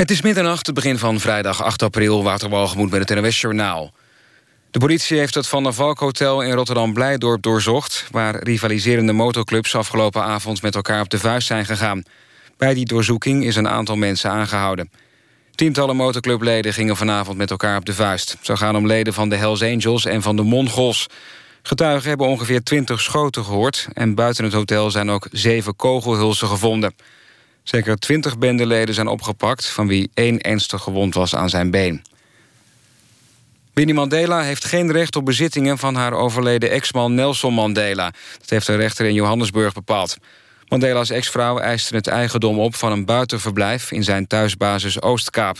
Het is middernacht, het begin van vrijdag 8 april... Waterwalgemoed met het NOS-journaal. De politie heeft het Van der Valk Hotel in Rotterdam-Blijdorp doorzocht... waar rivaliserende motorclubs afgelopen avond met elkaar op de vuist zijn gegaan. Bij die doorzoeking is een aantal mensen aangehouden. Tientallen motorclubleden gingen vanavond met elkaar op de vuist. Zo gaan om leden van de Hells Angels en van de Mongols. Getuigen hebben ongeveer 20 schoten gehoord... en buiten het hotel zijn ook zeven kogelhulsen gevonden... Zeker twintig bendeleden zijn opgepakt... van wie één ernstig gewond was aan zijn been. Winnie Mandela heeft geen recht op bezittingen... van haar overleden ex-man Nelson Mandela. Dat heeft de rechter in Johannesburg bepaald. Mandela's ex-vrouw eiste het eigendom op van een buitenverblijf... in zijn thuisbasis Oostkaap.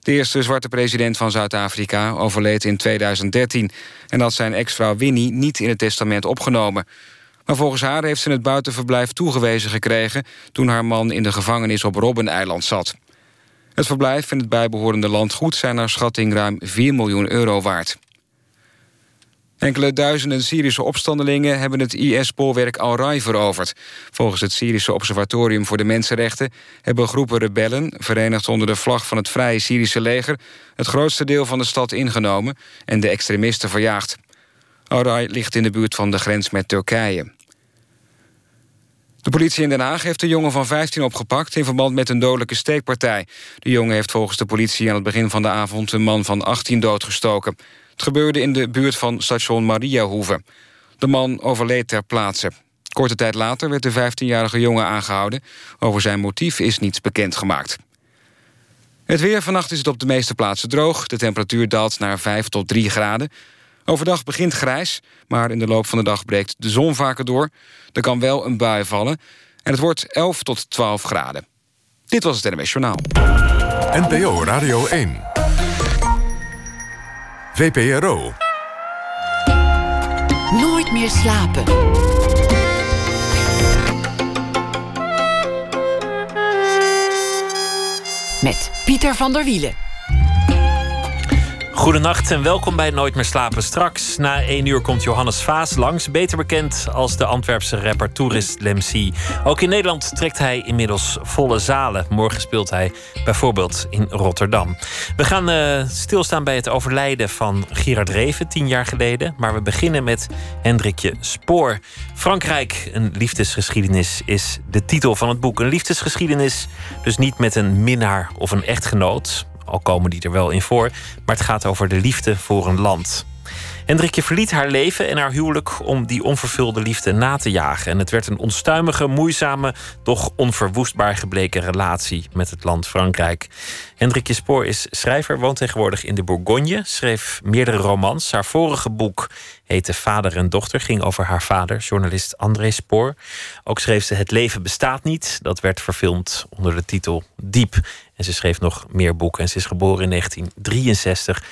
De eerste zwarte president van Zuid-Afrika overleed in 2013... en had zijn ex-vrouw Winnie niet in het testament opgenomen... Maar volgens haar heeft ze het buitenverblijf toegewezen gekregen... toen haar man in de gevangenis op Robben-eiland zat. Het verblijf en het bijbehorende landgoed zijn naar schatting ruim 4 miljoen euro waard. Enkele duizenden Syrische opstandelingen hebben het IS-spoorwerk Al-Rai veroverd. Volgens het Syrische Observatorium voor de Mensenrechten... hebben groepen rebellen, verenigd onder de vlag van het Vrije Syrische leger... het grootste deel van de stad ingenomen en de extremisten verjaagd. Al-Rai ligt in de buurt van de grens met Turkije. De politie in Den Haag heeft de jongen van 15 opgepakt... in verband met een dodelijke steekpartij. De jongen heeft volgens de politie aan het begin van de avond... een man van 18 doodgestoken. Het gebeurde in de buurt van station Mariahoeve. De man overleed ter plaatse. Korte tijd later werd de 15-jarige jongen aangehouden. Over zijn motief is niets bekendgemaakt. Het weer, vannacht is het op de meeste plaatsen droog. De temperatuur daalt naar 5 tot 3 graden. Overdag begint grijs, maar in de loop van de dag breekt de zon vaker door. Er kan wel een bui vallen en het wordt 11 tot 12 graden. Dit was het NMS Journaal. NPO Radio 1. VPRO. Nooit meer slapen. Met Pieter van der Wielen. Goedenacht en welkom bij Nooit meer slapen. Straks na één uur komt Johannes Vaas langs, beter bekend als de Antwerpse rapper Tourist Lemcy. Ook in Nederland trekt hij inmiddels volle zalen. Morgen speelt hij bijvoorbeeld in Rotterdam. We gaan uh, stilstaan bij het overlijden van Gerard Reven tien jaar geleden. Maar we beginnen met Hendrikje Spoor. Frankrijk, een liefdesgeschiedenis, is de titel van het boek. Een liefdesgeschiedenis, dus niet met een minnaar of een echtgenoot al komen die er wel in voor. Maar het gaat over de liefde voor een land. Hendrikje verliet haar leven en haar huwelijk om die onvervulde liefde na te jagen. En het werd een onstuimige, moeizame, doch onverwoestbaar gebleken relatie met het land Frankrijk. Hendrikje Spoor is schrijver, woont tegenwoordig in de Bourgogne, schreef meerdere romans. Haar vorige boek heette Vader en Dochter, ging over haar vader, journalist André Spoor. Ook schreef ze Het leven bestaat niet. Dat werd verfilmd onder de titel Diep. En ze schreef nog meer boeken en ze is geboren in 1963.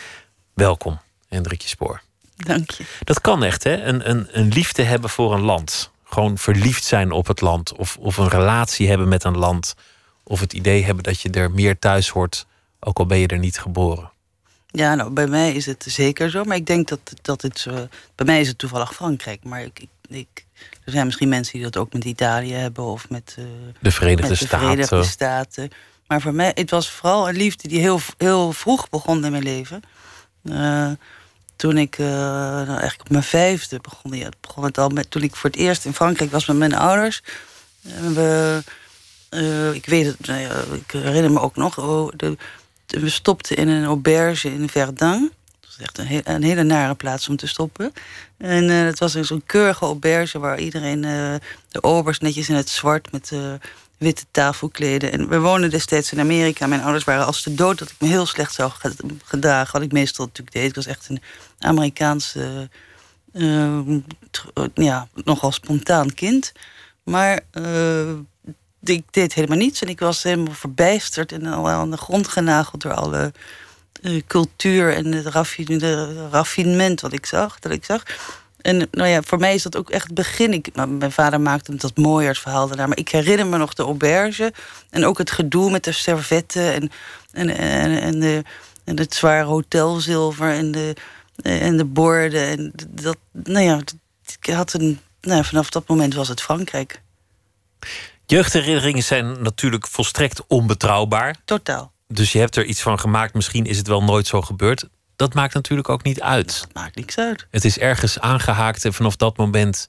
Welkom, Hendrikje Spoor. Dank je. Dat kan echt, hè? Een, een, een liefde hebben voor een land. Gewoon verliefd zijn op het land. Of, of een relatie hebben met een land. Of het idee hebben dat je er meer thuis hoort, ook al ben je er niet geboren. Ja, nou, bij mij is het zeker zo. Maar ik denk dat, dat het. Uh, bij mij is het toevallig Frankrijk. Maar ik, ik, er zijn misschien mensen die dat ook met Italië hebben of met, uh, de Verenigde, met de Staten. Verenigde Staten. Maar voor mij, het was vooral een liefde die heel, heel vroeg begon in mijn leven. Uh, toen ik uh, nou eigenlijk op mijn vijfde begon, ja, begon het al met toen ik voor het eerst in Frankrijk was met mijn ouders. we, uh, ik weet het, nou ik herinner me ook nog. Oh, de, we stopten in een auberge in Verdun. Dat is echt een, hele nare plaats om te stoppen. En het was zo'n keurige auberge waar iedereen, de obers netjes in het zwart met witte tafelkleden. En we woonden destijds in Amerika. Mijn ouders waren als te dood dat ik me heel slecht zou gedragen. Wat ik meestal natuurlijk deed. Ik was echt een Amerikaanse, uh, ja, nogal spontaan kind. Maar uh, ik deed helemaal niets. En ik was helemaal verbijsterd en al aan de grond genageld door alle cultuur en het raffinement wat ik zag. Dat ik zag. En nou ja, voor mij is dat ook echt het begin. Ik, nou, mijn vader maakte het dat mooier, het verhaal daarna. Maar ik herinner me nog de auberge. En ook het gedoe met de servetten. En, en, en, en, de, en het zware hotelzilver. En de, en de borden. En dat, nou ja, ik had een, nou, vanaf dat moment was het Frankrijk. Jeugdherinneringen zijn natuurlijk volstrekt onbetrouwbaar. Totaal. Dus je hebt er iets van gemaakt. Misschien is het wel nooit zo gebeurd. Dat maakt natuurlijk ook niet uit. Dat maakt niks uit. Het is ergens aangehaakt en vanaf dat moment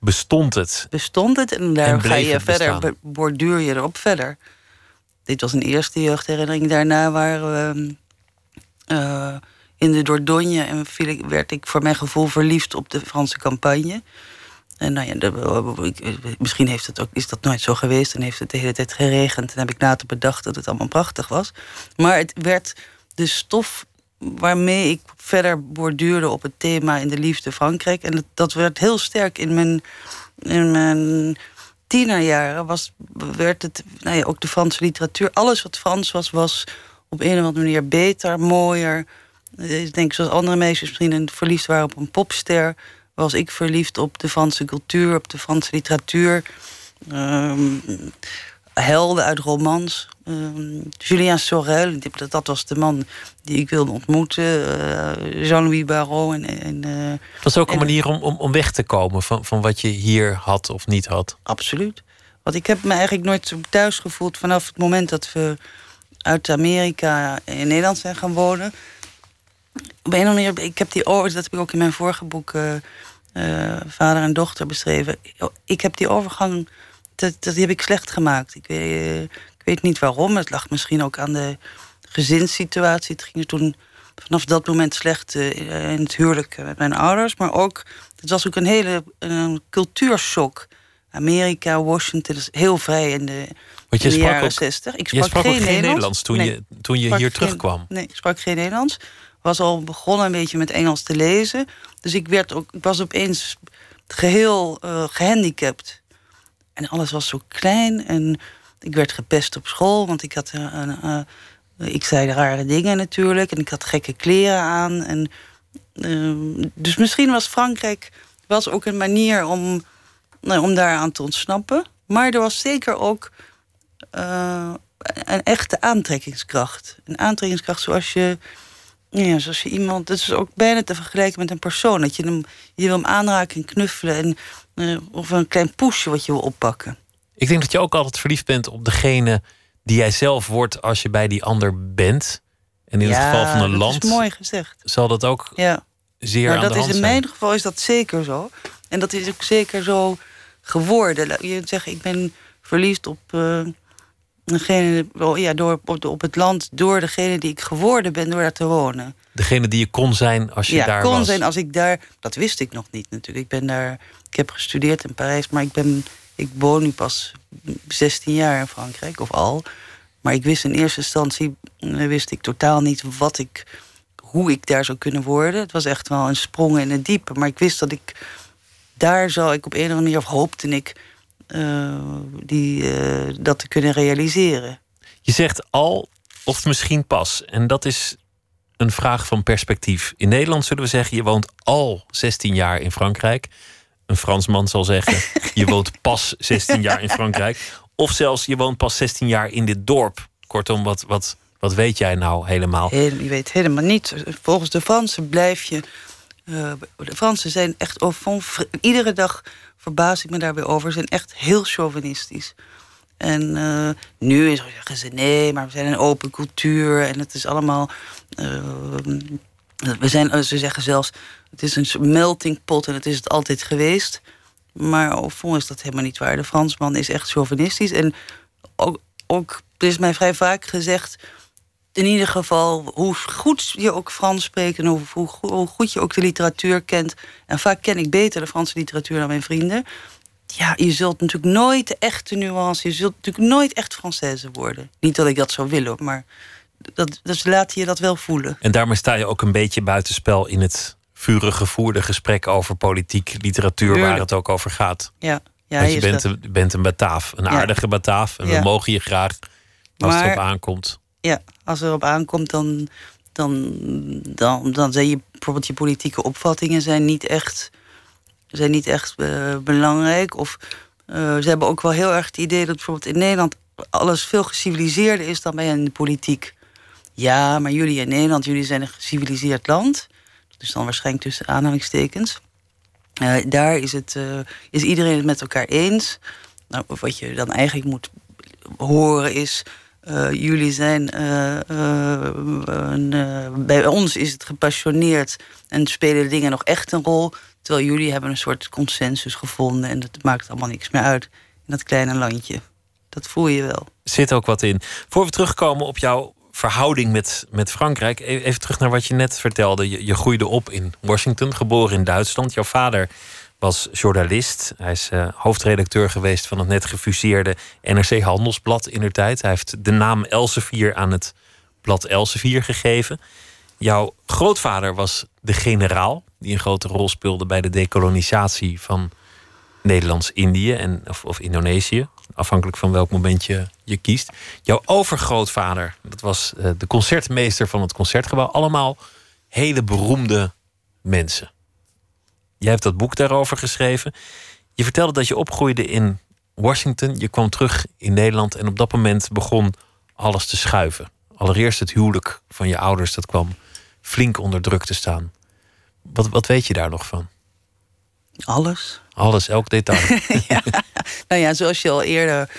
bestond het. Bestond het en daar En ga je verder, borduur je erop verder. Dit was een eerste jeugdherinnering. Daarna waren we eh, in de Dordogne en viel ik, werd ik voor mijn gevoel verliefd op de Franse campagne. En nou ja, misschien heeft het ook, is dat nooit zo geweest en heeft het de hele tijd geregend. En heb ik later bedacht dat het allemaal prachtig was. Maar het werd de stof waarmee ik verder borduurde op het thema in de liefde Frankrijk. En dat, werd heel sterk in mijn, in mijn tienerjaren. Was, werd het, nou ja, ook de Franse literatuur. Alles wat Frans was, was op een of andere manier beter, mooier. Eh, Ik denk zoals andere meisjes misschien verliefd waren op een popster... was ik verliefd op de Franse cultuur, op de Franse literatuur. Ehm, helden uit romans. Ehm, Julien Sorel, die- dat, dat was de man die ik wilde ontmoeten. Eh, Jean-Louis Barrault. En, en, eh, Het was ook een En- manier om, om, om weg te komen van, van wat je hier had of niet had. absoluut. Want ik heb me eigenlijk nooit zo thuis gevoeld vanaf het moment dat we uit Amerika in Nederland zijn gaan wonen. Op een of andere manier, ik heb die over, dat heb ik ook in mijn vorige boek eh, Vader en Dochter beschreven. Ik heb die overgang, dat, dat heb ik slecht gemaakt. Ik weet, eh, ik weet niet waarom. Het lag misschien ook aan de gezinssituatie. Het ging er toen vanaf dat moment slecht eh, in het huwelijk met mijn ouders. Maar ook, het was ook een hele een cultuurshock. Amerika, Washington, is heel vrij in de, Want je in de sprak jaren ook, 60. Ik je sprak, sprak ook geen Nederlands, Nederlands toen, Nee. je, toen je sprak hier geen- terugkwam. Nee, ik sprak geen Nederlands. Was al begonnen een beetje met Engels te lezen. Dus ik, werd ook, ik was opeens geheel eh, gehandicapt. En alles was zo klein. En ik werd gepest op school. Want ik had eh, een, eh, ik zei rare dingen natuurlijk. En ik had gekke kleren aan. En, eh, dus misschien was Frankrijk was ook een manier om, nou, om daaraan te ontsnappen. Maar er was zeker ook eh, een echte aantrekkingskracht. Een aantrekkingskracht zoals je, ja, zoals je iemand. Dat is ook bijna te vergelijken met een persoon. Dat je hem, je wil hem aanraken en knuffelen. En, eh, of een klein poesje wat je wil oppakken. Ik denk dat je ook altijd verliefd bent op degene die jij zelf wordt als je bij die ander bent. En in het geval van een dat land is mooi gezegd. zal dat ook Ja. zeer Maar aan dat de is in zijn. mijn geval is dat zeker zo. En dat is ook zeker zo geworden. Je zegt, ik ben verliefd op degene, wel, ja, door, op, op het land door degene die ik geworden ben door daar te wonen. Degene die je kon zijn als je ja, daar kon was. zijn als ik daar. Dat wist ik nog niet natuurlijk. Ik ben daar. Ik heb gestudeerd in Parijs, maar ik ben. Ik woon nu pas 16 jaar in Frankrijk, of al. Maar ik wist in eerste instantie eh, wist ik totaal niet wat ik, hoe ik daar zou kunnen worden. Het was echt wel een sprong in het diepe. Maar ik wist dat ik daar zou ik op een of andere manier, of hoopte ik, eh, die, eh, dat te kunnen realiseren. Je zegt al of misschien pas. En dat is een vraag van perspectief. In Nederland zullen we zeggen: je woont al 16 jaar in Frankrijk. Een Fransman zal zeggen: je woont pas 16 jaar in Frankrijk. Of zelfs je woont pas 16 jaar in dit dorp. Kortom, wat, wat, wat weet jij nou helemaal? Heel, je weet helemaal niet. Volgens de Fransen blijf je. eh, de Fransen zijn echt Iedere dag verbaas ik me daar weer over. Ze zijn echt heel chauvinistisch. En eh, nu is- zeggen ze nee, maar we zijn een open cultuur en het is allemaal. eh, we zijn, eh, ze zeggen zelfs, het is een melting pot en het is het altijd geweest. Maar au fond is dat helemaal niet waar. De Fransman is echt chauvinistisch. En ook, ook er is mij vrij vaak gezegd in ieder geval, hoe goed je ook Frans spreekt en hoe goed je ook de literatuur kent. En vaak ken ik beter de Franse literatuur dan mijn vrienden. Ja, je zult natuurlijk nooit de echte nuance, je zult natuurlijk nooit echt Française worden. Niet dat ik dat zou willen, maar dat, dus laat je dat wel voelen. En daarmee sta je ook een beetje buitenspel in het vurig gevoerde gesprek over politiek, literatuur, waar het ook over gaat. Ja, ja Want je bent dat. een, bent een Bataaf, een Ja. aardige Bataaf. En we mogen je graag als het erop aankomt. Ja, als er op aankomt, dan, dan, dan, dan zijn je bijvoorbeeld je politieke opvattingen zijn niet echt, zijn niet echt eh, belangrijk. Of eh, ze hebben ook wel heel erg het idee dat bijvoorbeeld in Nederland alles veel geciviliseerder is dan bij in de politiek. Ja, maar jullie in Nederland, jullie zijn een geciviliseerd land. Dus dan waarschijnlijk tussen aanhalingstekens. Eh, daar is, het, is iedereen het met elkaar eens. Nou, wat je dan eigenlijk moet horen is... jullie zijn. bij ons is het gepassioneerd en spelen dingen nog echt een rol. Terwijl jullie hebben een soort consensus gevonden en dat maakt allemaal niks meer uit in dat kleine landje. Dat voel je wel. Zit ook wat in. Voor we terugkomen op jouw verhouding met, met Frankrijk, e-, even terug naar wat je net vertelde. Je, je groeide op in Washington, geboren in Duitsland. Jouw vader was journalist. Hij is uh, hoofdredacteur geweest van het net gefuseerde NRC Handelsblad in der tijd. Hij heeft de naam Elsevier aan het blad Elsevier gegeven. Jouw grootvader was de generaal, die een grote rol speelde bij de dekolonisatie van Nederlands-Indië en, of, of, Indonesië. Afhankelijk van welk moment je, je kiest. Jouw overgrootvader, dat was uh, de concertmeester van het concertgebouw. Allemaal hele beroemde mensen. Jij hebt dat boek daarover geschreven. Je vertelde dat je opgroeide in Washington. Je kwam terug in Nederland en op dat moment begon alles te schuiven. Allereerst het huwelijk van je ouders, dat kwam flink onder druk te staan. Wat, wat weet je daar nog van? Alles. Alles, elk detail. ja. Nou ja, zoals je al eerder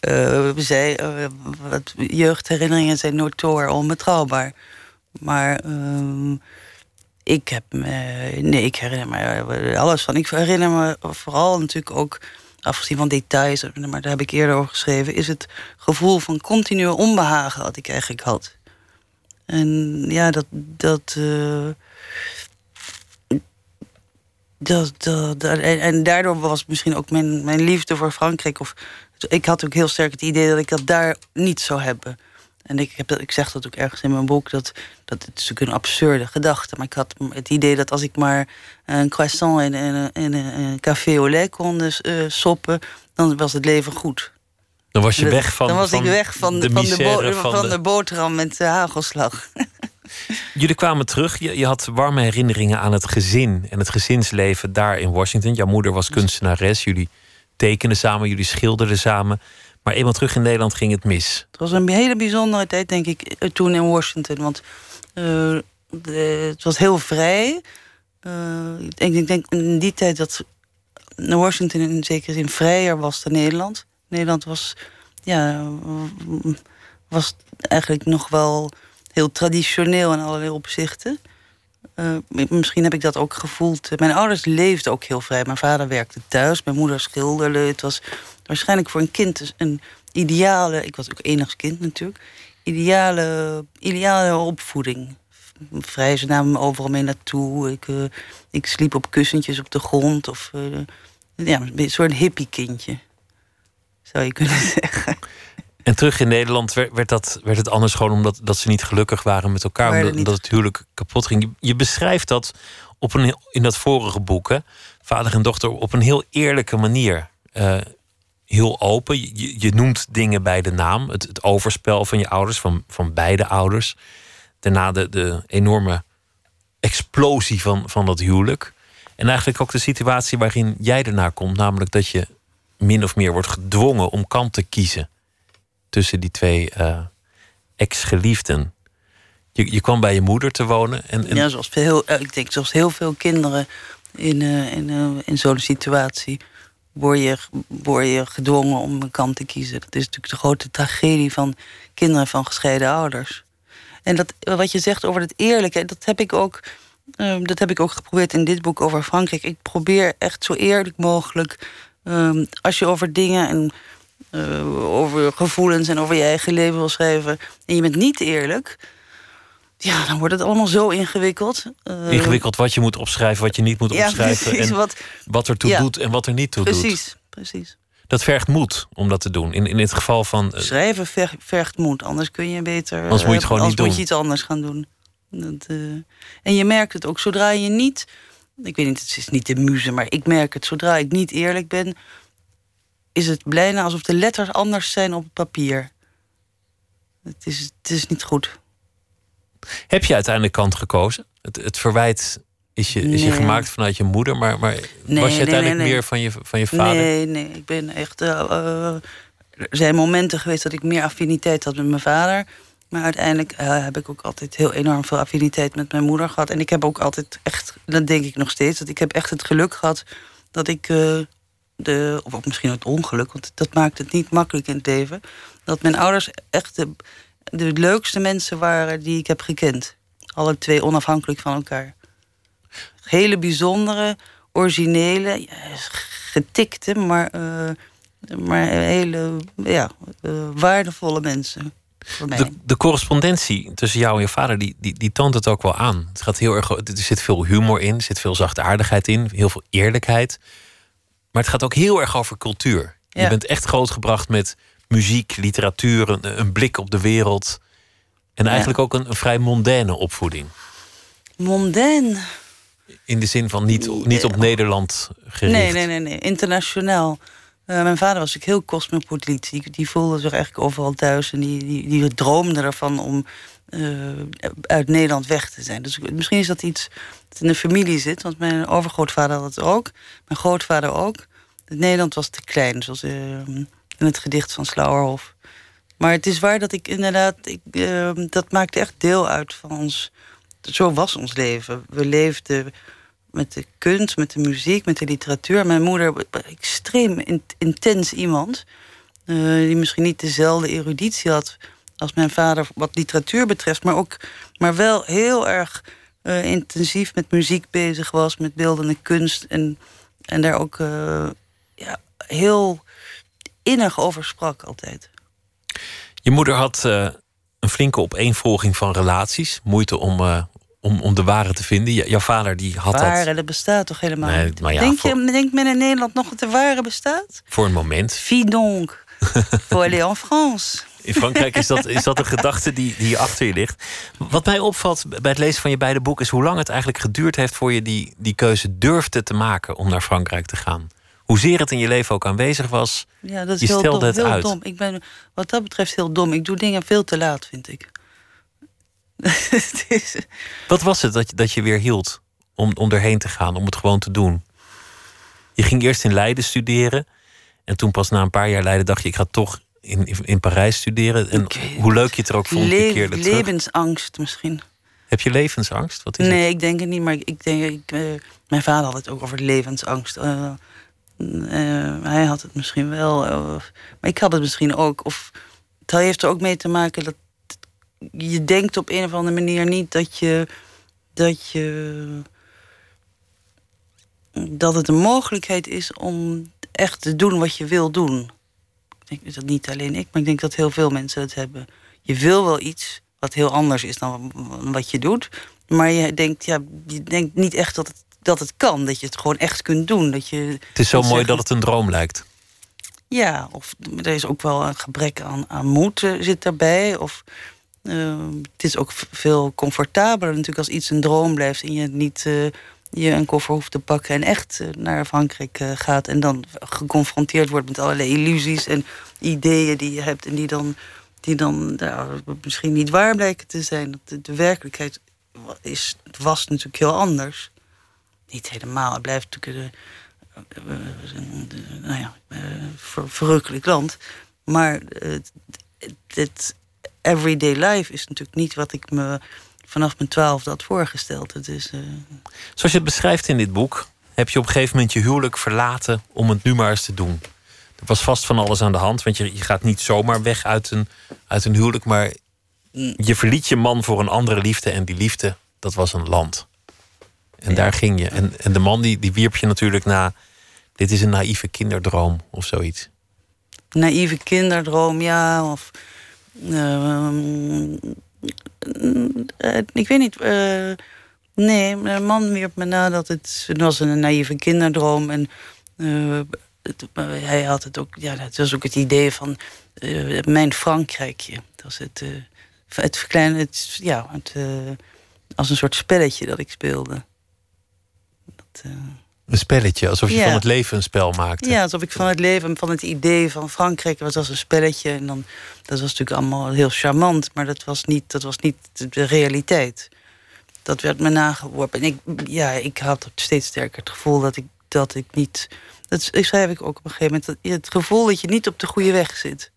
uh, zei, uh, jeugdherinneringen zijn notoor onbetrouwbaar. Maar uh, ik heb me, nee, ik herinner me alles van. Ik herinner me vooral natuurlijk ook, afgezien van details, maar daar heb ik eerder over geschreven, is het gevoel van continu onbehagen wat ik eigenlijk had. En ja, dat. dat uh, dat, dat, en, daardoor was misschien ook mijn, mijn liefde voor Frankrijk. Of, ik had ook heel sterk het idee dat ik dat daar niet zou hebben. En ik, heb dat, ik zeg dat ook ergens in mijn boek, dat, dat het is natuurlijk een absurde gedachte. Maar ik had het idee dat als ik maar een croissant in, in, in, een café au lait kon dus, uh, soppen, dan was het leven goed. Dan was je weg van Dan was van ik weg van de, van de, van, van de... boterham met de hagelslag. Jullie kwamen terug. Je, je, had warme herinneringen aan het gezin en het gezinsleven daar in Washington. Jouw moeder was kunstenares. Jullie tekenden samen, jullie schilderden samen. Maar eenmaal terug in Nederland ging het mis. Het was een hele bijzondere tijd, denk ik, eh, toen in Washington. Want uh, het was heel vrij. Uh, ik, denk, in die tijd dat Washington in zekere zin vrijer was dan Nederland. Nederland was, ja, was eigenlijk nog wel heel traditioneel in allerlei opzichten. Uh, misschien heb ik dat ook gevoeld. Mijn ouders leefden ook heel vrij. Mijn vader werkte thuis, mijn moeder schilderde. Het was waarschijnlijk voor een kind een ideale... Ik was ook enigst kind natuurlijk. Ideale, ideale opvoeding. Vrij, ze namen me overal mee naartoe. Ik, uh, ik sliep op kussentjes op de grond. Of uh, ja, een soort hippie kindje. Zou je kunnen zeggen. En terug in Nederland werd, werd, dat, werd het anders gewoon omdat dat ze niet gelukkig waren met elkaar. Omdat, omdat, het huwelijk kapot ging. Je, je, beschrijft dat op een, in dat vorige boek, hè, vader en dochter, op een heel eerlijke manier. Uh, heel open. Je, je, noemt dingen bij de naam. Het, het, overspel van je ouders, van, van beide ouders. Daarna de, de enorme explosie van, van dat huwelijk. En eigenlijk ook de situatie waarin jij ernaar komt. Namelijk dat je min of meer wordt gedwongen om kant te kiezen tussen die twee uh, ex-geliefden. Je, je kwam bij je moeder te wonen. En, en... Ja, zoals veel, eh, ik denk zoals heel veel kinderen in, uh, in, in zo'n situatie word je, word je gedwongen om een kant te kiezen. Dat is natuurlijk de grote tragedie van kinderen van gescheiden ouders. En dat, wat je zegt over het eerlijke, dat heb ik ook. dat heb ik ook geprobeerd in dit boek over Frankrijk. Ik probeer echt zo eerlijk mogelijk. Um, als je over dingen en uh, over gevoelens en over je eigen leven wil schrijven. en je bent niet eerlijk. Ja, dan wordt het allemaal zo ingewikkeld. Uh, ingewikkeld wat je moet opschrijven, wat je niet moet opschrijven. Precies, en wat, wat er toe doet en wat er niet toe precies, doet. Precies, precies. Dat vergt moed om dat te doen. In, in het geval van. Uh, Schrijven vergt, vergt moed, anders kun je beter. Anders moet je het gewoon niet doen. moet je iets anders gaan doen. Dat, en je merkt het ook zodra je niet. Ik weet niet, het is niet de muze, maar ik merk het. Zodra ik niet eerlijk ben, is het bijna alsof de letters anders zijn op het papier. Het is, het is niet goed. Heb je uiteindelijk kant gekozen? Het, het verwijt is je, is je gemaakt vanuit je moeder, maar, maar was je uiteindelijk meer van je, van je vader? Nee, nee, ik ben echt. Uh, er zijn momenten geweest dat ik meer affiniteit had met mijn vader. Maar uiteindelijk uh, heb ik ook altijd heel enorm veel affiniteit met mijn moeder gehad. En ik heb ook altijd echt, dat denk ik nog steeds, dat ik heb echt het geluk gehad dat ik uh, de, of misschien het ongeluk, want dat maakt het niet makkelijk in het leven, dat mijn ouders echt de, leukste mensen waren die ik heb gekend. Alle twee onafhankelijk van elkaar. Hele bijzondere, originele, getikte, maar, uh, maar hele ja, uh, waardevolle mensen. De, de, correspondentie tussen jou en je vader, die, die, die toont het ook wel aan. Het gaat heel erg, er zit veel humor in, er zit veel zachtaardigheid in, heel veel eerlijkheid. Maar het gaat ook heel erg over cultuur. Je bent echt grootgebracht met muziek, literatuur, een, een blik op de wereld. En eigenlijk ook een, een, vrij mondaine opvoeding. Mondaine? In de zin van niet, niet op Nederland gericht. Nee, nee, nee, nee. internationaal. Uh, mijn vader was ook heel cosmopoliet. Die, die voelde zich eigenlijk overal thuis. En die, die, die droomde ervan om uit Nederland weg te zijn. Dus misschien is dat iets dat in de familie zit. Want mijn overgrootvader had het ook. Mijn grootvader ook. Nederland was te klein, zoals uh, in het gedicht van Slauerhof. Maar het is waar dat ik inderdaad... Ik, dat maakte echt deel uit van ons... Zo was ons leven. We leefden met de kunst, met de muziek, met de literatuur. Mijn moeder, extreem intens iemand. Die misschien niet dezelfde eruditie had als mijn vader wat literatuur betreft. Maar, ook, maar wel heel erg uh, intensief met muziek bezig was. Met beeldende kunst. En, en daar ook uh, ja, heel innig over sprak altijd. Je moeder had een flinke opeenvolging van relaties. Moeite om, om, om de ware te vinden. jouw vader die had ware, dat... Ware, dat bestaat toch helemaal nee, niet? Ja, denk, voor... je, denkt men in Nederland nog dat de ware bestaat? Voor een moment. Fie donc. Voor aller en France. In Frankrijk is dat, is dat een gedachte die, die achter je ligt. Wat mij opvalt bij het lezen van je beide boeken... is hoe lang het eigenlijk geduurd heeft voor je die, die keuze durfde te maken... om naar Frankrijk te gaan. Hoezeer het in je leven ook aanwezig was, ja, dat is je heel stelde dom, het heel uit. Dom. Ik ben wat dat betreft heel dom. Ik doe dingen veel te laat, vind ik. Wat was het dat je, dat je weer hield om, om erheen te gaan, om het gewoon te doen? Je ging eerst in Leiden studeren. En toen pas na een paar jaar Leiden dacht je, ik ga toch in, in, Parijs studeren. En hoe leuk je het er ook vond, Le keerde terug. Levensangst misschien. Heb je levensangst? Wat is nee, het? ik denk het niet. Maar ik denk, ik, uh, mijn vader had het ook over levensangst. Uh, uh, hij had het misschien wel. maar ik had het misschien ook. Of het heeft er ook mee te maken dat je denkt op een of andere manier niet dat je. dat je. dat het een mogelijkheid is om echt te doen wat je wil doen. Ik dat niet alleen ik, maar ik denk dat heel veel mensen dat hebben. Je wil wel iets wat heel anders is dan wat je doet. Maar je denkt, ja, je denkt niet echt dat het, dat het kan. Dat je het gewoon echt kunt doen. Dat je het is zo mooi dat het een droom lijkt. Ja, of er is ook wel een gebrek aan, aan moed eh, zit daarbij. Of uh, het is ook veel comfortabeler natuurlijk als iets een droom blijft en je niet uh, je een koffer hoeft te pakken en echt uh, naar Frankrijk gaat en dan geconfronteerd wordt met allerlei illusies en ideeën die je hebt en die dan, die dan nou, misschien niet waar blijken te zijn. De, de werkelijkheid is, was natuurlijk heel anders. Niet helemaal, het blijft natuurlijk een, nou ja, ver, verrukkelijk land. Maar het, het, everyday life is natuurlijk niet wat ik me vanaf mijn twaalfde had voorgesteld. Het is, uh... Zoals je het beschrijft in dit boek, heb je op een gegeven moment je huwelijk verlaten om het nu maar eens te doen. Er was vast van alles aan de hand, want je, je gaat niet zomaar weg uit een, uit een huwelijk, maar je verliet je man voor een andere liefde en die liefde, dat was een land. En daar ging je. En, en de man die, die wierp je natuurlijk na. Dit is een naïeve kinderdroom of zoiets. Naïeve kinderdroom, ja. Of uh, ik weet niet. Uh, nee, mijn man wierp me na dat het, was een naïeve kinderdroom. En het, hij had het ook, ja, het was ook het idee van mijn Frankrijkje. Dat was het, het verkleinen, het, ja, het, als een soort spelletje dat ik speelde. Dat, een spelletje, alsof je van het leven een spel maakte. Ja, alsof ik van het leven, van het idee van Frankrijk was als een spelletje. En dan, dat was natuurlijk allemaal heel charmant, maar dat was niet, dat was niet de realiteit. Dat werd me nageworpen. En ik, ja, ik had steeds sterker het gevoel dat ik, dat ik niet. Dat schrijf ik ook op een gegeven moment. Dat, het gevoel dat je niet op de goede weg zit.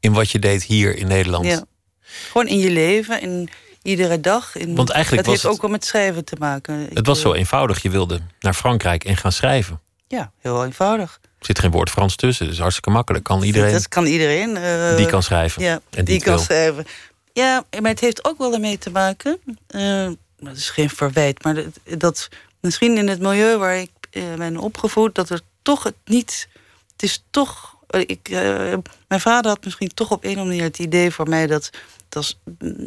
In wat je deed hier in Nederland. Ja. Gewoon in je leven. In, iedere dag. In, Want eigenlijk het was heeft ook wel met schrijven te maken. Het was zo eenvoudig. Je wilde naar Frankrijk en gaan schrijven. Ja, heel eenvoudig. zit geen woord Frans tussen, dus hartstikke makkelijk. Kan iedereen, Dat kan iedereen. eh, die kan schrijven. Ja, en die, die het kan wil. schrijven. Ja, maar het heeft ook wel ermee te maken. eh, dat is geen verwijt, maar dat, dat misschien in het milieu waar ik eh, ben opgevoed, dat er toch het niet. Het is toch. Eh, Ik, eh, mijn vader had misschien toch op een of andere manier het idee voor mij dat. dat was,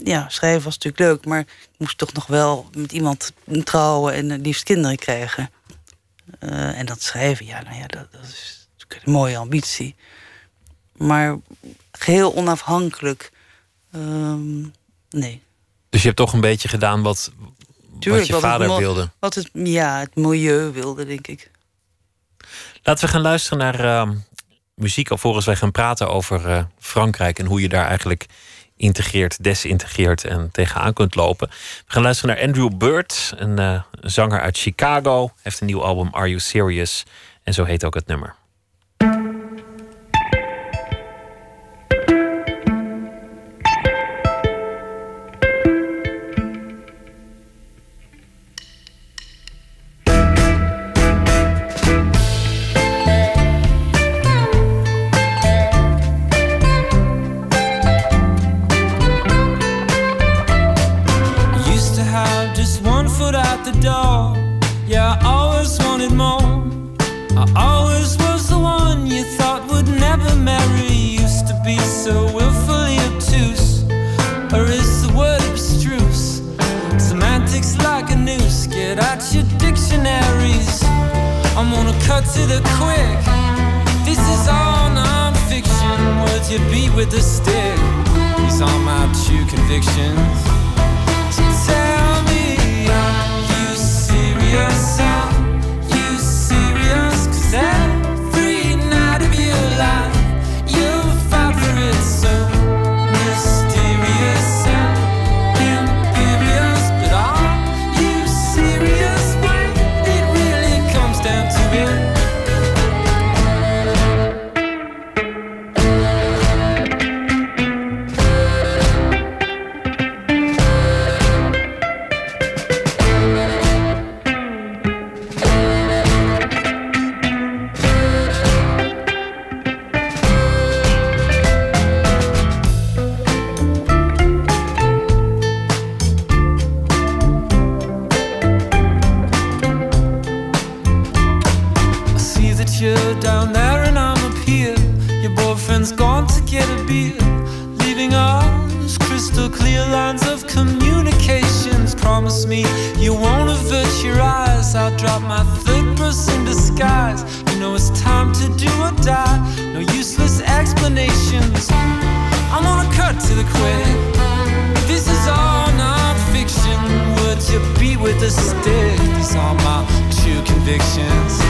ja, schrijven was natuurlijk leuk, maar ik moest toch nog wel met iemand trouwen en liefst kinderen krijgen. Eh, en dat schrijven, ja, nou ja, dat, dat is natuurlijk een mooie ambitie. Maar geheel onafhankelijk. ehm, nee. Dus je hebt toch een beetje gedaan wat, wat je wat het vader wilde. Wat het, ja, het milieu wilde, denk ik. Laten we gaan luisteren naar ehm, muziek alvorens wij gaan praten over eh, Frankrijk en hoe je daar eigenlijk integreert, desintegreert en tegenaan kunt lopen. We gaan luisteren naar Andrew Bird, een eh, zanger uit Chicago. Heeft een nieuw album Are You Serious? En zo heet ook het nummer. Cut to the quick. This is all non-fiction. Words you beat with a stick. These are my true convictions. To the quick. This is all non-fiction. Would you beat with a stick? These are my true convictions.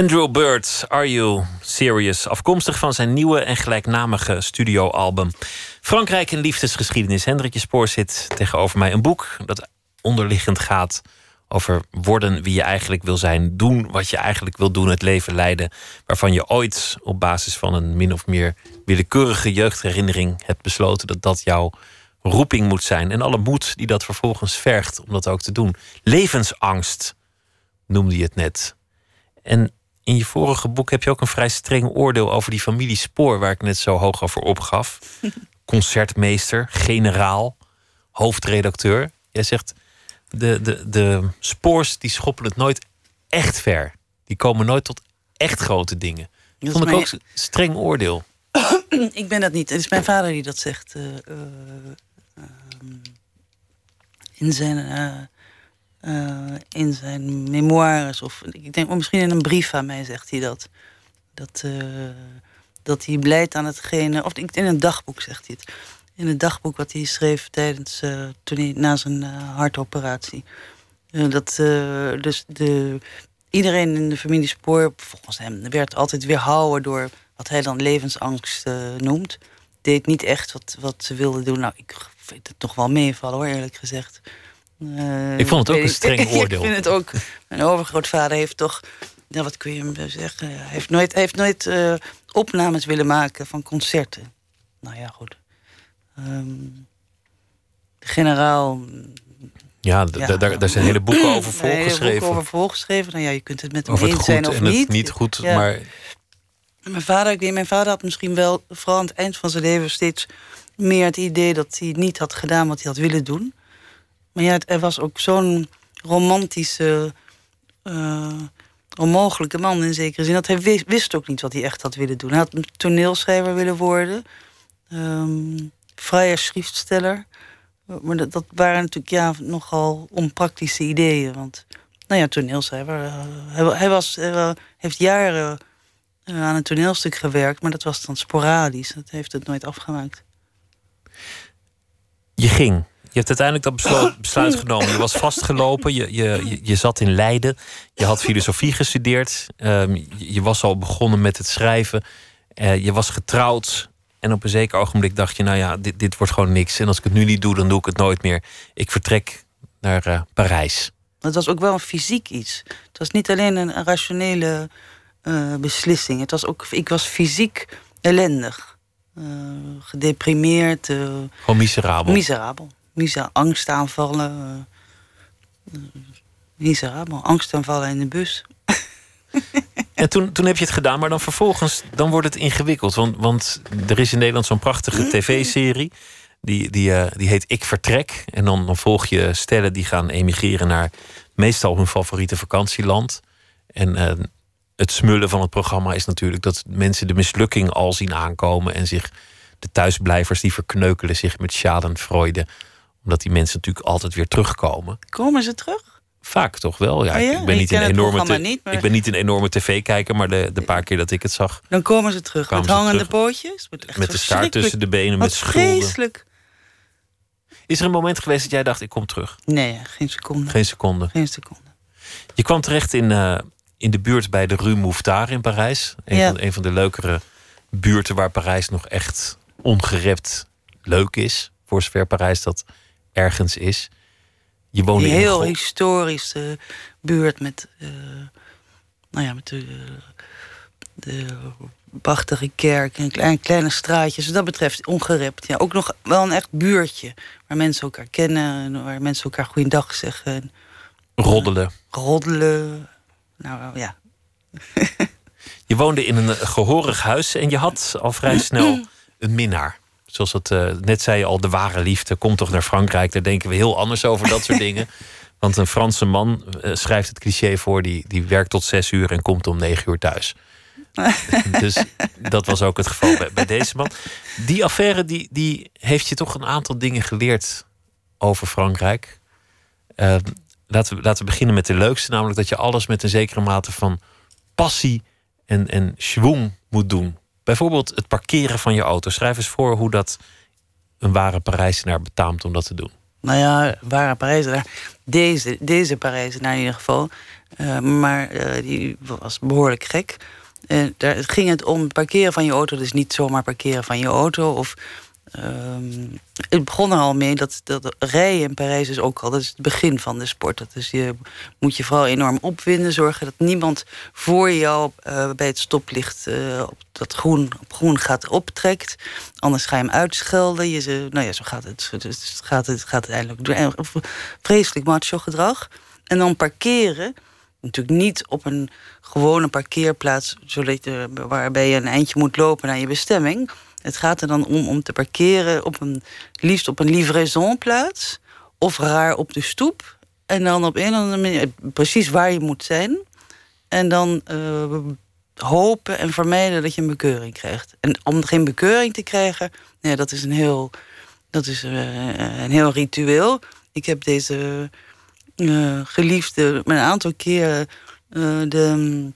Andrew Bird, Are You Serious? Afkomstig van zijn nieuwe en gelijknamige studioalbum. Frankrijk en liefdesgeschiedenis. Hendrikje Spoor zit tegenover mij. Een boek dat onderliggend gaat over worden wie je eigenlijk wil zijn. Doen wat je eigenlijk wil doen. Het leven leiden waarvan je ooit op basis van een min of meer willekeurige jeugdherinnering hebt besloten dat dat jouw roeping moet zijn. En alle moed die dat vervolgens vergt om dat ook te doen. Levensangst noemde je het net. En in je vorige boek heb je ook een vrij streng oordeel over die familie Spoor, waar ik net zo hoog over opgaf. Concertmeester, generaal, hoofdredacteur. Jij zegt, de, de, de spoors die schoppen het nooit echt ver. Die komen nooit tot echt grote dingen. Dat vond ik ook een streng oordeel. ik ben dat niet. Het is mijn vader die dat zegt. Uh, uh, in zijn, uh, in zijn memoires. Of ik denk, misschien in een brief aan mij zegt hij dat. Dat, dat hij blijft aan hetgene. Of in een dagboek zegt hij het. In het dagboek wat hij schreef tijdens, toen hij, na zijn hartoperatie. dat dus de, iedereen in de familie Spoor, volgens hem, werd altijd weerhouden door wat hij dan levensangst uh, noemt. Deed niet echt wat, wat ze wilden doen. Nou, ik vind het toch wel meevallen hoor, eerlijk gezegd. Uh, ik vond het ook een streng oordeel. ik vind het ook. Mijn overgrootvader heeft toch, ja, wat kun je hem zeggen? Hij heeft nooit, heeft nooit uh, opnames willen maken van concerten. Nou ja, goed. Um, de generaal ja, ja. Daar, daar zijn hele boeken over volgeschreven. Hele boeken over volgeschreven. Nou ja, je kunt het met hem eens zijn of niet. niet goed, ja. maar mijn vader, ik weet, mijn vader had misschien wel, vooral aan het eind van zijn leven, steeds meer het idee dat hij niet had gedaan wat hij had willen doen. Maar ja, er was ook zo'n romantische, uh, onmogelijke man in zekere zin. Dat hij wist, ook niet wat hij echt had willen doen. Hij had een toneelschrijver willen worden, um, vrije schriftsteller. Maar dat, waren natuurlijk ja, nogal onpraktische ideeën. Want, nou ja, toneelschrijver. Uh, hij, hij, was, hij heeft jaren uh, aan een toneelstuk gewerkt, maar dat was dan sporadisch. Dat heeft het nooit afgemaakt. Je ging. Je hebt uiteindelijk dat besluit, besluit genomen. Je was vastgelopen, je, je, je, zat in Leiden. Je had filosofie gestudeerd. Um, je, was al begonnen met het schrijven. Uh, je was getrouwd. En op een zeker ogenblik dacht je, nou ja, dit, dit wordt gewoon niks. En als ik het nu niet doe, dan doe ik het nooit meer. Ik vertrek naar uh, Parijs. Het was ook wel een fysiek iets. Het was niet alleen een rationele uh, beslissing. Het was ook, ik was fysiek ellendig. Uh, gedeprimeerd. Gewoon miserabel. Miserabel. Miser angstaanvallen. miserabel. Angstaanvallen in de bus. En toen, toen heb je het gedaan, maar dan vervolgens dan wordt het ingewikkeld. Want, want er is in Nederland zo'n prachtige tv-serie. Die, die, die heet Ik Vertrek. En dan, dan volg je stellen die gaan emigreren naar meestal hun favoriete vakantieland. En het smullen van het programma is natuurlijk dat mensen de mislukking al zien aankomen en zich de thuisblijvers die verkneukelen zich met schadenfreude. Omdat die mensen natuurlijk altijd weer terugkomen. Komen ze terug? Vaak toch wel. Ja, oh Ik ben niet een enorme, niet, ik ben niet een enorme tv-kijker, maar de, de paar keer dat ik het zag. Dan komen ze terug met hangende pootjes. Met de staart tussen de benen, met schulden. Vreselijk. Is er een moment geweest dat jij dacht: ik kom terug? Nee, geen seconde. Geen seconde. Geen seconde. Je kwam terecht in, uh, in de buurt bij de Rue Mouffetard in Parijs. Een, van, een van de leukere buurten waar Parijs nog echt ongerept leuk is. Voor zover Parijs dat ergens is. Je woonde een heel historische buurt met, uh, nou ja, met de, de prachtige kerk en kleine, kleine straatjes. Wat dat betreft ongerept. Ja, ook nog wel een echt buurtje waar mensen elkaar kennen, waar mensen elkaar goeiedag zeggen. Roddelen. roddelen. Nou ja. je woonde in een gehorig huis en je had al vrij snel een minnaar. Zoals het uh, net zei je al, de ware liefde. Komt toch naar Frankrijk. Daar denken we heel anders over dat soort dingen. Want een Franse man uh, schrijft het cliché voor. Die, die werkt tot zes uur en komt om negen uur thuis. dus dat was ook het geval bij, bij, deze man. Die affaire die, die heeft je toch een aantal dingen geleerd over Frankrijk. Uh, laten, we, laten we beginnen met de leukste, namelijk dat je alles met een zekere mate van passie en, en schwung moet doen. Bijvoorbeeld het parkeren van je auto. Schrijf eens voor hoe dat een ware Parijzenaar betaamt om dat te doen. Nou ja, ware Parijzenaar. Deze, deze Parijzenaar in ieder geval. Uh, maar uh, die was behoorlijk gek. Uh, daar ging het om parkeren van je auto. Dus niet zomaar parkeren van je auto. Of Ehm, het begon er al mee dat, dat rijden in Parijs is ook al, dat is het begin van de sport. Dat is je moet je vooral enorm opwinden, zorgen dat niemand voor jou uh, bij het stoplicht uh, op dat groen, op groen gaat optrekt. Anders ga je hem uitschelden. Je, ze, nou ja, zo gaat het. Dus gaat het gaat uiteindelijk door. Vreselijk macho gedrag. En dan parkeren. Natuurlijk niet op een gewone parkeerplaats, waarbij je een eindje moet lopen naar je bestemming. Het gaat er dan om om te parkeren op een, liefst op een livraisonplaats of raar op de stoep. En dan op een of andere manier precies waar je moet zijn. En dan uh, hopen en vermijden dat je een bekeuring krijgt. En om geen bekeuring te krijgen, nee, dat is een heel, dat is, uh, een heel ritueel. Ik heb deze uh, geliefde een aantal keren de,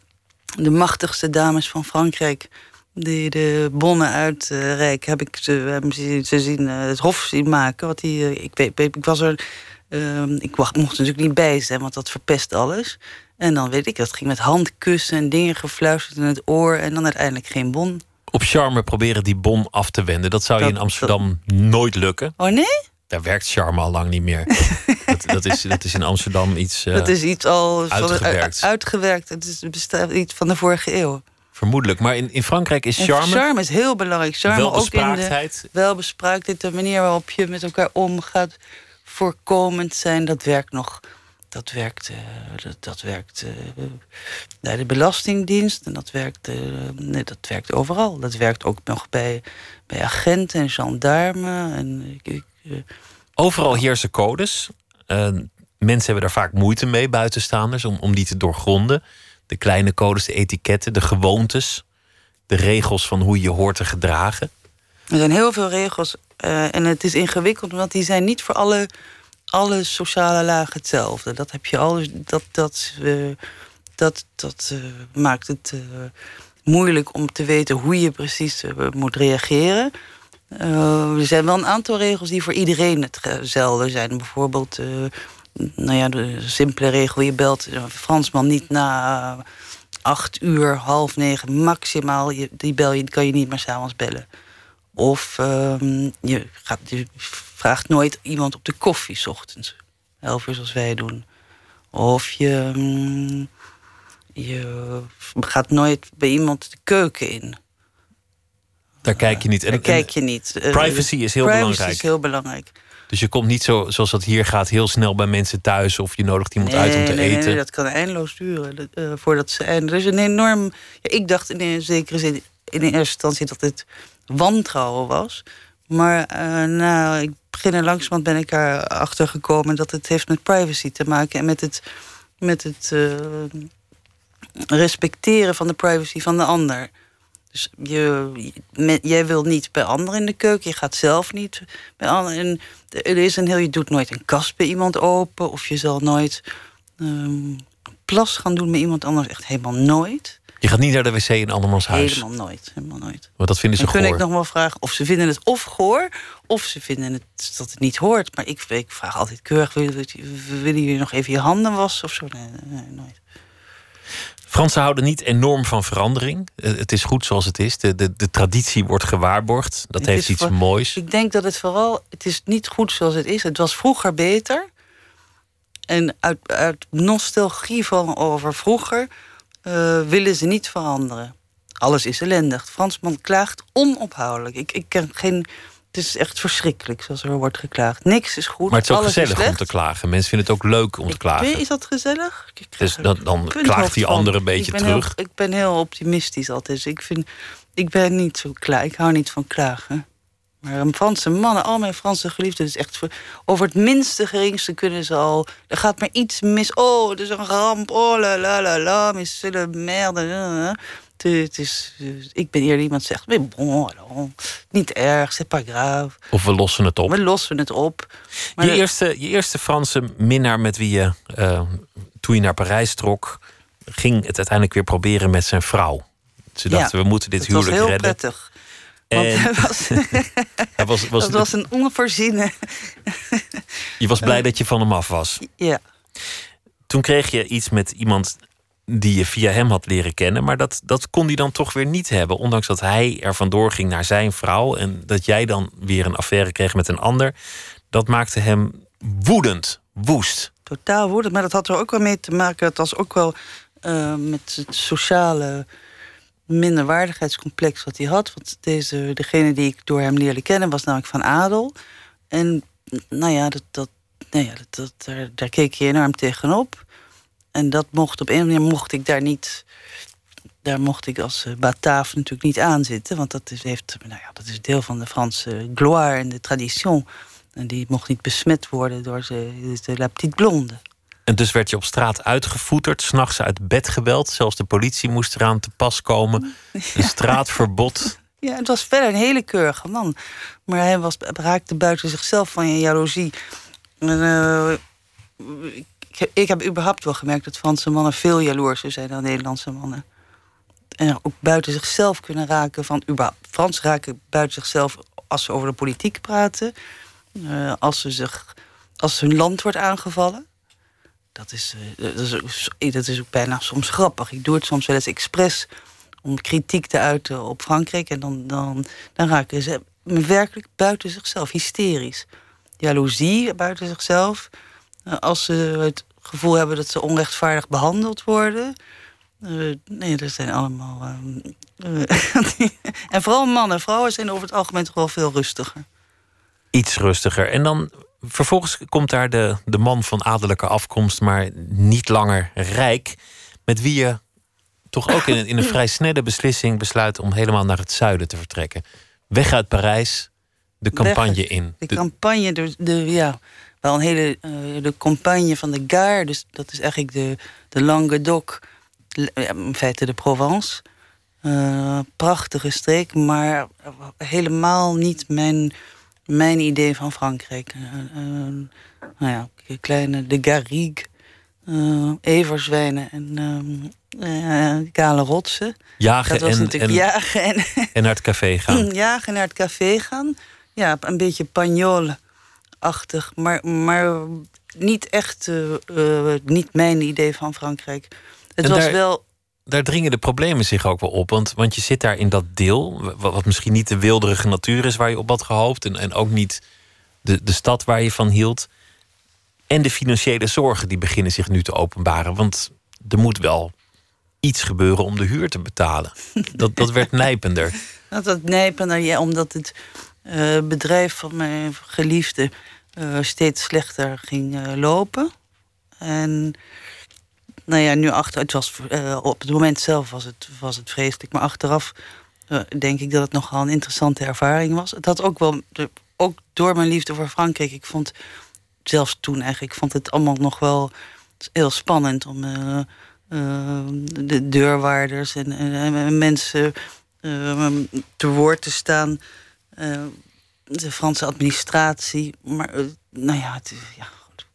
de machtigste dames van Frankrijk die de bonnen uitreiken, heb ik ze, hebben ze, zien uh, het hof zien maken. Wat die, uh, ik, weet, ik was er. Uh, ik mocht natuurlijk niet bij zijn, want dat verpest alles. En dan weet ik, dat ging met handkussen en dingen gefluisterd in het oor. En dan uiteindelijk geen bon. Op charme proberen die bon af te wenden. Dat zou je in Amsterdam nooit lukken. Oh nee? Daar werkt charme al lang niet meer. dat, dat, is, dat is in Amsterdam iets. dat is iets al uitgewerkt. Van, uitgewerkt. Het is, bestaat iets van de vorige eeuw. Vermoedelijk. Maar in, in Frankrijk is charme... charme is heel belangrijk. Charme ook in de welbespraaktheid. De manier waarop je met elkaar omgaat. Voorkomend zijn, dat werkt nog... Dat werkt, uh, dat, dat, werkt uh, bij de Belastingdienst en dat werkt, uh, nee, dat werkt overal. Dat werkt ook nog bij, bij agenten en gendarmen. En, overal heersen codes. mensen hebben daar vaak moeite mee, buitenstaanders, om, om die te doorgronden de kleine codes, de etiketten, de gewoontes, de regels van hoe je hoort te gedragen? Er zijn heel veel regels uh, en het is ingewikkeld, want die zijn niet voor alle, alle sociale lagen hetzelfde. Dat heb je al, dat, dat, uh, dat, dat uh, maakt het moeilijk om te weten hoe je precies moet reageren. er zijn wel een aantal regels die voor iedereen hetzelfde zijn. Bijvoorbeeld nou ja, de simpele regel, je belt een Fransman niet na acht uur, half negen maximaal. Je, die bel je, kan je niet meer s'avonds bellen. Of um, je, gaat, je vraagt nooit iemand op de koffie s ochtends. Elf uur zoals wij doen. Of je, um, je gaat nooit bij iemand de keuken in. Daar kijk je niet. Daar kijk je niet. Privacy is heel privacy belangrijk. is heel belangrijk. Dus je komt niet zo, zoals dat hier gaat, heel snel bij mensen thuis of je nodigt iemand nee, uit om te nee, eten. Nee, dat kan eindeloos duren uh, voordat ze eindigen. Er is een enorm. Ja, ik dacht in een zekere zin, in eerste instantie dat het wantrouwen was. Maar uh, nou, ik begin er langzamerhand ben ik erachter gekomen dat het heeft met privacy te maken en met het, met het uh, respecteren van de privacy van de ander. Dus je, met, jij wil niet bij anderen in de keuken. Je gaat zelf niet bij anderen. En er is een heel, je doet nooit een kast bij iemand open. Of je zal nooit um, plas gaan doen met iemand anders. Echt helemaal nooit. Je gaat niet naar de wc in andermans huis? Helemaal nooit. Helemaal nooit. Want dat vinden ze Dan goor. kun ik nog wel vragen of ze vinden het of goor... of ze vinden het, dat het niet hoort. Maar ik, ik vraag altijd keurig... willen jullie nog even je handen wassen of zo? Nee, nee nooit. Fransen houden niet enorm van verandering. Het is goed zoals het is. De, de, de traditie wordt gewaarborgd. Dat Het heeft iets voor- moois. Ik denk dat het vooral... Het is niet goed zoals het is. Het was vroeger beter. En uit, uit nostalgie van over vroeger... eh, willen ze niet veranderen. Alles is ellendig. De Fransman klaagt onophoudelijk. Ik, ik ken geen... Het is echt verschrikkelijk zoals er wordt geklaagd. Niks is goed. Maar het is ook alles gezellig om te klagen. Mensen vinden het ook leuk om te klagen. is dat gezellig? Dus dan, dan klaagt die ander een beetje ik terug. Heel, ik ben heel optimistisch altijd. Ik, vind, ik ben niet zo klaar. Ik hou niet van klagen. Maar een Franse mannen, al mijn Franse geliefden, is echt voor, over het minste geringste kunnen ze al. Er gaat maar iets mis. Oh, het is een ramp. Oh la la la la, mais c'est le merde. Het, het is, ik ben eerder iemand zegt, bon, niet erg, c'est pas grave. Of we lossen het op. We lossen het op. Maar Je eerste, je eerste Franse minnaar met wie je, eh, toen je naar Parijs trok, ging het uiteindelijk weer proberen met zijn vrouw. Ze Ja, dachten, we moeten dit het was huwelijk heel redden. prettig. Want En hij was, hij was, was, dat was een onvoorziene. je was blij dat je van hem af was. Ja. Toen kreeg je iets met iemand die je via hem had leren kennen. Maar dat, dat kon hij dan toch weer niet hebben. Ondanks dat hij er vandoor ging naar zijn vrouw. En dat jij dan weer een affaire kreeg met een ander. Dat maakte hem woedend, woest. Totaal woedend. Maar dat had er ook wel mee te maken. Het was ook wel uh, met het sociale minderwaardigheidscomplex wat hij had. Want deze, degene die ik door hem leerde kennen was namelijk van adel. En nou ja, dat, dat, nou ja dat, dat, daar, daar keek je enorm tegenop. En dat mocht op een manier mocht ik daar niet. Daar mocht ik als uh, Bataaf natuurlijk niet aan zitten. Want dat is, heeft, nou ja, dat is deel van de Franse gloire en de tradition. En die mocht niet besmet worden door de, de La Petite Blonde. En dus werd je op straat uitgevoeterd, s'nachts uit bed gebeld. Zelfs de politie moest eraan te pas komen. Een straatverbod. Ja, het was verder een hele keurige man. Maar hij was, raakte buiten zichzelf van je jaloezie. En, uh, ik, ik, heb überhaupt wel gemerkt dat Franse mannen veel jaloerser zijn dan Nederlandse mannen. En ook buiten zichzelf kunnen raken van. Frans raken buiten zichzelf als ze over de politiek praten. Uh, als, ze zich, als hun land wordt aangevallen. Dat is, uh, dat, is, dat is ook bijna soms grappig. Ik doe het soms wel eens expres om kritiek te uiten op Frankrijk. En dan, dan, dan raken ze werkelijk buiten zichzelf, hysterisch. Jaloezie buiten zichzelf. Uh, als ze het gevoel hebben dat ze onrechtvaardig behandeld worden. Uh, nee, dat zijn allemaal. en vooral mannen. Vrouwen zijn over het algemeen toch wel veel rustiger. Iets rustiger. En dan vervolgens komt daar de, de man van adellijke afkomst, maar niet langer rijk. Met wie je toch ook in, in een vrij snelle beslissing besluit om helemaal naar het zuiden te vertrekken. Weg uit Parijs, de campagne in. De, campagne, de, de, ja, wel een hele. Uh, de campagne van de Gare, dus dat is eigenlijk de, de Languedoc, in feite de Provence. Uh, prachtige streek, maar helemaal niet mijn mijn idee van Frankrijk. Uh, uh, nou ja, kleine de Garrigue, everzwijnen en kale rotsen. Jagen dat was en, en, jagen en, en naar het café gaan. jagen naar het café gaan. Ja, een beetje pagnol-achtig, maar, maar niet echt niet mijn idee van Frankrijk. Het en was daar, wel daar dringen de problemen zich ook wel op. Want, want je zit daar in dat deel, wat, wat misschien niet de wilderige natuur is waar je op had gehoopt. En, en ook niet de, de stad waar je van hield. En de financiële zorgen die beginnen zich nu te openbaren. Want er moet wel iets gebeuren om de huur te betalen. Dat, dat werd nijpender. Dat, dat nijpender, ja, omdat het uh, bedrijf van mijn geliefde uh, steeds slechter ging uh, lopen. En nou ja, nu achter, het was, uh, op het moment zelf was het, was het vreselijk. Maar achteraf denk ik dat het nogal een interessante ervaring was. Het had ook wel, ook door mijn liefde voor Frankrijk, ik vond zelfs toen eigenlijk, ik vond het allemaal nog wel heel spannend om de deurwaarders en, en mensen te woord te staan. De Franse administratie. Maar nou ja, het, ja,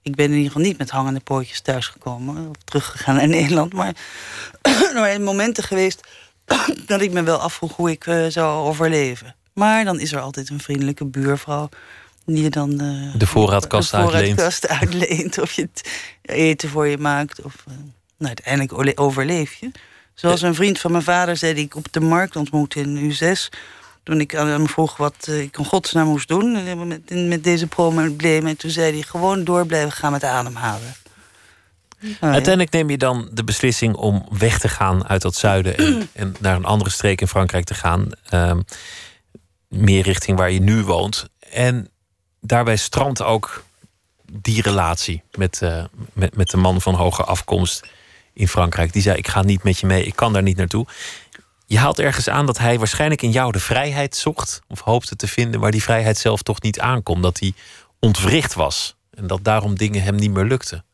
ik ben in ieder geval niet met hangende pootjes thuisgekomen. Of teruggegaan naar Nederland. Maar er zijn momenten geweest dat ik me wel afvroeg hoe ik uh, zou overleven. Maar dan is er altijd een vriendelijke buurvrouw die je dan uh, de voorraadkast, de voorraadkast uitleent. Of je het eten voor je maakt. Of uh, nou, uiteindelijk overleef je. Zoals een vriend van mijn vader zei die ik op de markt ontmoette in U6 toen ik aan hem vroeg wat eh, ik in godsnaam moest doen eh, met, met deze problemen. En toen zei hij gewoon door blijven gaan met ademhalen. Uiteindelijk neem je dan de beslissing om weg te gaan uit dat zuiden en, en naar een andere streek in Frankrijk te gaan. Um, meer richting waar je nu woont. En daarbij strandt ook die relatie met, uh, met, met de man van hoge afkomst in Frankrijk. Die zei: Ik ga niet met je mee, ik kan daar niet naartoe. Je haalt ergens aan dat hij waarschijnlijk in jou de vrijheid zocht, of hoopte te vinden, waar die vrijheid zelf toch niet aankomt. Dat hij ontwricht was en dat daarom dingen hem niet meer lukten.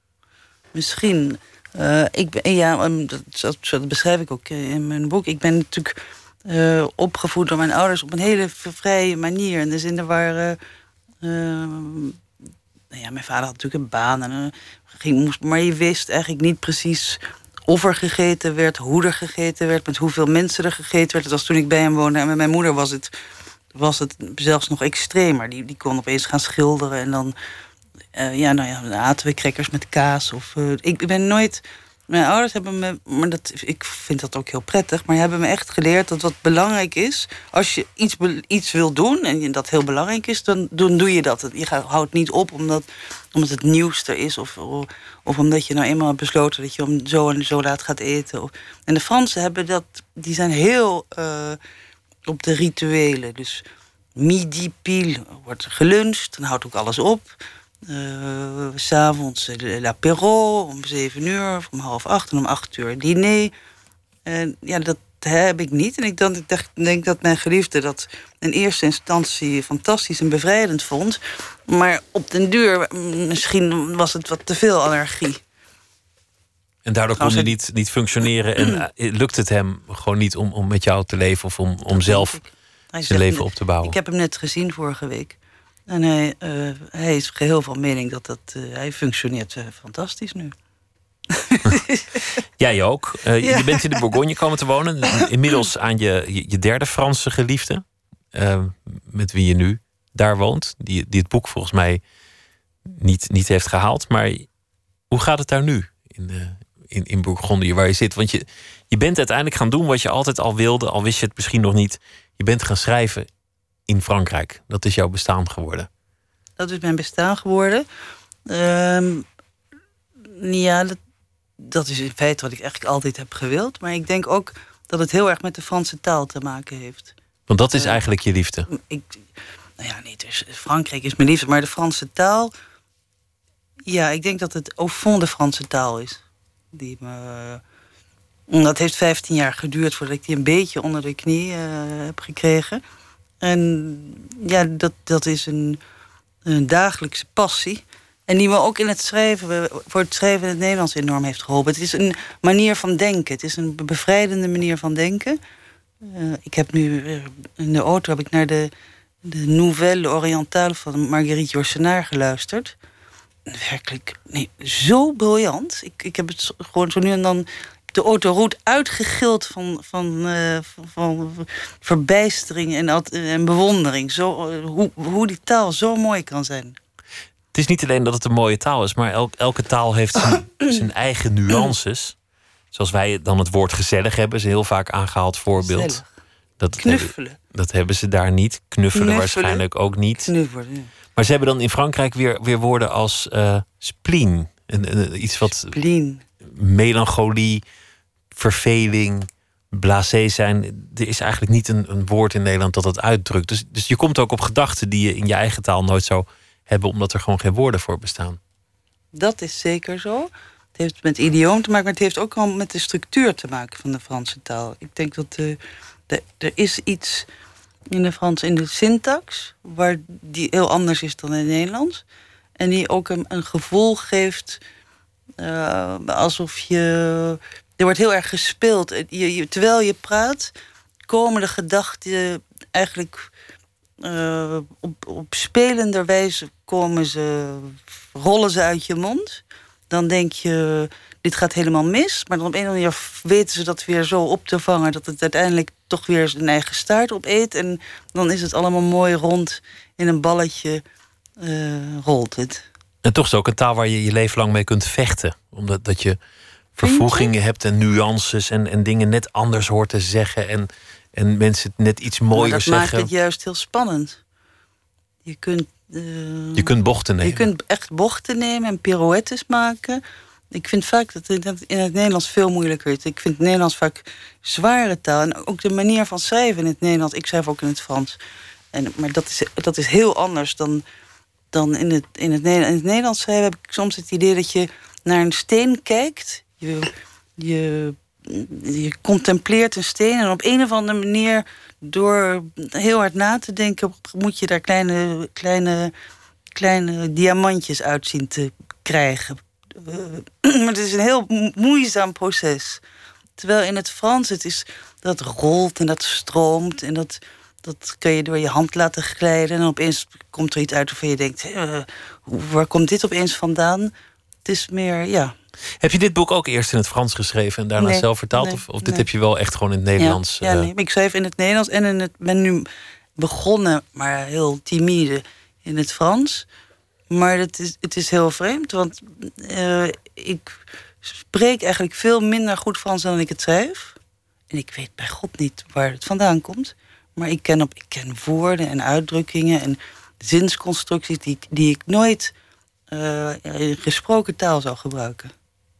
Misschien. Uh, ik ja, dat, dat, beschrijf ik ook in mijn boek. Ik ben natuurlijk uh, opgevoed door mijn ouders op een hele vrije manier. In de zin, waren. Uh, nou ja, mijn vader had natuurlijk een baan en ging, moest, maar je wist eigenlijk niet precies of er gegeten werd, hoe er gegeten werd, met hoeveel mensen er gegeten werd. Dat was toen ik bij hem woonde. En met mijn moeder was het, was het zelfs nog extremer. Die, die kon opeens gaan schilderen en dan... Uh, ja, nou ja, dan we crackers met kaas. Of, uh, ik ben nooit Mijn ouders hebben me, maar dat, ik vind dat ook heel prettig, maar hebben me echt geleerd dat wat belangrijk is, als je iets, iets wil doen en dat heel belangrijk is, dan, dan doe je dat. Je houdt niet op omdat, omdat het nieuws er is of, of, omdat je nou eenmaal hebt besloten dat je om zo en zo laat gaat eten. Of- En de Fransen hebben dat, die zijn heel eh, op de rituelen. Dus midi pile wordt geluncht, dan houdt ook alles op. S S'avonds eh, l'apéro om zeven uur, of om half acht en om acht uur diner. En ja, dat heb ik niet. En ik dan, ik denk dat mijn geliefde dat in eerste instantie fantastisch en bevrijdend vond. Maar op den duur, misschien was het wat te veel allergie. En daardoor kon hij niet, niet functioneren. En eh, lukt het hem gewoon niet om, om met jou te leven of om, om zelf zijn leven op te bouwen. Ik heb hem net gezien vorige week. En hij, eh, hij is geheel van mening dat dat, eh, hij functioneert fantastisch nu. Jij ook. Eh, Ja. Je bent in de Bourgogne komen te wonen. Inmiddels aan je, je, je derde Franse geliefde. eh, met wie je nu daar woont. Die, die het boek volgens mij niet, niet heeft gehaald. Maar hoe gaat het daar nu? In, eh, in, in Bourgondië waar je zit. Want je, je bent uiteindelijk gaan doen wat je altijd al wilde. Al wist je het misschien nog niet. Je bent gaan schrijven in Frankrijk. Dat is jouw bestaan geworden. Dat is mijn bestaan geworden. Ehm, ja, dat, dat is in feite wat ik eigenlijk altijd heb gewild. Maar ik denk ook dat het heel erg met de Franse taal te maken heeft. Want dat is Eh, eigenlijk je liefde. Ik, nou ja, nee, dus Frankrijk is mijn liefde, maar de Franse taal. Ja, ik denk dat het au fond de Franse taal is. Die me, dat heeft 15 jaar geduurd voordat ik die een beetje onder de knie eh, heb gekregen. En ja, dat, dat is een, een dagelijkse passie. En die me ook in het schrijven, voor het schrijven in het Nederlands enorm heeft geholpen. Het is een manier van denken. Het is een bevrijdende manier van denken. Eh, ik heb nu eh, in de auto heb ik naar de, de Nouvelle Orientale van Marguerite Yourcenar geluisterd. Werkelijk, nee, zo briljant. Ik, ik heb het gewoon zo nu en dan de autoroute uitgegild van, van, eh, van, van verbijstering en, en bewondering. Zo, hoe, hoe die taal zo mooi kan zijn. Het is niet alleen dat het een mooie taal is, maar elk- elke taal heeft zijn, zijn eigen nuances. Zoals wij dan het woord gezellig hebben, is een heel vaak aangehaald voorbeeld. Dat, Knuffelen. dat hebben ze daar niet. Knuffelen, Knuffelen. waarschijnlijk ook niet. Knuffelen. ja. Maar ze hebben dan in Frankrijk weer, weer woorden als eh spleen. Een, een- iets wat melancholie, verveling, blasé zijn. Er is eigenlijk niet een, een woord in Nederland dat dat uitdrukt. Dus, dus je komt ook op gedachten die je in je eigen taal nooit zou hebben, omdat er gewoon geen woorden voor bestaan. Dat is zeker zo. Het heeft met idioom te maken, maar het heeft ook wel met de structuur te maken van de Franse taal. Ik denk dat de, er is iets in de Frans, in de syntax, waar die heel anders is dan in het Nederlands. En die ook een, een gevoel geeft eh, alsof je. Er wordt heel erg gespeeld. Je- terwijl je praat, komen de gedachten eigenlijk eh, op, op spelender wijze komen ze, rollen ze uit je mond. Dan denk je, dit gaat helemaal mis. Maar dan op een of andere manier weten ze dat weer zo op te vangen... dat het uiteindelijk toch weer zijn eigen staart opeet. En dan is het allemaal mooi rond in een balletje eh, rolt het. En toch is het ook een taal waar je je leven lang mee kunt vechten. Omdat dat je vervoegingen hebt en nuances en, en dingen net anders hoort te zeggen. En, en mensen het net iets mooier dat zeggen. maakt het juist heel spannend. Je kunt... eh, Je kunt bochten nemen. Je kunt echt bochten nemen en pirouettes maken. Ik vind vaak dat het in het Nederlands veel moeilijker is. Ik vind het Nederlands vaak zware taal. En ook de manier van schrijven in het Nederlands. Ik schrijf ook in het Frans. En, maar dat is, dat is heel anders dan, dan in, het, in, het Nederlands. In het Nederlands schrijven heb ik soms het idee dat je naar een steen kijkt. Je, je, je contempleert een steen. En op een of andere manier, door heel hard na te denken... moet je daar kleine, kleine kleine diamantjes uit zien te krijgen. Maar het is een heel mo- moeizaam proces. Terwijl in het Frans het is dat rolt en dat stroomt en dat, dat kun je door je hand laten glijden. En opeens komt er iets uit waarvan je denkt: eh, waar komt dit opeens vandaan? Het is meer, ja. Heb je dit boek ook eerst in het Frans geschreven en daarna Nee, zelf vertaald? nee, of, of dit heb je wel echt gewoon in het Nederlands? Ja, ja eh, nee. Ik schrijf in het Nederlands en in het, ben nu begonnen, maar heel timide in het Frans. Maar het is, het is heel vreemd, want eh, ik spreek eigenlijk veel minder goed Frans dan ik het schrijf. En ik weet bij God niet waar het vandaan komt. Maar ik ken, op, ik ken woorden en uitdrukkingen en zinsconstructies die, ik- die ik nooit eh, in gesproken taal zou gebruiken.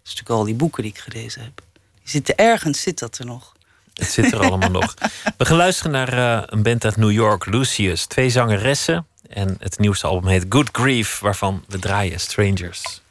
Dat is natuurlijk al die boeken die ik gelezen heb. Die zitten ergens, zit dat er nog. Het zit er allemaal nog. We gaan luisteren naar eh, een band uit New York, Lucius. Twee zangeressen. En het nieuwste album heet Good Grief, waarvan we draaien Strangers.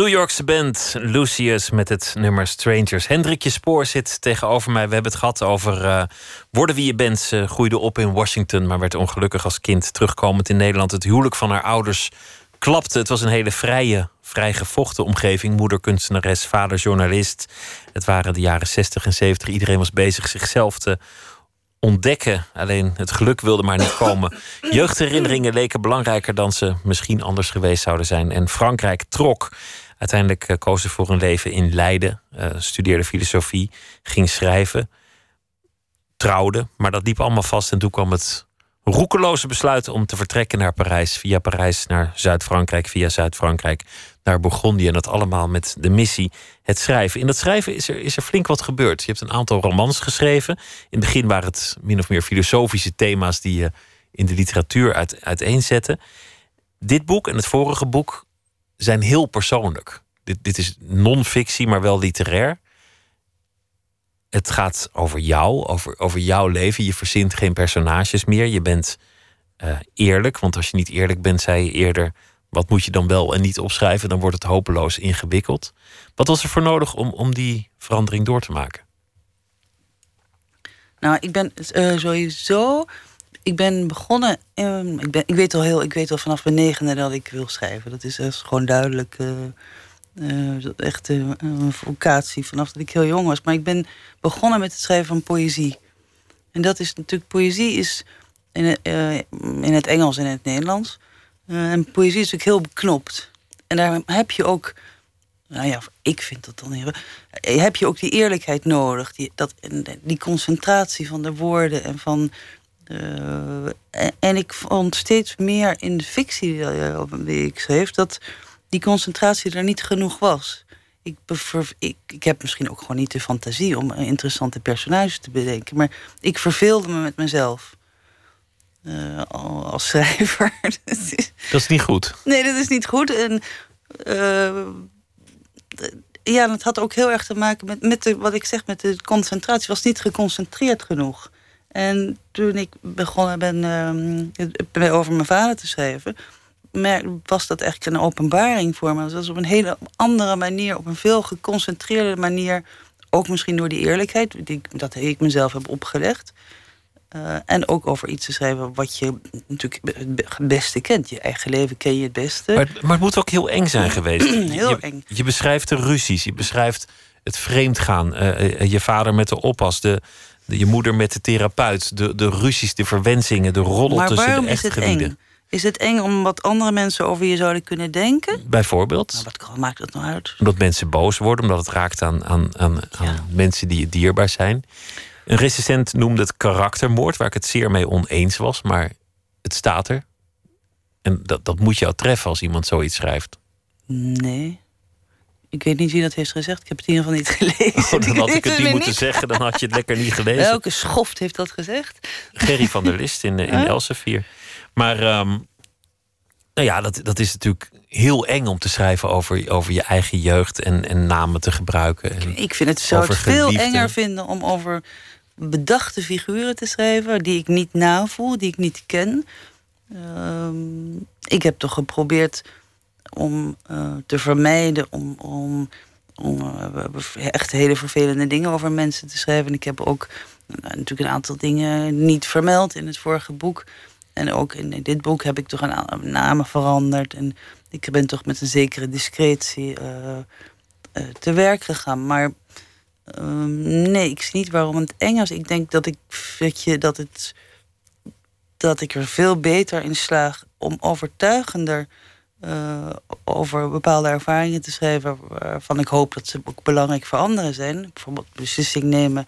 New Yorkse band Lucius met het nummer Strangers. Hendrikje Spoor zit tegenover mij. We hebben het gehad over eh, worden wie je bent. Ze groeide op in Washington, maar werd ongelukkig als kind terugkomend in Nederland. Het huwelijk van haar ouders klapte. Het was een hele vrije, vrij gevochten omgeving. Moeder kunstenares, vader journalist. Het waren de jaren 60 en 70. Iedereen was bezig zichzelf te ontdekken. Alleen het geluk wilde maar niet komen. Jeugdherinneringen leken belangrijker dan ze misschien anders geweest zouden zijn. En Frankrijk trok. Uiteindelijk eh, koos ze voor een leven in Leiden. eh, studeerde filosofie, ging schrijven. Trouwde, maar dat liep allemaal vast. En toen kwam het roekeloze besluit om te vertrekken naar Parijs. Via Parijs naar Zuid-Frankrijk, via Zuid-Frankrijk naar Bourgondië. En dat allemaal met de missie het schrijven. In dat schrijven is er, is er flink wat gebeurd. Je hebt een aantal romans geschreven. In het begin waren het min of meer filosofische thema's die je in de literatuur uit, uiteenzette. Dit boek en het vorige boek zijn heel persoonlijk. Dit, dit is non-fictie, maar wel literair. Het gaat over jou, over, over jouw leven. Je verzint geen personages meer. Je bent eh, eerlijk, want als je niet eerlijk bent, zei je eerder... wat moet je dan wel en niet opschrijven? Dan wordt het hopeloos ingewikkeld. Wat was er voor nodig om, om die verandering door te maken? Nou, ik ben eh, sowieso. Ik ben begonnen. ehm, ik, ben, ik weet al heel. Ik weet al vanaf mijn negende dat ik wil schrijven. Dat is echt gewoon duidelijk. eh, dat echt eh, een vocatie vanaf dat ik heel jong was. Maar ik ben begonnen met het schrijven van poëzie. En dat is natuurlijk. Poëzie is in in het Engels en in het Nederlands. En poëzie is natuurlijk heel beknopt. En daar heb je ook nou ja, ik vind dat dan heel. Heb je ook die eerlijkheid nodig, die, dat, die concentratie van de woorden en van. Eh, en, en ik vond steeds meer in de fictie eh, die ik schreef dat die concentratie er niet genoeg was. Ik, bever- ik, ik heb misschien ook gewoon niet de fantasie om interessante personages te bedenken, maar ik verveelde me met mezelf. eh, al- als schrijver. Dat is- niet goed. Nee, dat is niet goed. En ja, dat had ook heel erg te maken met, met de, wat ik zeg, met de concentratie. was niet geconcentreerd genoeg. En toen ik begonnen ben ehm, over mijn vader te schrijven, was dat eigenlijk een openbaring voor me. Dat was op een hele andere manier, op een veel geconcentreerde manier. Ook misschien door die eerlijkheid, die, ik- dat ik mezelf heb opgelegd. Eh, en ook over iets te schrijven wat je natuurlijk het be- het beste kent. Je eigen leven ken je het beste. Maar, maar het moet ook heel eng zijn geweest. Heel je, eng. Je beschrijft de ruzies, je beschrijft het vreemdgaan. eh, je vader met de oppas, de- je moeder met de therapeut. De, de ruzies, de verwensingen, de roddel maar tussen waarom de is het echtgelieden. eng? Is het eng om wat andere mensen over je zouden kunnen denken? Bijvoorbeeld. Nou, wat maakt dat nou uit? Omdat mensen boos worden, omdat het raakt aan, aan, aan, aan mensen die je dierbaar zijn. Een recensent noemde het karaktermoord, waar ik het zeer mee oneens was, maar het staat er. En dat, dat moet jou treffen als iemand zoiets schrijft. Nee. Ik weet niet wie dat heeft gezegd. Ik heb het in ieder geval niet gelezen. Oh, dan had ik het niet moeten niet. zeggen, dan had je het lekker niet gelezen. Welke schoft heeft dat gezegd? Gerry van der List in, eh, in Huh? Elsevier. Maar ehm, nou ja, dat, dat is natuurlijk heel eng om te schrijven over, over je eigen jeugd en, en namen te gebruiken. En Ik vind het, zou het over veel enger vinden om over bedachte figuren te schrijven... die ik niet navoel, die ik niet ken. Ehm, ik heb toch geprobeerd om eh, te vermijden... om, om, om eh, echt hele vervelende dingen over mensen te schrijven. En ik heb ook eh, natuurlijk een aantal dingen niet vermeld in het vorige boek... En ook in dit boek heb ik toch een namen veranderd. En ik ben toch met een zekere discretie te werk gegaan. Maar ehm, nee, ik zie niet waarom het Engels. Ik denk dat ik, dat, je, dat, het, dat ik er veel beter in slaag om overtuigender over bepaalde ervaringen te schrijven. Waarvan ik hoop dat ze ook belangrijk voor anderen zijn. Bijvoorbeeld beslissing nemen,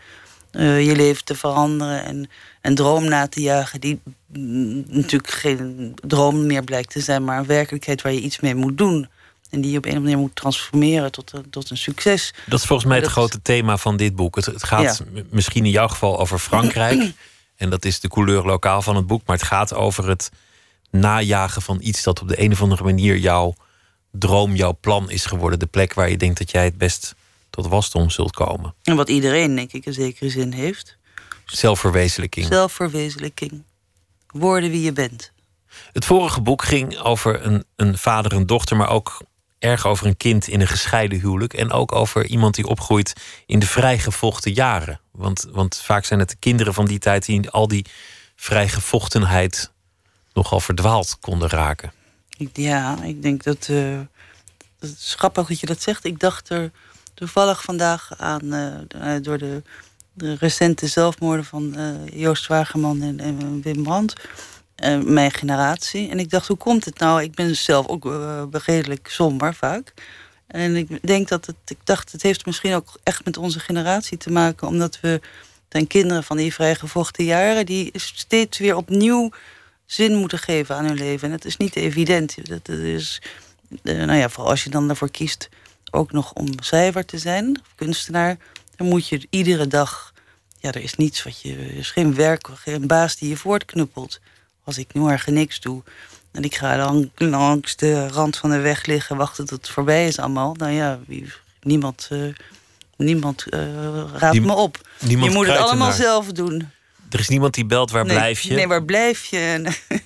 eh, je leven te veranderen en een droom na te jagen. Die mm, natuurlijk geen droom meer blijkt te zijn, maar een werkelijkheid waar je iets mee moet doen. En die je op een of andere manier moet transformeren tot een, tot een succes. dat is volgens mij het Dat- grote thema van dit boek. Het, het gaat Ja. misschien in jouw geval over Frankrijk. en dat is de couleur lokaal van het boek. Maar het gaat over het najagen van iets dat op de een of andere manier jouw droom, jouw plan is geworden. De plek waar je denkt dat jij het best tot wasdom zult komen. En wat iedereen, denk ik, in zekere zin heeft. Zelfverwezenlijking. Zelfverwezenlijking. Worden wie je bent. Het vorige boek ging over een, een vader en dochter, maar ook erg over een kind in een gescheiden huwelijk. En ook over iemand die opgroeit in de vrijgevochten jaren. Want, want vaak zijn het de kinderen van die tijd die al die vrijgevochtenheid nogal verdwaald konden raken. Ja, ik denk dat. eh het grappig dat je dat zegt. Ik dacht er toevallig vandaag aan. eh, door de, de recente zelfmoorden van eh, Joost Wageman en, Wim Brandt. eh, mijn generatie. En ik dacht, hoe komt het nou? Ik ben zelf ook eh, redelijk somber vaak. En ik denk dat het. Ik dacht, het heeft misschien ook echt met onze generatie te maken. Omdat we zijn kinderen van die vrijgevochten jaren. die steeds weer opnieuw zin moeten geven aan hun leven. En dat is niet evident. Dat is, eh, nou ja, vooral als je dan ervoor kiest ook nog om schrijver te zijn, of kunstenaar, dan moet je iedere dag. Ja, er is niets wat je. Er is geen werk, geen baas die je voortknuppelt. Als ik nu morgen niks doe en ik ga dan langs de rand van de weg liggen, wachten tot het voorbij is allemaal. Nou ja, wie, niemand, eh, niemand eh, raadt Die- me op. je moet het allemaal zelf doen. Er is niemand die belt, waar nee, blijf je? Nee, waar blijf je? En-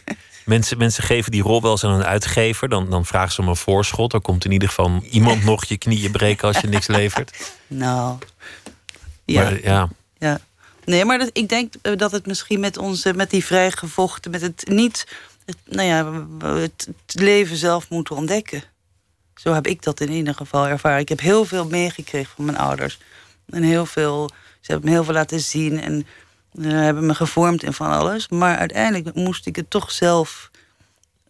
Mensen, mensen geven die rol wel eens aan een uitgever. Dan, dan vragen ze om een voorschot. Er komt in ieder geval iemand nog je knieën breken als je niks levert. Nou, ja, Maar ja, ja. Nee, maar dat, ik denk eh, dat het misschien met onze, met die vrijgevochten, met het niet, het, nou ja, het, het leven zelf moeten ontdekken. Zo heb ik dat in ieder geval ervaren. Ik heb heel veel meegekregen van mijn ouders. En heel veel, ze hebben me heel veel laten zien en hebben me gevormd in van alles. Maar uiteindelijk moest ik het toch zelf,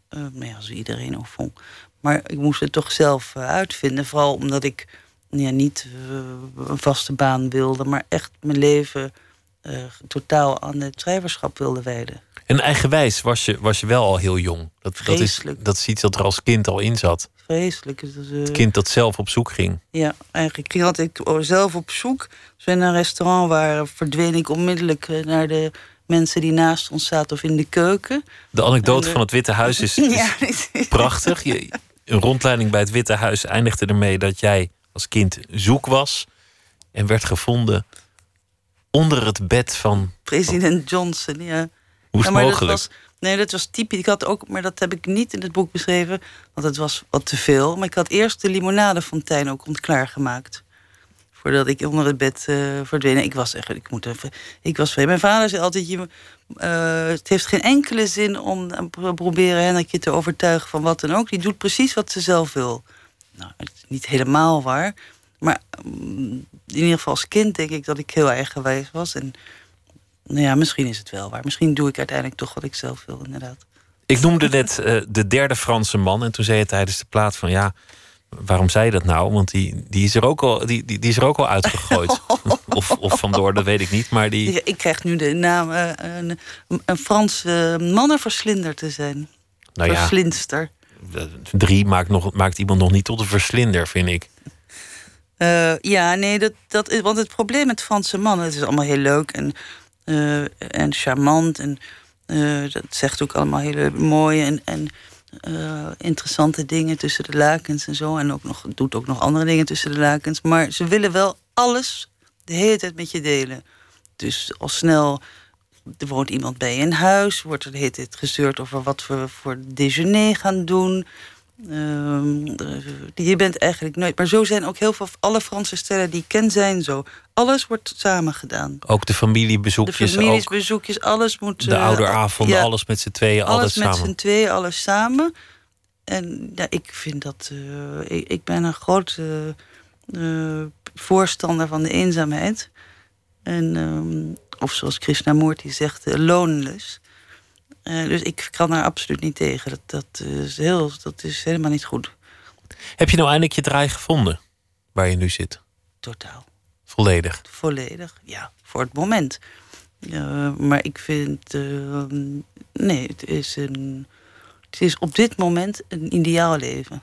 eh nou ja, zoals iedereen ook vond. Maar ik moest het toch zelf eh, uitvinden. Vooral omdat ik ja, niet eh, een vaste baan wilde, maar echt mijn leven eh, totaal aan het schrijverschap wilde wijden. En eigenwijs was je, was je wel al heel jong. Dat, dat, is, dat is iets dat er als kind al in zat. Vreselijk. Het eh, Het kind dat zelf op zoek ging. Ja, eigenlijk ging had ik zelf op zoek. Als we in een restaurant waren, verdween ik onmiddellijk eh, naar de mensen die naast ons zaten of in de keuken. De anekdote eh, van het Witte Huis is, is Ja, prachtig. Je, een rondleiding bij het Witte Huis eindigde ermee dat jij als kind zoek was en werd gevonden onder het bed van. president Johnson. Ja. Hoe is ja, dat mogelijk? was, nee, dat was typisch. Ik had ook, maar dat heb ik niet in het boek beschreven, want het was wat te veel. Maar ik had eerst de limonadefontein ook ontklaargemaakt. Voordat ik onder het bed eh verdween. Ik was echt, ik moet even, ik was. Mijn vader zei altijd, je, eh, het heeft geen enkele zin om pro- proberen Henrikje te overtuigen van wat dan ook. Die doet precies wat ze zelf wil. Nou, het is niet helemaal waar. Maar mm, in ieder geval als kind denk ik dat ik heel eigenwijs was. En nou ja, misschien is het wel waar. Misschien doe ik uiteindelijk toch wat ik zelf wil, inderdaad. Ik noemde net eh, de derde Franse man. En toen zei je tijdens de plaat van ja. Waarom zei je dat nou? Want die, die, is, er ook al, die, die, die is er ook al uitgegooid. of, of vandoor, dat weet ik niet. Maar die, Ja, Ik krijg nu de naam eh, een, een Franse mannenverslinder te zijn. nou ja, Verslindster. drie maakt, nog, maakt iemand nog niet tot een verslinder, vind ik. Eh, ja, nee, dat, dat, is- want het probleem met Franse mannen, het is allemaal heel leuk en, eh, en charmant. En eh, dat zegt ook allemaal hele mooie en, en eh, interessante dingen tussen de lakens en zo. En ook nog, doet ook nog andere dingen tussen de lakens. Maar ze willen wel alles de hele tijd met je delen. Dus al snel er woont iemand bij je in huis, wordt er de hele tijd gezeurd over wat we voor déjeuner gaan doen. Ehm, eh, je bent eigenlijk nooit. Maar zo zijn ook heel veel. Alle Franse stellen die ik ken zijn zo. Alles wordt samen gedaan. Ook de De familiebezoekjes, ook familiesbezoekjes, alles moet. de eh, ouderavonden, ja, alles met z'n tweeën, altijd alles met samen. z'n tweeën, alles samen. En ja, ik vind dat. eh, ik, ik ben een grote eh, voorstander van de eenzaamheid. En, ehm, of zoals Krishnamurti zegt, uh, loneless. Eh, dus ik kan daar absoluut niet tegen. Dat, dat, is heel, dat is helemaal niet goed. Heb je nou eindelijk je draai gevonden? Waar je nu zit? Totaal. Volledig. Volledig. Ja, voor het moment. Maar ik vind. eh, nee, het is, een, het is op dit moment een ideaal leven.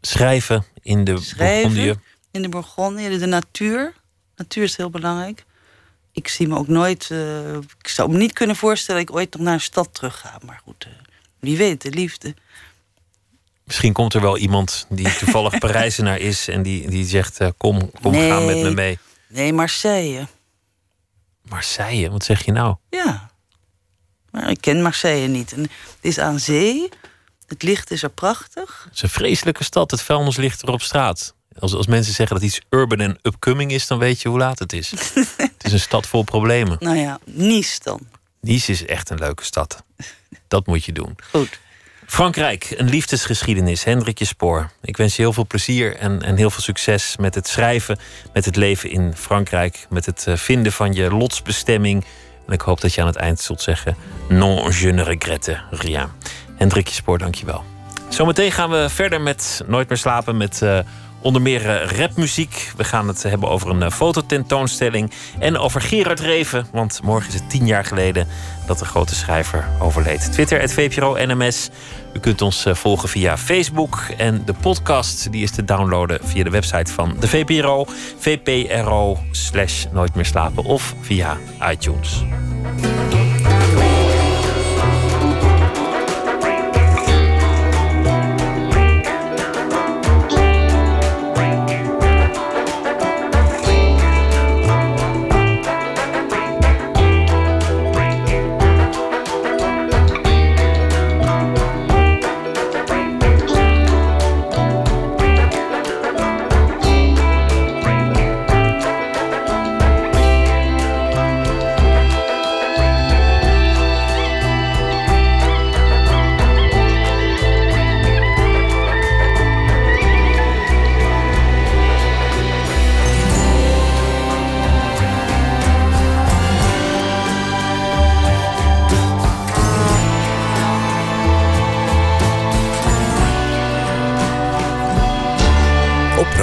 Schrijven in de Schrijven. Bourgondië. In de Bourgondië, de natuur. Natuur is heel belangrijk. Ik zie me ook nooit. eh, ik zou me niet kunnen voorstellen dat ik ooit nog naar een stad terug ga. Maar goed, eh, wie weet, de liefde. Misschien komt er wel iemand die toevallig Parijzenaar is en die, die zegt: eh, Kom, kom Nee. ga met me mee. Nee, Marseille. Marseille, wat zeg je nou? Ja. Maar ik ken Marseille niet. En het is aan zee. Het licht is er prachtig. Het is een vreselijke stad. Het vuilnis ligt er op straat. Als, als mensen zeggen dat iets urban en upcoming is, dan weet je hoe laat het is. is een stad vol problemen. Nou ja, Nice dan. Nice is echt een leuke stad. Dat moet je doen. Goed. Frankrijk, een liefdesgeschiedenis. Hendrikje Spoor. Ik wens je heel veel plezier en, en heel veel succes met het schrijven, met het leven in Frankrijk, met het eh, vinden van je lotsbestemming. En ik hoop dat je aan het eind zult zeggen: Non, je ne regrette rien. Hendrikje Spoor, dankjewel. Zometeen gaan we verder met Nooit meer slapen met eh, onder meer eh, rapmuziek. We gaan het hebben over een eh, fototentoonstelling en over Gerard Reven. Want morgen is het tien jaar geleden dat de grote schrijver overleed. Twitter, het VPRO NMS. U kunt ons eh, volgen via Facebook. En de podcast die is te downloaden via de website van de VPRO. VPRO slash Nooit meer slapen. Of via iTunes.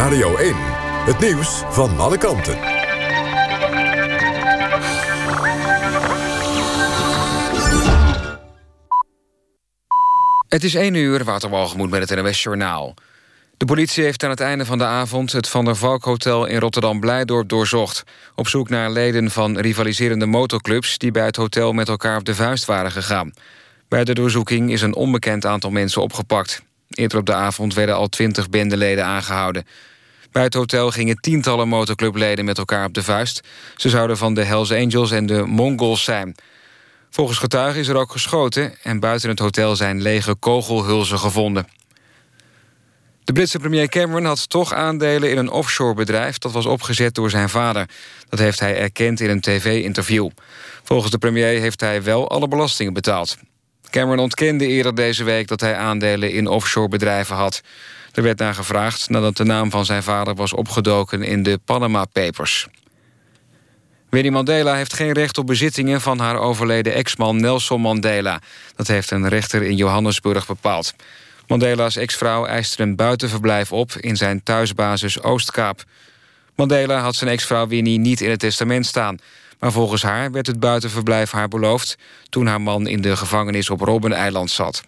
Radio 1. Het nieuws van alle kanten. Het is 1 uur, Waterwalgemoed met het NWS Journaal. De politie heeft aan het einde van de avond het Van der Valk Hotel in Rotterdam-Blijdorp doorzocht. Op zoek naar leden van rivaliserende motorclubs die bij het hotel met elkaar op de vuist waren gegaan. Bij de doorzoeking is een onbekend aantal mensen opgepakt. Eerder op de avond werden al twintig bendeleden aangehouden. Bij het hotel gingen tientallen motorclubleden met elkaar op de vuist. Ze zouden van de Hells Angels en de Mongols zijn. Volgens getuigen is er ook geschoten... en buiten het hotel zijn lege kogelhulzen gevonden. De Britse premier Cameron had toch aandelen in een offshorebedrijf... dat was opgezet door zijn vader. Dat heeft hij erkend in een tv-interview. Volgens de premier heeft hij wel alle belastingen betaald. Cameron ontkende eerder deze week dat hij aandelen in offshorebedrijven had. Er werd naar gevraagd nadat de naam van zijn vader was opgedoken in de Panama Papers. Winnie Mandela heeft geen recht op bezittingen van haar overleden ex-man Nelson Mandela. Dat heeft een rechter in Johannesburg bepaald. Mandela's ex-vrouw eiste een buitenverblijf op in zijn thuisbasis Oostkaap. Mandela had zijn ex-vrouw Winnie niet in het testament staan. Maar volgens haar werd het buitenverblijf haar beloofd... toen haar man in de gevangenis op Robben-eiland zat.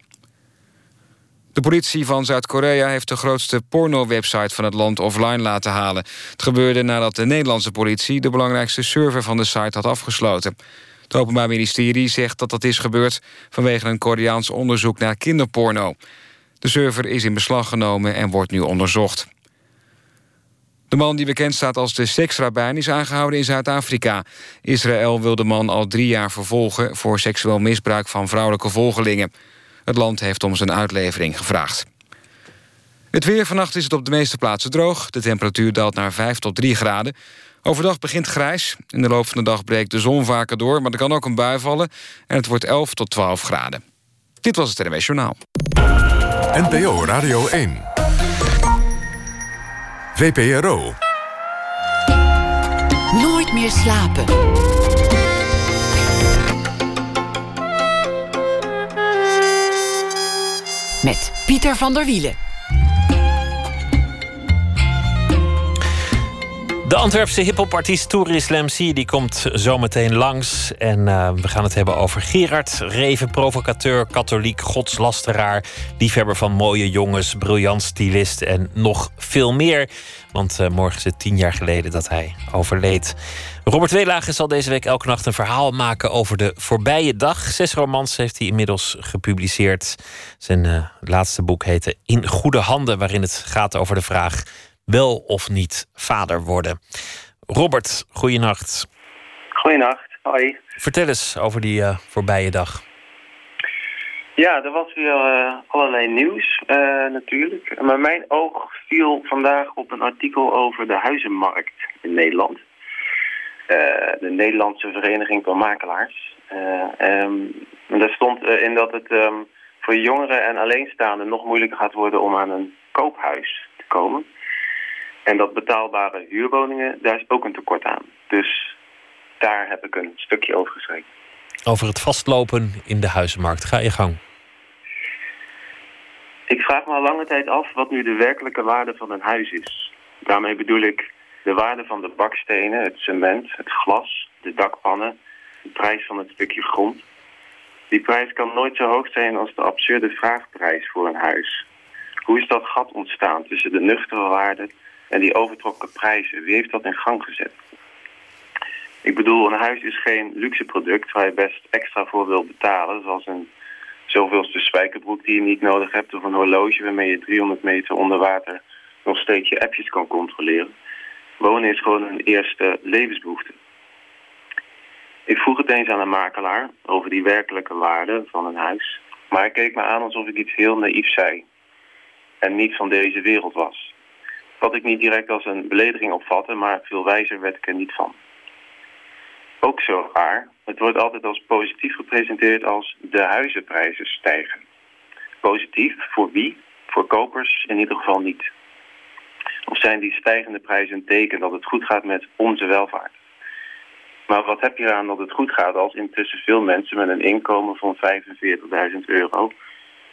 De politie van Zuid-Korea heeft de grootste porno-website van het land offline laten halen. Het gebeurde nadat de Nederlandse politie de belangrijkste server van de site had afgesloten. Het Openbaar Ministerie zegt dat dat is gebeurd vanwege een Koreaans onderzoek naar kinderporno. De server is in beslag genomen en wordt nu onderzocht. De man die bekend staat als de seksrabijn is aangehouden in Zuid-Afrika. Israël wil de man al drie jaar vervolgen... voor seksueel misbruik van vrouwelijke volgelingen. Het land heeft om zijn uitlevering gevraagd. Het weer vannacht is het op de meeste plaatsen droog. De temperatuur daalt naar 5 tot 3 graden. Overdag begint grijs. In de loop van de dag breekt de zon vaker door... maar er kan ook een bui vallen en het wordt 11 tot 12 graden. Dit was het NWS Journaal. NPO Radio 1. VPRO. Nooit meer slapen. Met Pieter van der Wielen. De Antwerpse hiphopartiest Touris Lemsi die komt zometeen langs. En eh, we gaan het hebben over Gerard Reven, provocateur, katholiek, godslasteraar, liefhebber van mooie jongens, briljant stylist en nog veel meer. Want eh, morgen is het tien jaar geleden dat hij overleed. Robert Weelagen zal deze week elke nacht een verhaal maken over de voorbije dag. Zes romans heeft hij inmiddels gepubliceerd. Zijn eh, laatste boek heette In Goede Handen, waarin het gaat over de vraag wel of niet vader worden. Robert, goeienacht. Goeienacht, hoi. Vertel eens over die eh, voorbije dag. Ja, er was weer eh, allerlei nieuws natuurlijk. Maar mijn oog viel vandaag op een artikel over de huizenmarkt in Nederland. Eh, de Nederlandse Vereniging van Makelaars. Eh, ehm, en daar stond eh, in dat het ehm, voor jongeren en alleenstaanden nog moeilijker gaat worden om aan een koophuis te komen. En dat betaalbare huurwoningen, daar is ook een tekort aan. Dus daar heb ik een stukje over geschreven. Over het vastlopen in de huizenmarkt. Ga je gang. Ik vraag me al lange tijd af wat nu de werkelijke waarde van een huis is. Daarmee bedoel ik de waarde van de bakstenen, het cement, het glas, de dakpannen, de prijs van het stukje grond. Die prijs kan nooit zo hoog zijn als de absurde vraagprijs voor een huis. Hoe is dat gat ontstaan tussen de nuchtere waarde en die overtrokken prijzen? Wie heeft dat in gang gezet? Ik bedoel, een huis is geen luxe product waar je best extra voor wil betalen, zoals een zoveelste spijkerbroek die je niet nodig hebt of een horloge waarmee je 300 meter onder water nog steeds je appjes kan controleren. Wonen is gewoon een eerste levensbehoefte. Ik vroeg het eens aan een makelaar over die werkelijke waarde van een huis. Maar hij keek me aan alsof ik iets heel naïefs zei. En niet van deze wereld was. Wat ik niet direct als een belediging opvatte, maar veel wijzer werd ik er niet van. Ook zo raar, het wordt altijd als positief gepresenteerd als de huizenprijzen stijgen. Positief voor wie? Voor kopers in ieder geval niet. Of zijn die stijgende prijzen een teken dat het goed gaat met onze welvaart? Maar wat heb je eraan dat het goed gaat als intussen veel mensen met een inkomen van 45.000 euro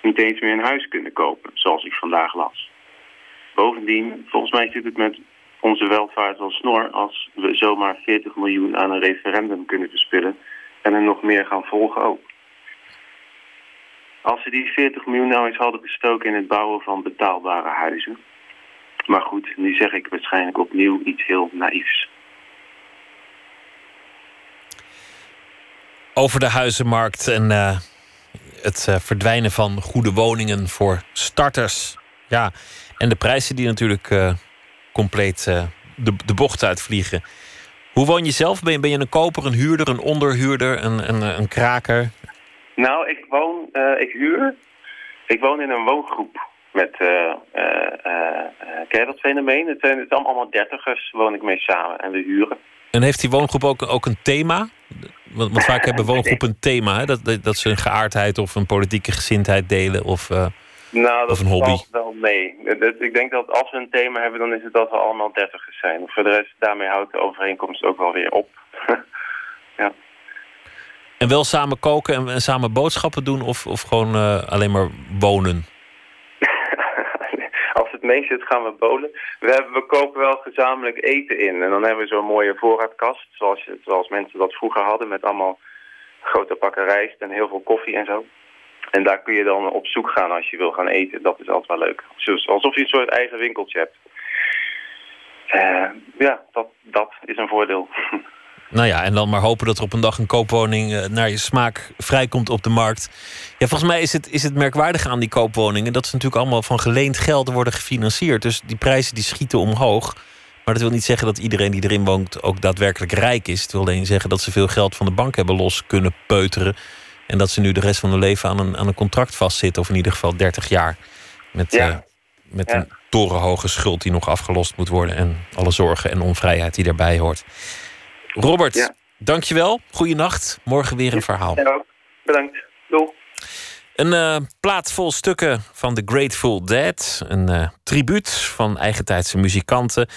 niet eens meer een huis kunnen kopen, zoals ik vandaag las? Bovendien, volgens mij zit het met onze welvaart wel snor als we zomaar 40 miljoen aan een referendum kunnen verspillen en er nog meer gaan volgen ook. Als ze die 40 miljoen nou eens hadden gestoken in het bouwen van betaalbare huizen. Maar goed, nu zeg ik waarschijnlijk opnieuw iets heel naïefs. Over de huizenmarkt en eh, het eh, verdwijnen van goede woningen voor starters. Ja, en de prijzen die natuurlijk eh, compleet de, de bocht uitvliegen. Hoe woon je zelf? Ben je, ben je een koper, een huurder, een onderhuurder, een, een, een kraker? Nou, ik woon, ik huur. Ik woon in een woongroep met, eh eh eh, eh, ken je dat fenomeen? Het zijn, allemaal dertigers, woon ik mee samen en we huren. En heeft die woongroep ook, ook een thema? Want, want vaak hebben woongroepen een thema, hè? Dat, dat, ze een geaardheid of een politieke gezindheid delen. Of, Nou, dat Of een hobby. valt wel mee. Ik denk dat als we een thema hebben, dan is het dat we allemaal dertigers zijn. Voor de rest, daarmee houdt de overeenkomst ook wel weer op. en wel samen koken en, en samen boodschappen doen of, of gewoon alleen maar wonen? Mee zit, gaan we bolen. We, hebben, we kopen wel gezamenlijk eten in. En dan hebben we zo'n mooie voorraadkast, zoals, zoals mensen dat vroeger hadden... met allemaal grote pakken rijst en heel veel koffie en zo. En daar kun je dan op zoek gaan als je wil gaan eten. Dat is altijd wel leuk. Alsof je een soort eigen winkeltje hebt. Eh, ja, dat, dat is een voordeel. Nou ja, en dan maar hopen dat er op een dag een koopwoning eh, naar je smaak vrijkomt op de markt. Ja, volgens mij is het, is het merkwaardige aan die koopwoningen dat ze natuurlijk allemaal van geleend geld worden gefinancierd. Dus die prijzen die schieten omhoog. Maar dat wil niet zeggen dat iedereen die erin woont ook daadwerkelijk rijk is. Het wil alleen zeggen dat ze veel geld van de bank hebben los kunnen peuteren. En dat ze nu de rest van hun leven aan een, aan een contract vastzitten. Of in ieder geval 30 jaar. Met, Ja. eh, met Ja. een torenhoge schuld die nog afgelost moet worden. En alle zorgen en onvrijheid die daarbij hoort. Robert, Ja. dankjewel. Goeienacht. Morgen weer een verhaal. Ja. Bedankt. Doei. Een eh, plaat vol stukken van The Grateful Dead. Een eh, tribuut van eigentijdse muzikanten.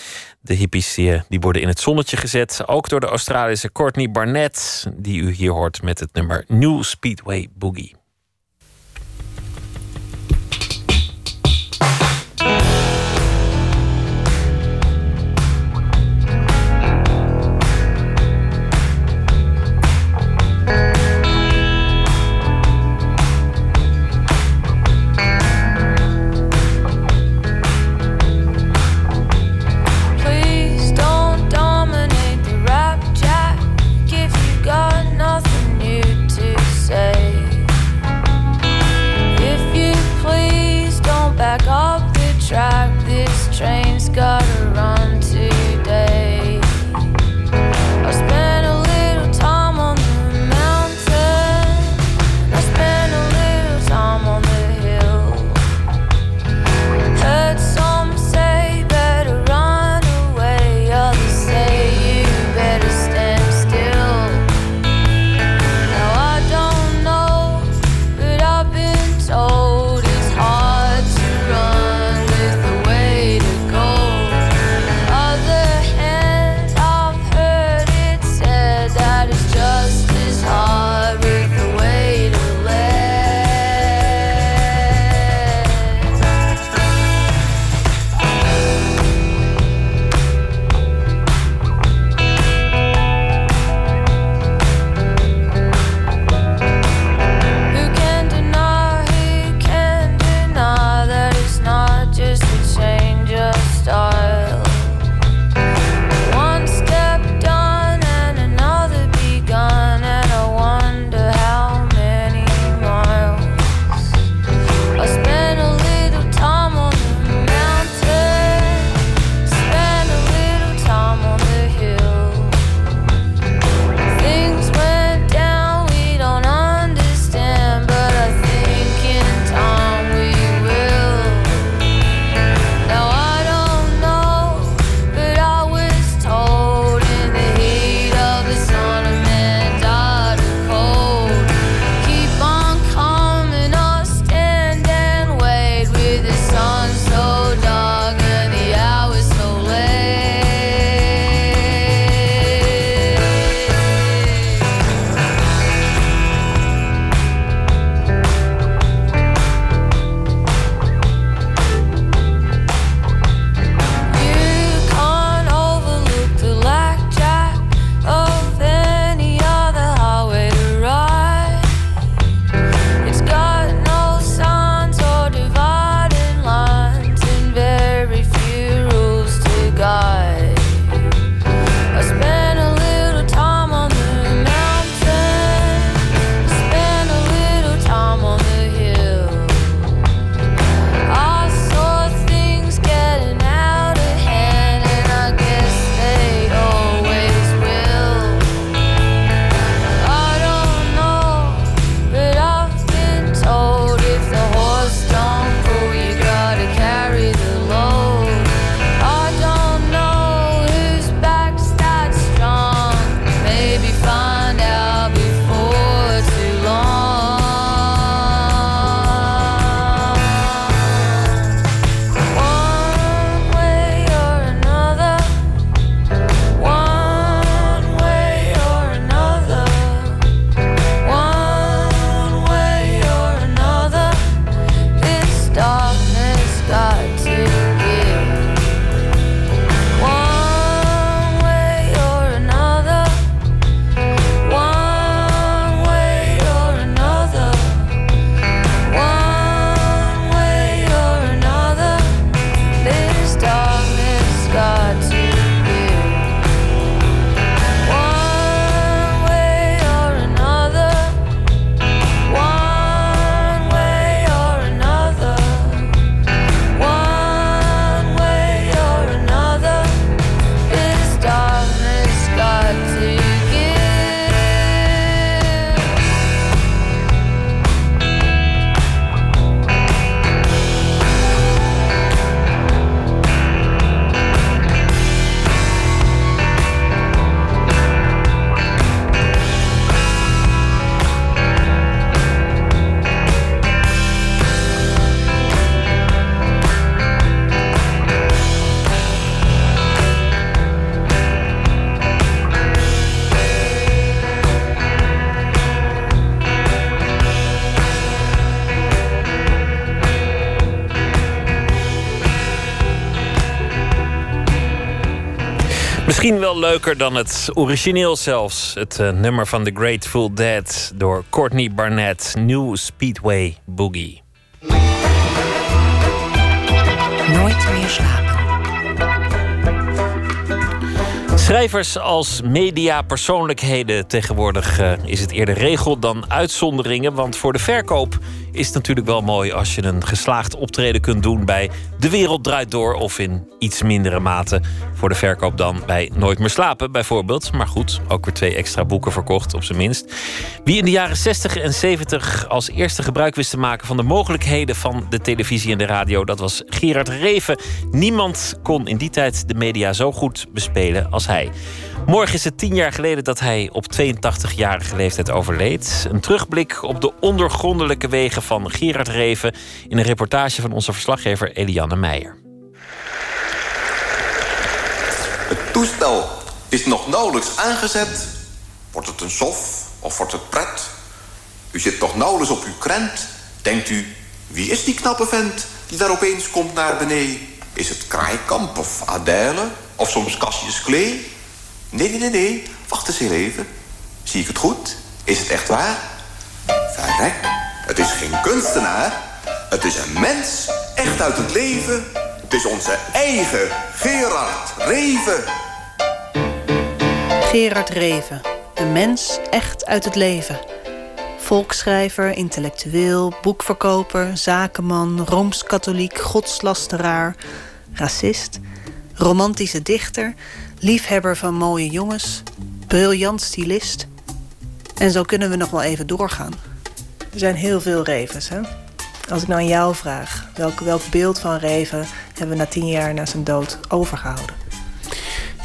De hippies die, eh, die worden in het zonnetje gezet. Ook door de Australische Courtney Barnett. Die u hier hoort met het nummer New Speedway Boogie. Misschien wel leuker dan het origineel zelfs. Het eh, nummer van The Grateful Dead door Courtney Barnett. New Speedway Boogie. Nooit meer slapen. Schrijvers als mediapersoonlijkheden. Tegenwoordig eh, is het eerder regel dan uitzonderingen. Want voor de verkoop is het natuurlijk wel mooi als je een geslaagd optreden kunt doen bij De Wereld Draait Door. Of in iets mindere mate voor de verkoop dan bij Nooit meer slapen bijvoorbeeld. Maar goed, ook weer twee extra boeken verkocht op zijn minst. Wie in de jaren 60 en 70 als eerste gebruik wist te maken van de mogelijkheden van de televisie en de radio, dat was Gerard Reven. Niemand kon in die tijd de media zo goed bespelen als hij. Morgen is het tien jaar geleden dat hij op 82-jarige leeftijd overleed. Een terugblik op de ondergrondelijke wegen van Gerard Reven in een reportage van onze verslaggever Eliane Meijer. Het toestel is nog nauwelijks aangezet. Wordt het een sof of wordt het pret? U zit toch nauwelijks op uw krent. Denkt u, wie is die knappe vent die daar opeens komt naar beneden? Is het Kraaikamp of Adèle of soms Cassius Klee? Nee, nee, nee, nee. Wacht eens heel even. Zie ik het goed? Is het echt waar? Verrek, het is geen kunstenaar. Het is een mens, echt uit het leven. Het is onze eigen Gerard Reven. Gerard Reven, een mens echt uit het leven. Volksschrijver, intellectueel, boekverkoper, zakenman, rooms-katholiek, godslasteraar, racist, romantische dichter, liefhebber van mooie jongens, briljant stylist. En zo kunnen we nog wel even doorgaan. Er zijn heel veel Revens, hè? Als ik nou aan jou vraag, welk, welk beeld van Reven hebben we na tien jaar na zijn dood overgehouden?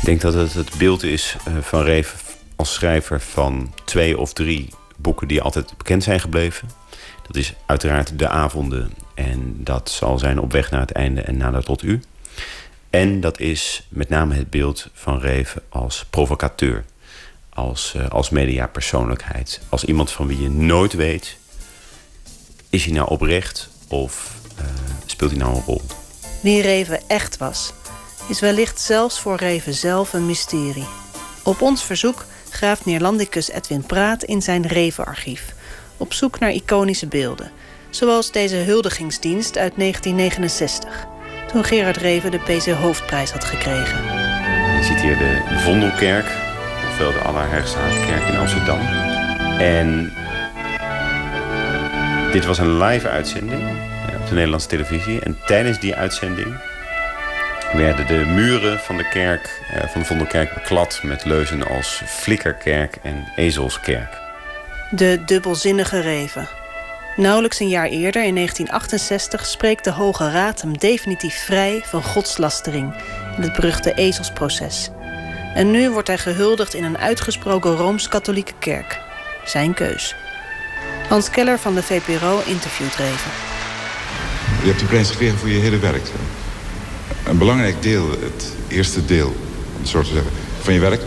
Ik denk dat het het beeld is eh, van Reven als schrijver van twee of drie boeken die altijd bekend zijn gebleven. Dat is uiteraard De Avonden en dat zal zijn Op weg naar het einde en Nader tot u. En dat is met name het beeld van Reven als provocateur. Als, uh, als mediapersoonlijkheid. Als iemand van wie je nooit weet... is hij nou oprecht of uh, speelt hij nou een rol? Wie Reven echt was, is wellicht zelfs voor Reven zelf een mysterie. Op ons verzoek graaft Neerlandicus Edwin Praat in zijn Revenarchief... op zoek naar iconische beelden, zoals deze huldigingsdienst uit 1969 toen Gerard Reven de PC Hoofdprijs had gekregen. Je ziet hier de Vondelkerk, ofwel de Allerheiligste Hartkerk in Amsterdam. En dit was een live uitzending eh, op de Nederlandse televisie. En tijdens die uitzending werden de muren van de kerk, eh, van de Vondelkerk beklad met leuzen als Flikkerkerk en Ezelskerk. De dubbelzinnige Reven. Nauwelijks een jaar eerder, in 1968, spreekt de Hoge Raad hem definitief vrij van godslastering in het beruchte ezelsproces. En nu wordt hij gehuldigd in een uitgesproken rooms-katholieke kerk. Zijn keus. Hans Keller van de VPRO interviewt Reven. Je hebt die prijs gekregen voor je hele werk. Een belangrijk deel, het eerste deel, om het zo te zeggen, van je werk...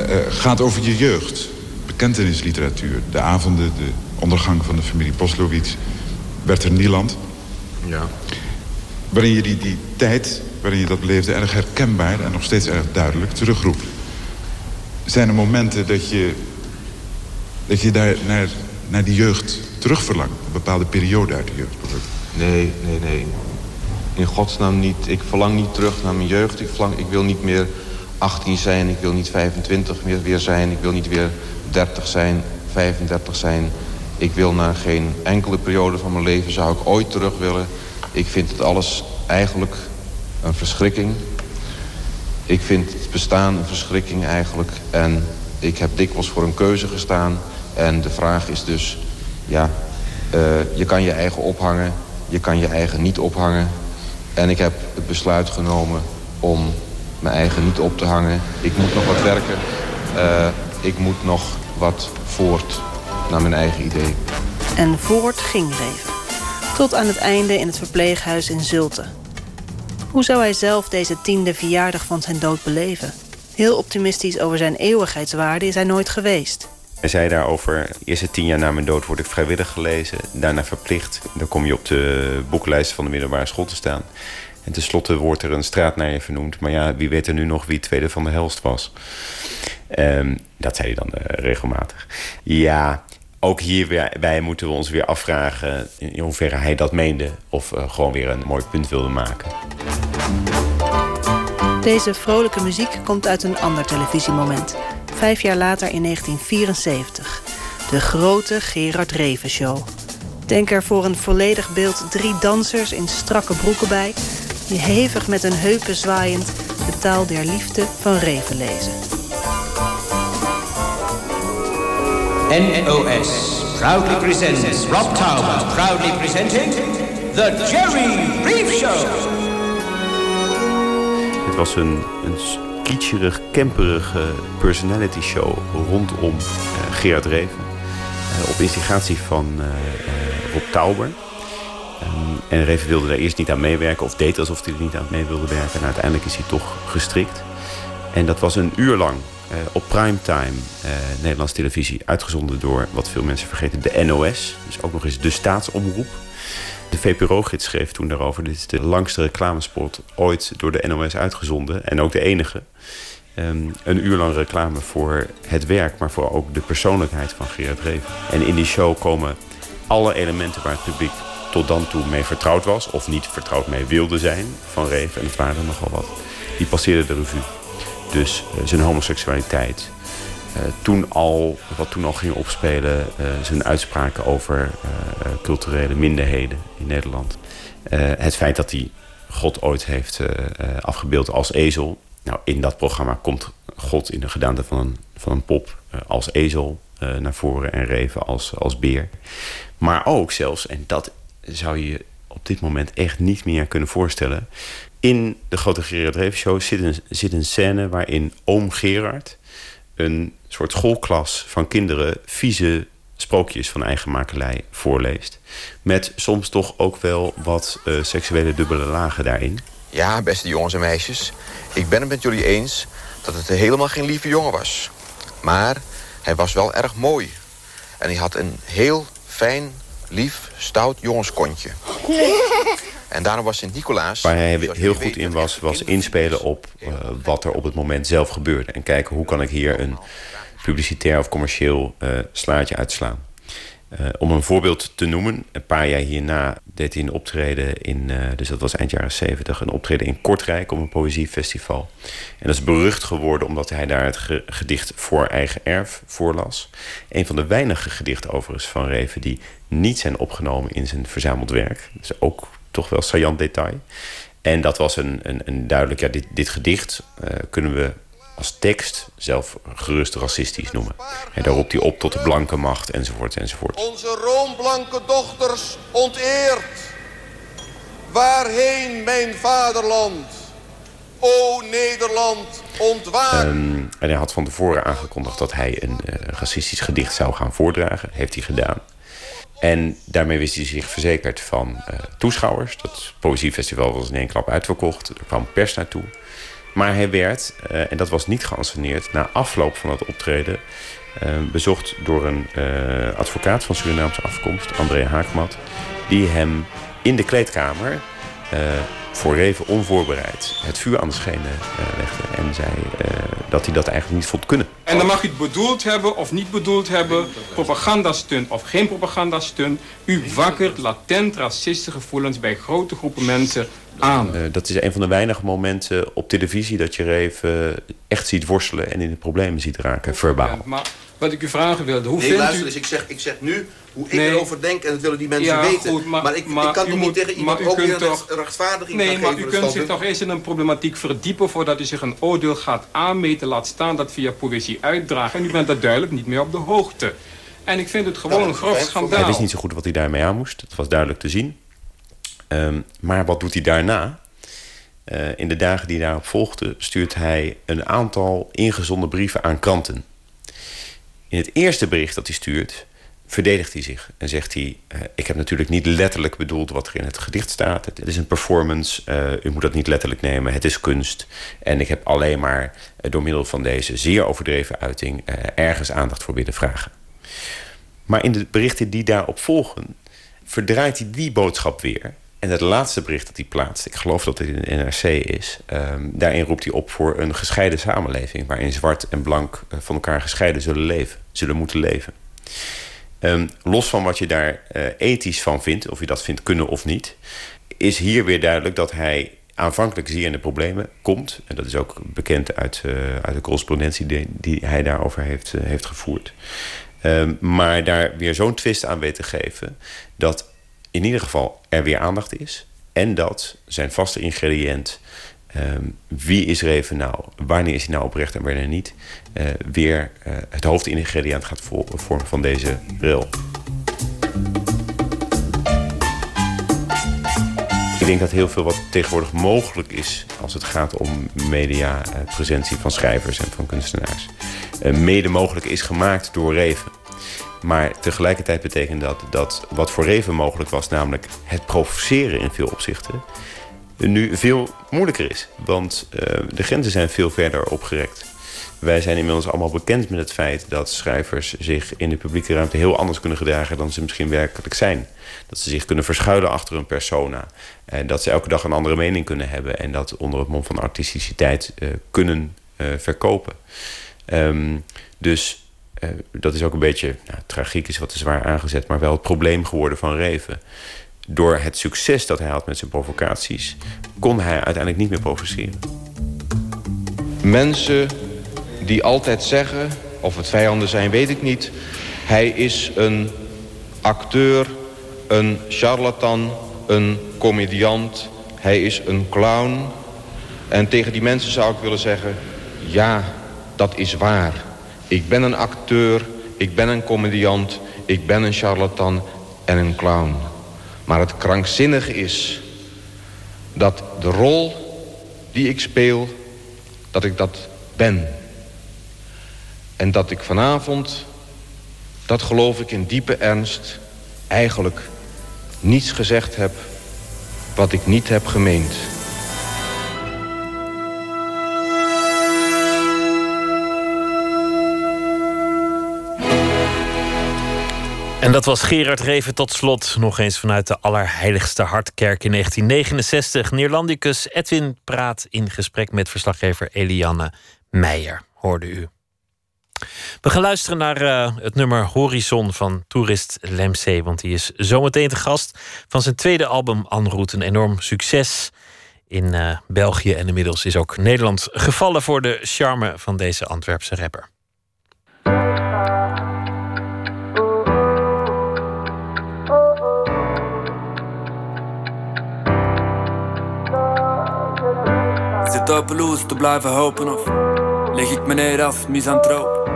Uh, gaat over je jeugd. Bekentenisliteratuur. De avonden, de ondergang van de familie Poslowitz, Berter Nieland. Ja. Waarin je die, die tijd, waarin je dat beleefde, erg herkenbaar en nog steeds erg duidelijk terugroept. Zijn er momenten dat je, dat je daar naar, naar die jeugd terugverlangt? Een bepaalde periode uit de jeugd bijvoorbeeld? Nee, nee, nee. In godsnaam niet. Ik verlang niet terug naar mijn jeugd. Ik, verlang, ik wil niet meer 18 zijn. Ik wil niet 25 meer weer zijn. Ik wil niet weer 30 zijn, 35 zijn. Ik wil naar geen enkele periode van mijn leven zou ik ooit terug willen. Ik vind het alles eigenlijk een verschrikking. Ik vind het bestaan een verschrikking eigenlijk. En ik heb dikwijls voor een keuze gestaan. En de vraag is dus, ja, uh, je kan je eigen ophangen. Je kan je eigen niet ophangen. En ik heb het besluit genomen om mijn eigen niet op te hangen. Ik moet nog wat werken. Uh, ik moet nog wat voort naar mijn eigen idee. En voort ging Reven. Tot aan het einde in het verpleeghuis in Zulte. Hoe zou hij zelf deze tiende verjaardag van zijn dood beleven? Heel optimistisch over zijn eeuwigheidswaarde is hij nooit geweest. Hij zei daarover, de eerste tien jaar na mijn dood word ik vrijwillig gelezen. Daarna verplicht. Dan kom je op de boekenlijst van de middelbare school te staan. En tenslotte wordt er een straat naar je vernoemd. Maar ja, wie weet er nu nog wie tweede van de helft was. Ehm, dat zei hij dan eh, regelmatig. Ja, ook hierbij moeten we ons weer afvragen... in hoeverre hij dat meende... of eh, gewoon weer een mooi punt wilde maken. Deze vrolijke muziek komt uit een ander televisiemoment. Vijf jaar later in 1974. De grote Gerard Reven Show. Denk er voor een volledig beeld drie dansers in strakke broeken bij... die hevig met hun heupen zwaaiend de taal der liefde van Reven lezen. NOS proudly presents Rob Tauber, proudly presenting The Jerry Reeve Show. Het was een, een kitscherig, camperige personality show rondom eh, Gerard Reven. Eh, op instigatie van eh, Rob Tauber. Ehm, en Reven wilde daar eerst niet aan meewerken of deed alsof hij er niet aan mee wilde werken. En uiteindelijk is hij toch gestrikt. En dat was een uur lang op primetime eh Nederlands televisie. Uitgezonden door, wat veel mensen vergeten, de NOS. Dus ook nog eens de staatsomroep. De VPRO-gids schreef toen daarover... dit is de langste reclamespot ooit door de NOS uitgezonden. En ook de enige. Ehm, een uur lang reclame voor het werk... maar voor ook de persoonlijkheid van Gerard Reven. En in die show komen alle elementen waar het publiek tot dan toe mee vertrouwd was... of niet vertrouwd mee wilde zijn van Reven. En het waren er nogal wat. Die passeerden de revue. Dus eh, zijn homoseksualiteit. Eh, toen al, wat toen al ging opspelen, eh, zijn uitspraken over culturele minderheden in Nederland. Het feit dat hij God ooit heeft afgebeeld als ezel. Nou, in dat programma komt God in de gedaante van een, van een pop eh, als ezel eh, naar voren en Reven als, als beer. Maar ook zelfs, en dat zou je op dit moment echt niet meer kunnen voorstellen. In de Grote Gerard Reven Show zit een, zit een scène waarin oom Gerard een soort schoolklas van kinderen vieze sprookjes van eigen makelij voorleest. Met soms toch ook wel wat eh, seksuele dubbele lagen daarin. Ja, beste jongens en meisjes. Ik ben het met jullie eens dat het helemaal geen lieve jongen was. Maar hij was wel erg mooi. En hij had een heel fijn, lief, stout jongenskontje. En daarom was Sint-Nicolaas... Waar hij heel goed in was, was inspelen op eh, wat er op het moment zelf gebeurde. En kijken hoe kan ik hier een publicitair of commercieel eh, slaatje uitslaan. Eh, om een voorbeeld te noemen, een paar jaar hierna deed hij een optreden in, eh, dus dat was eind jaren 70, een optreden in Kortrijk op een poëziefestival. En dat is berucht geworden omdat hij daar het ge- gedicht Voor Eigen Erf voorlas. Een van de weinige gedichten overigens van Reven die niet zijn opgenomen in zijn verzameld werk. Dus ook toch wel saillant detail. En dat was een, een, een duidelijk, ja, dit, dit gedicht eh, kunnen we als tekst zelf gerust racistisch noemen. En daar roept hij op tot de blanke macht enzovoort enzovoort. Onze roomblanke dochters onteerd. Waarheen mijn vaderland? O Nederland, ontwaak. Ehm, en hij had van tevoren aangekondigd dat hij een eh, racistisch gedicht zou gaan voordragen. Heeft hij gedaan. En daarmee wist hij zich verzekerd van eh, toeschouwers. Dat poëziefestival was in één klap uitverkocht. Er kwam pers naartoe. Maar hij werd, eh, en dat was niet geanceneerd... na afloop van het optreden... eh, bezocht door een eh, advocaat van Surinaamse afkomst, André Haakmat... die hem in de kleedkamer voor Reven onvoorbereid het vuur aan de schenen legde. En zei dat hij dat eigenlijk niet vond kunnen. En dan mag u het bedoeld hebben of niet bedoeld hebben, propagandastunt of geen propagandastunt. U wakkert latent racistische gevoelens bij grote groepen mensen aan. Eh, dat is een van de weinige momenten op televisie dat je Reven echt ziet worstelen en in de problemen ziet raken, verbaal. Maar wat ik u vragen wilde, hoe nee, vindt luister u... eens, ik zeg, ik zeg nu hoe ik Nee. erover denk en dat willen die mensen Ja, weten. goed, maar- ik, maar ik kan toch moet- niet tegen iemand ook weer een toch- rechtvaardiging Nee, maar u kunt zich toch eens in een problematiek verdiepen voordat u zich een oordeel gaat aanmeten, laat staan dat via poëzie uitdragen. En u bent daar duidelijk niet meer op de hoogte. En ik vind het gewoon een grof Hij schandaal. wist niet zo goed wat hij daarmee aan moest. Dat was duidelijk te zien. Ehm, maar wat doet hij daarna? Eh, in de dagen die daarop volgden stuurt hij een aantal ingezonden brieven aan kranten. In het eerste bericht dat hij stuurt, verdedigt hij zich en zegt hij: eh, Ik heb natuurlijk niet letterlijk bedoeld wat er in het gedicht staat. Het is een performance, eh, u moet dat niet letterlijk nemen, het is kunst. En ik heb alleen maar door middel van deze zeer overdreven uiting ergens aandacht voor willen vragen. Maar in de berichten die daarop volgen, verdraait hij die boodschap weer. En het laatste bericht dat hij plaatst, ik geloof dat het in de NRC is... ehm, daarin roept hij op voor een gescheiden samenleving... waarin zwart en blank eh, van elkaar gescheiden zullen leven, zullen moeten leven. Ehm, los van wat je daar eh, ethisch van vindt, of je dat vindt kunnen of niet... is hier weer duidelijk dat hij aanvankelijk zeer in de problemen komt. En dat is ook bekend uit, eh, uit de correspondentie die, die hij daarover heeft, heeft gevoerd. Ehm, maar daar weer zo'n twist aan weet te geven... dat in ieder geval er weer aandacht is... en dat zijn vaste ingrediënt... ehm, wie is Reven nou? Wanneer is hij nou oprecht en wanneer niet? eh, weer eh, het hoofdingrediënt gaat vo- vormen van deze rel. Ik denk dat heel veel wat tegenwoordig mogelijk is als het gaat om mediapresentie van schrijvers en van kunstenaars, eh, mede mogelijk is gemaakt door Reven. Maar tegelijkertijd betekent dat dat wat voor Reven mogelijk was, namelijk het provoceren in veel opzichten, nu veel moeilijker is. Want eh, de grenzen zijn veel verder opgerekt. Wij zijn inmiddels allemaal bekend met het feit dat schrijvers zich in de publieke ruimte heel anders kunnen gedragen dan ze misschien werkelijk zijn. Dat ze zich kunnen verschuilen achter een persona. En dat ze elke dag een andere mening kunnen hebben. En dat onder het mom van artisticiteit eh, kunnen eh, verkopen. Ehm, dus eh, dat is ook een beetje, nou, tragiek is wat te zwaar aangezet, maar wel het probleem geworden van Reven. Door het succes dat hij had met zijn provocaties, kon hij uiteindelijk niet meer provoceren. Mensen die altijd zeggen, of het vijanden zijn, weet ik niet. Hij is een acteur, een charlatan, een comediant. Hij is een clown. En tegen die mensen zou ik willen zeggen... ja, dat is waar. Ik ben een acteur, ik ben een comediant... ik ben een charlatan en een clown. Maar het krankzinnige is... dat de rol die ik speel, dat ik dat ben. En dat ik vanavond, dat geloof ik in diepe ernst... eigenlijk niets gezegd heb wat ik niet heb gemeend. En dat was Gerard Reven tot slot. Nog eens vanuit de Allerheiligste Hartkerk in 1969. Neerlandicus Edwin praat in gesprek met verslaggever Eliane Meijer, hoorde u. We gaan luisteren naar eh, het nummer Horizon van toerist Lemzee. Want die is zometeen te gast van zijn tweede album En route. Een enorm succes in eh, België. En inmiddels is ook Nederland gevallen voor de charme van deze Antwerpse rapper. Te blijven hopen of leg ik me neer als misantroop?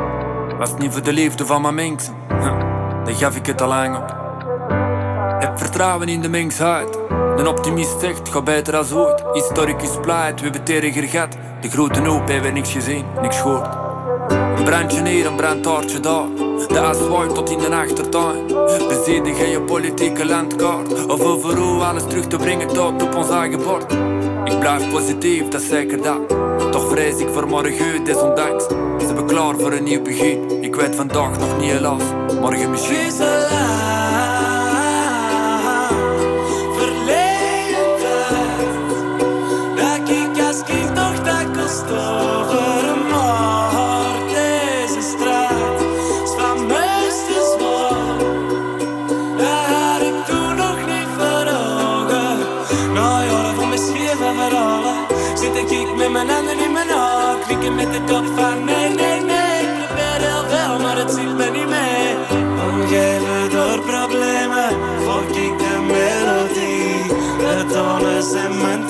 Was niet voor de liefde van mijn huh, dan gaf ik het al lang op. Heb vertrouwen in de mensheid. De optimist zegt, ga beter als ooit. Historicus pleit, we hebben het erger gehad. De grote hoop hebben niks gezien, niks gehoord. Een brandje hier, een brandtaartje daar. De as tot in de achtertuin. Bezedigen je politieke landkaart. Of over hoe alles terug te brengen tot op ons eigen bord. Ik blijf positief, dat zeker dat. Toch vrees ik voor morgen, desondanks. Ze hebben klaar voor een nieuw begin. Ik weet vandaag nog niet helaas, morgen misschien. Verleden dat ik als kind nog dat kost over zit ik met mijn handen in mijn haar, knikken met de kop van nee, nee, nee. Ik probeer heel veel, maar het ziet me niet mee. Omgeven door problemen, In mijn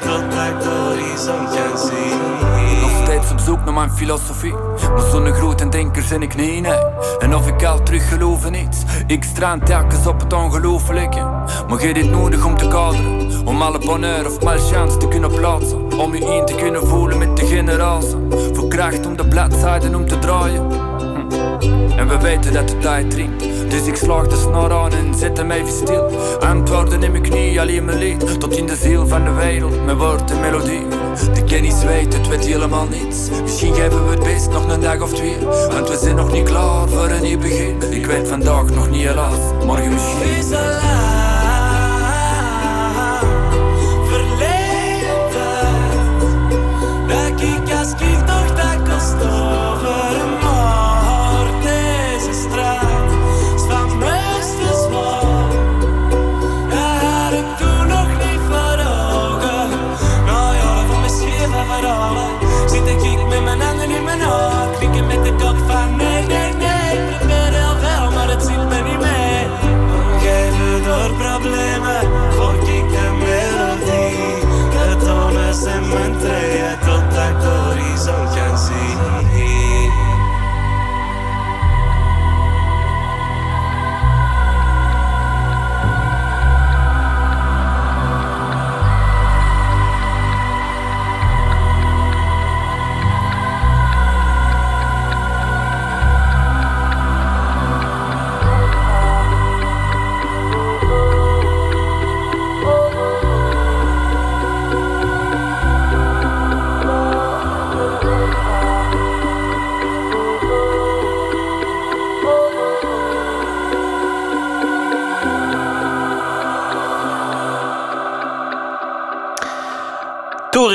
totdat ik horizon zien. Nog steeds op zoek naar mijn filosofie. Maar zo'n grote denker ben ik niet. En of ik al terug geloof in iets. Ik strand telkens op het ongelooflijke. Maar je dit nodig om te kaderen. Om alle bonheur of malchance te kunnen plaatsen. Om je in te kunnen voelen met de generatie. Voor kracht om de bladzijden om te draaien. Hm. En we weten dat de tijd dringt. Dus ik slaag de snor aan en zet hem even stil. Antwoorden in mijn knie, alleen mijn lied. Tot in de ziel van de wereld, mijn woord en melodie. De kennis weet, het weet helemaal niets. Misschien geven we het best nog een dag of twee. Want we zijn nog niet klaar voor een nieuw begin. Ik weet vandaag nog niet helaas, morgen misschien.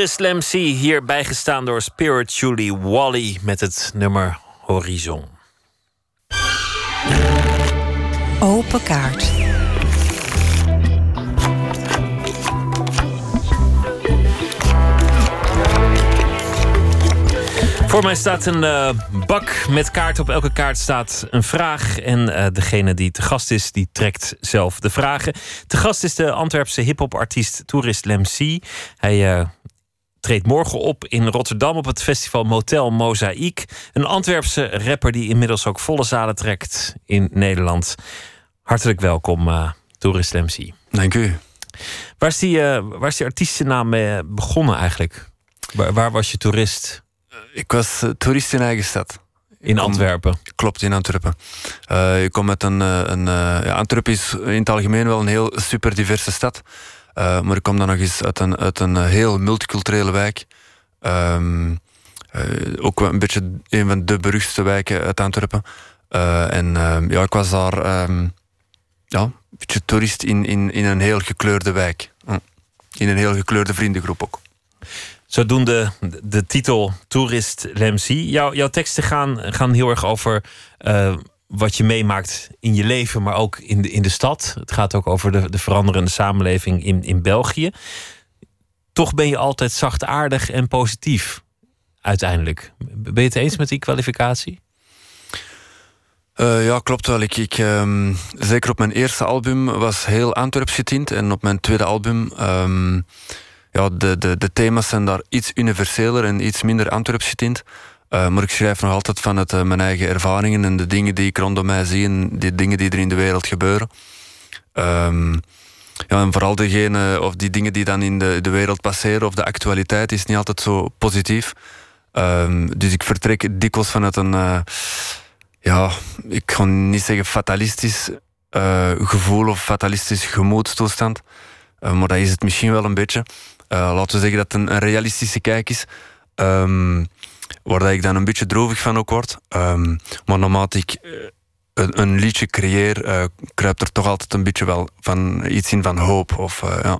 Tourist Lemcy, hier bijgestaan door Spiritually Wally met het nummer Horizon. Open kaart. Voor mij staat een eh, bak met kaarten. Op elke kaart staat een vraag. En eh, degene die te gast is, die trekt zelf de vragen. Te gast is de Antwerpse hip-hop-artiest Tourist Lemcy. Hij eh, treedt morgen op in Rotterdam op het festival Motel Mozaïek. Een Antwerpse rapper die inmiddels ook volle zalen trekt in Nederland. Hartelijk welkom, uh, Tourist Lemcy. Dank u. Waar is die, uh, waar is die artiestennaam mee begonnen eigenlijk? Waar, waar was je toerist? Ik was uh, toerist in eigen stad. In kom, Antwerpen? Klopt, in Antwerpen. Uh, ik kom met een... een ja, Antwerpen is in het algemeen wel een heel super diverse stad. Uh, maar ik kom dan nog eens uit een, uit een heel multiculturele wijk. Um, ook een beetje een van de beruchtste wijken uit Antwerpen. en ja, ik was daar um, ja, een beetje toerist in, in, in een heel gekleurde wijk. In een heel gekleurde vriendengroep ook. Zodoende de, titel Toerist Lemcy. Jouw, jouw teksten gaan, gaan heel erg over wat je meemaakt in je leven, maar ook in de, in de stad. Het gaat ook over de, de veranderende samenleving in, in België. Toch ben je altijd zachtaardig en positief, uiteindelijk. Ben je het eens met die kwalificatie? Uh, ja, klopt wel. Ik, ik, um, zeker op mijn eerste album was heel Antwerps getint. En op mijn tweede album... Um, ja, de, de, de thema's zijn daar iets universeler en iets minder Antwerps getint. Uh, maar ik schrijf nog altijd van het, uh, mijn eigen ervaringen en de dingen die ik rondom mij zie en de dingen die er in de wereld gebeuren. Um, ja, en vooral degene, of die dingen die dan in de, de wereld passeren of de actualiteit is niet altijd zo positief. Um, dus ik vertrek dikwijls vanuit een, ja, ik kan niet zeggen fatalistisch gevoel of fatalistisch gemoedstoestand. maar dat is het misschien wel een beetje. laten we zeggen dat het een, een realistische kijk is. Um, waar ik dan een beetje droevig van ook word. Um, maar naarmate ik een, een, liedje creëer, uh, kruipt er toch altijd een beetje wel van iets in van hoop. Of uh, ja,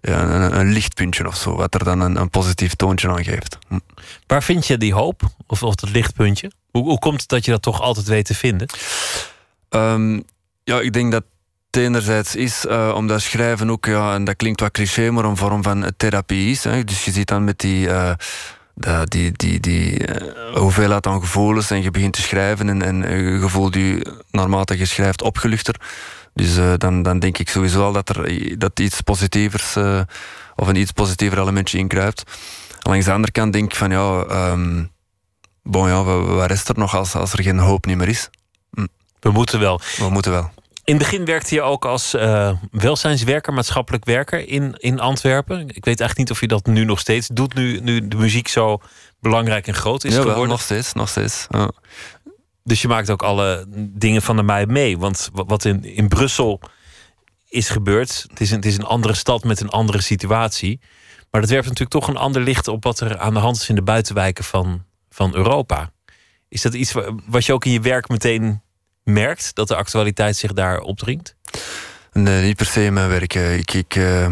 een, een, lichtpuntje of zo, wat er dan een, een positief toontje aan geeft. Hm. Waar vind je die hoop? Of, of dat lichtpuntje? Hoe, hoe komt het dat je dat toch altijd weet te vinden? Um, ja, ik denk dat het enerzijds is uh, omdat schrijven ook, ja, en dat klinkt wat cliché, maar een vorm van therapie is. Hè. Dus je ziet dan met die de, die, die, die uh, hoeveelheid aan gevoelens en je begint te schrijven en, en je voelt je naarmate je schrijft opgeluchter. Dus uh, dan, dan denk ik sowieso al dat er dat iets positievers uh, of een iets positiever elementje inkruipt. Langs de andere kant denk ik van ja, um, bon ja, wat rest er nog als, als er geen hoop niet meer is? Hm. We moeten wel. We moeten wel. In het begin werkte je ook als uh, welzijnswerker, maatschappelijk werker in, in Antwerpen. Ik weet eigenlijk niet of je dat nu nog steeds doet, nu, nu de muziek zo belangrijk en groot is ja, geworden. nog steeds, nog steeds. Ja. Dus je maakt ook alle dingen van de mij mee. Want wat in, in Brussel is gebeurd, het is, een, het is een andere stad met een andere situatie. Maar dat werpt natuurlijk toch een ander licht op wat er aan de hand is in de buitenwijken van, van Europa. Is dat iets wat je ook in je werk meteen merkt dat de actualiteit zich daar opdringt? Nee, niet per se in mijn werk. Ik, ik, uh,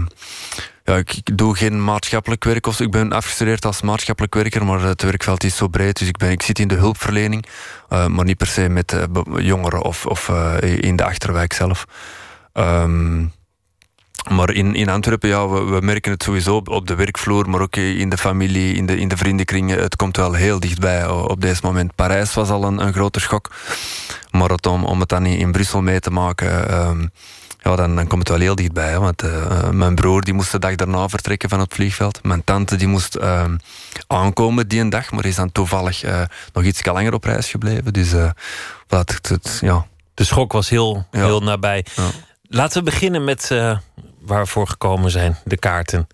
ja, ik, doe geen maatschappelijk werk. Of, ik ben afgestudeerd als maatschappelijk werker, maar het werkveld is zo breed. Dus ik, ben, ik zit in de hulpverlening, uh, maar niet per se met uh, jongeren of, of in de achterwijk zelf. Um, maar in, in Antwerpen, ja, we, we, merken het sowieso op, op, de werkvloer, maar ook in de familie, in de, in de vriendenkringen. Het komt wel heel dichtbij op deze moment. Parijs was al een, een grote schok. Maar het, om, om het dan in, in Brussel mee te maken, um, ja, dan, dan komt het wel heel dichtbij. Hè, want uh, mijn broer die moest de dag daarna vertrekken van het vliegveld. Mijn tante die moest uh, aankomen die een dag, maar is dan toevallig uh, nog iets langer op reis gebleven. Dus het, het, ja. De schok was heel, ja. heel nabij. Ja. Laten we beginnen met we voor gekomen zijn, de kaarten.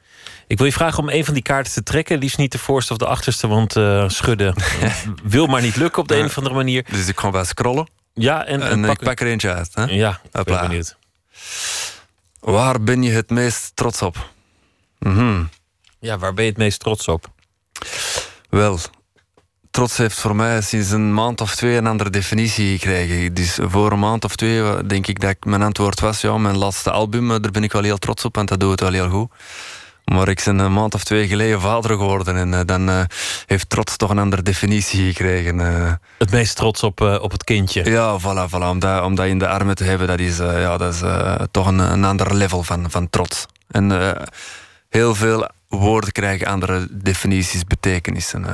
Ik wil je vragen om een van die kaarten te trekken. Liefst niet de voorste of de achterste, want uh, schudden wil maar niet lukken op de een of andere manier. Dus ik ga wel scrollen. Ja, en, en, en pak ik pak er eentje uit. Hè? Ja, ik ben benieuwd. Waar ben je het meest trots op? Mm -hmm. Ja, waar ben je het meest trots op? Wel, trots heeft voor mij sinds een maand of twee een andere definitie gekregen. Dus voor een maand of twee denk ik dat mijn antwoord was... ja, mijn laatste album, daar ben ik wel heel trots op, want dat doet het wel heel goed. Maar ik ben een maand of twee geleden vader geworden. En eh, dan eh, heeft trots toch een andere definitie gekregen. eh. Het meest trots op, eh, op het kindje. Ja, voilà, voilà. Om, dat, om dat in de armen te hebben, dat is, eh, ja, dat is eh, toch een, een ander level van, van trots. En eh, heel veel woorden krijgen andere definities, betekenissen.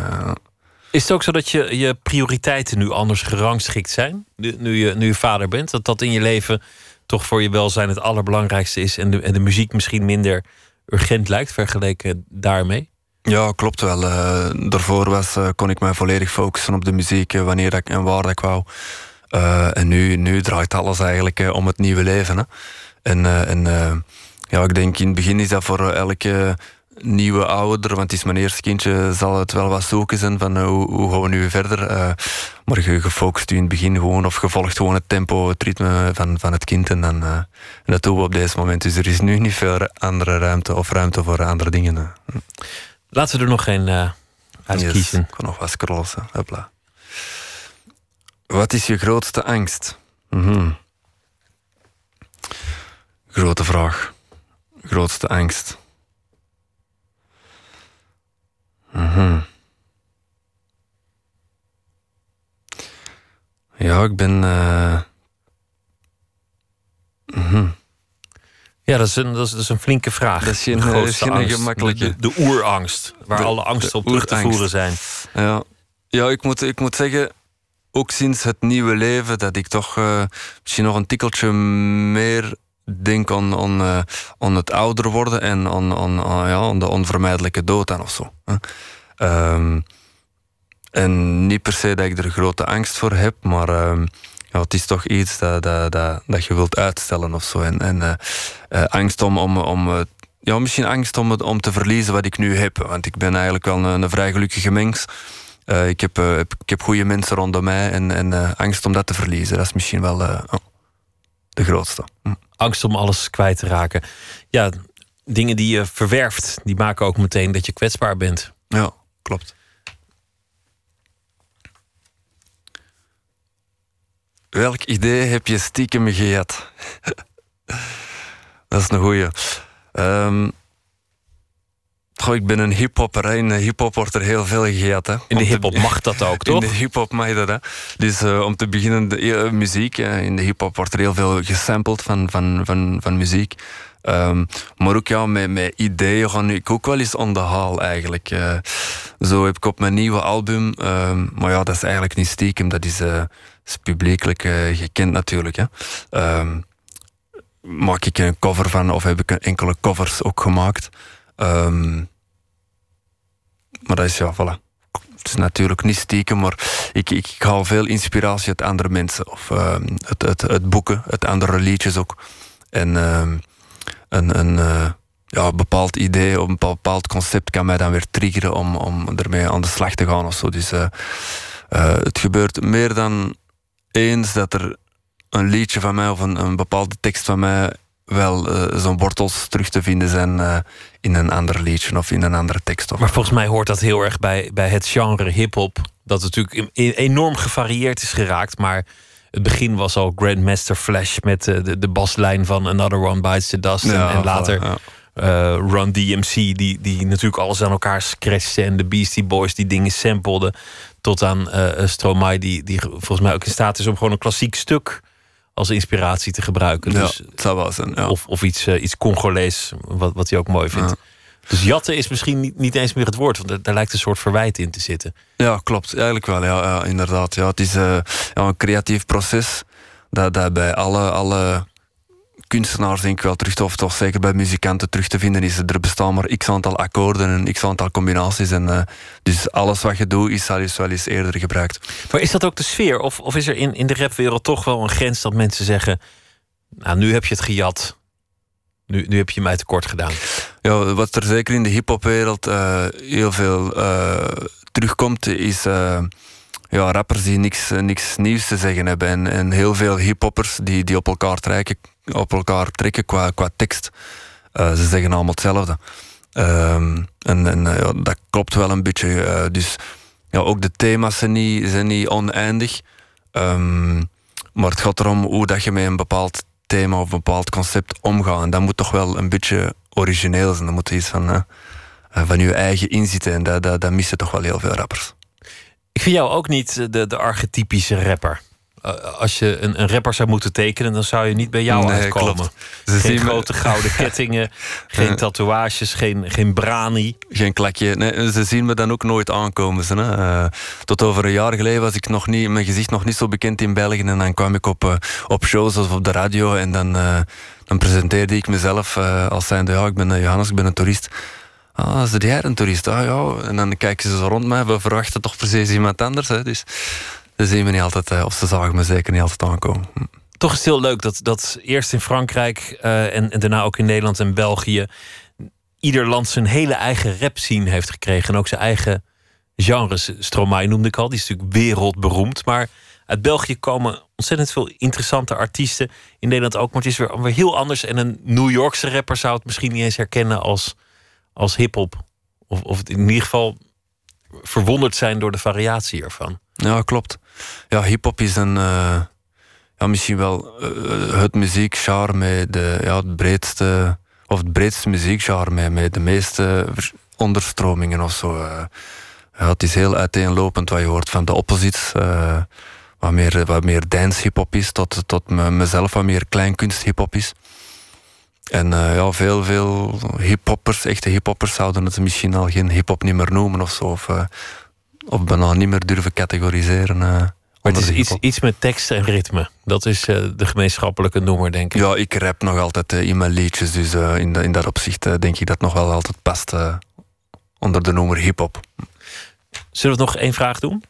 Is het ook zo dat je, je prioriteiten nu anders gerangschikt zijn? Nu, je, nu vader bent? Dat dat in je leven toch voor je welzijn het allerbelangrijkste is... en de, en de muziek misschien minder urgent lijkt vergeleken daarmee? Ja, klopt wel. Eh, daarvoor was, eh, kon ik mij volledig focussen op de muziek, eh, wanneer ik, en waar ik wou. En nu, nu draait alles eigenlijk om het nieuwe leven. Hè. En, en ja, ik denk in het begin is dat voor elke nieuwe ouder, want het is mijn eerste kindje, zal het wel wat zoeken zijn van eh, hoe, hoe gaan we nu verder. Eh, maar je, je focust je in het begin gewoon, of je volgt gewoon het tempo, het ritme van, van het kind. En, dan, eh, en dat doen we op deze moment. Dus er is nu niet veel andere ruimte of ruimte voor andere dingen. Laten we er nog geen eh uitkiezen. Yes, ik kan nog wat scrollen. Hopla. Wat is je grootste angst? Mhm. Grote vraag. Grootste angst. Mhm. Ja, ik ben. eh, mhm. Ja, dat is, een, dat, is, dat is een flinke vraag. Dat is geen- De is grootste geen angst. gemakkelijke. De, de oerangst, waar De- alle angsten op terug te voeren zijn. Ja, ja ik, moet, ik moet zeggen, ook sinds het nieuwe leven, dat ik toch eh, misschien nog een tikkeltje meer denk aan, aan, eh, aan het ouder worden en aan, aan, ja, aan de onvermijdelijke dood dan of zo. Ehm, en niet per se dat ik er grote angst voor heb, maar ehm, ja, het is toch iets dat, dat, dat, dat je wilt uitstellen of zo. En, en eh, eh, angst om, om, om ja, misschien angst om, om te verliezen wat ik nu heb. Want ik ben eigenlijk wel een, een vrij gelukkige mens. Ik, heb, ik heb goede mensen rondom mij en, en angst om dat te verliezen, dat is misschien wel de grootste. Hm. Angst om alles kwijt te raken. Ja, dingen die je verwerft, die maken ook meteen dat je kwetsbaar bent. Ja, klopt. Welk idee heb je stiekem gejat? dat is een goeie. Ehm goh, ik ben een hiphopper. In de hiphop wordt er heel veel. Hè. In de te- hiphop mag dat ook, toch? In de hiphop mag dat, hè. Dus eh, om te beginnen, de eh, muziek. hè. In de hiphop wordt er heel veel gesampled van, van, van, van muziek. Ehm, maar ook ja, met, met ideeën ga ik ook wel eens on the haal eigenlijk. Eh, zo heb ik op mijn nieuwe album, ehm, maar ja, dat is eigenlijk niet stiekem, dat is, is publiekelijk gekend natuurlijk. Hè. Ehm, maak ik een cover van, of heb ik enkele covers ook gemaakt. Ehm, maar dat is ja, voilà. Het is natuurlijk niet stiekem, maar ik, ik haal veel inspiratie uit andere mensen. Of het, het, het boeken, het andere liedjes ook. En ehm, een, een eh, ja, bepaald idee of een bepaald concept kan mij dan weer triggeren om, om ermee aan de slag te gaan of zo. Dus eh, eh, het gebeurt meer dan eens dat er een liedje van mij of een, een bepaalde tekst van mij wel eh, zo'n wortels terug te vinden zijn eh, in een ander liedje of in een andere tekst. Of Maar volgens mij hoort dat heel erg bij, bij het genre hip-hop. Dat natuurlijk in- in- enorm gevarieerd is geraakt. Maar het begin was al Grandmaster Flash met eh, de, de baslijn van Another One Bites the Dust. En- Ja, en, later ja. Run DMC, die, die natuurlijk alles aan elkaar scratchte. En de Beastie Boys die dingen sampleden. Tot aan Stromae, die, die volgens mij ook in staat is om gewoon een klassiek stuk als inspiratie te gebruiken. Ja, dus, het zou wel zijn. Ja. Of, of iets, eh, iets Congolees, wat, wat hij ook mooi vindt. Dus jatten is misschien niet, niet eens meer het woord, want daar lijkt een soort verwijt in te zitten. Ja, klopt. Eigenlijk wel, ja, ja inderdaad. Ja, het is eh, ja, een creatief proces dat, dat bij alle, alle kunstenaars denk ik wel terug, te- of toch zeker bij muzikanten terug te vinden is. Er bestaan maar x aantal akkoorden en x aantal combinaties. En, eh, dus alles wat je doet is al eens wel eens eerder gebruikt. Maar is dat ook de sfeer? Of, of is er in, in de rapwereld toch wel een grens dat mensen zeggen... nou, nu heb je het gejat. Nu, nu heb je mij tekort gedaan. Ja, wat er zeker in de hip-hopwereld eh, heel veel eh, terugkomt, is ja, rappers die niks, eh, niks nieuws te zeggen hebben. En, en heel veel hip-hoppers die, die op elkaar trekken, op elkaar trekken qua, qua tekst. Eh, ze zeggen allemaal hetzelfde. Ehm, en en eh, ja, dat klopt wel een beetje. dus ja, ook de thema's zijn niet, zijn niet oneindig. Ehm, maar het gaat erom hoe dat je met een bepaald thema of een bepaald concept omgaat. En dat moet toch wel een beetje origineels. En dan moet iets van, van je eigen inzitten. En dat, dat, dat missen toch wel heel veel rappers. Ik vind jou ook niet de, de archetypische rapper. Uh, als je een, een, rapper zou moeten tekenen, dan zou je niet bij jou nee, uitkomen. Klopt. Geen grote me... gouden kettingen, geen tatoeages, geen, geen brani. Geen klakje. Nee, ze zien me dan ook nooit aankomen. Ze, uh, tot over een jaar geleden was ik nog niet, mijn gezicht nog niet zo bekend in België. En dan kwam ik op, uh, op shows of op de radio en dan, dan presenteerde ik mezelf als zijnde: ja, ik ben Johannes, ik ben een toerist. Ah, is jij een toerist? Ah ja. En dan kijken ze zo rond mij. We verwachten toch precies iemand anders. Hè? Dus ze zien me niet altijd, of ze zagen me zeker niet altijd aankomen. Hm. Toch is het heel leuk dat, dat eerst in Frankrijk en, en, daarna ook in Nederland en België. ieder land zijn hele eigen rap scene heeft gekregen. En ook zijn eigen genres. Stromae noemde ik al, die is natuurlijk wereldberoemd. Maar uit België komen ontzettend veel interessante artiesten. In Nederland ook, maar het is weer, weer heel anders. En een New Yorkse rapper zou het misschien niet eens herkennen als als hip-hop. Of, of in ieder geval verwonderd zijn door de variatie ervan. Ja, klopt. Ja, hip-hop is een. Uh, ja, misschien wel uh, het muziekgenre met de, ja, het breedste. Of het breedste muziekgenre met, de meeste onderstromingen of zo. Ja, het is heel uiteenlopend wat je hoort van de opposites. wat, meer, wat meer dance hip-hop is, tot, tot mezelf wat meer kleinkunst hip-hop is. En uh, ja, veel, veel hiphoppers, echte hiphoppers, zouden het misschien al geen hiphop niet meer noemen of zo. Of, uh, of bijna niet meer durven categoriseren. Uh, maar het is iets, iets met tekst en ritme. Dat is de gemeenschappelijke noemer, denk ik. Ja, ik rap nog altijd in mijn liedjes. Dus in, in dat opzicht denk ik dat nog wel altijd past onder de noemer hip-hop. Zullen we nog één vraag doen?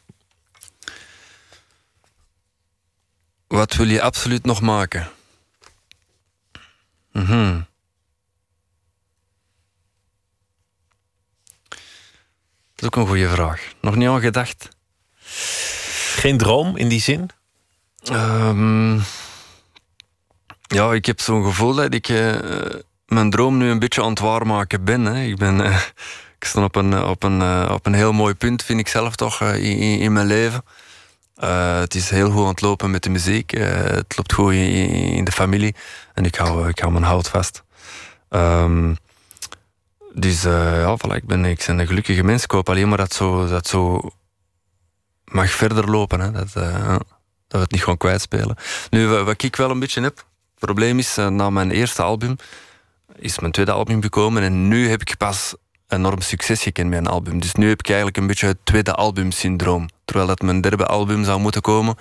Wat wil je absoluut nog maken? Mhm. Dat is ook een goede vraag. Nog niet aan gedacht. Geen droom in die zin? Um, ja, ik heb zo'n gevoel dat ik uh, mijn droom nu een beetje aan het waarmaken ben. Hè. Ik, ben uh, ik sta op een, op, een, uh, op een heel mooi punt, vind ik zelf toch, in, in, mijn leven. Het is heel goed aan het lopen met de muziek. het loopt goed in, de familie. En ik hou, ik hou mijn hout vast. Um, dus uh, ja, voilà, ik, ben, ik ben een gelukkige mens. Ik hoop alleen maar dat zo, dat zo mag verder lopen. Hè. Dat, dat we het niet gewoon kwijtspelen. Nu, wat ik wel een beetje heb... Het probleem is, na mijn eerste album is mijn tweede album gekomen. En nu heb ik pas enorm succes gekend met een album. Dus nu heb ik eigenlijk een beetje het tweede album-syndroom. Terwijl dat mijn derde album zou moeten komen,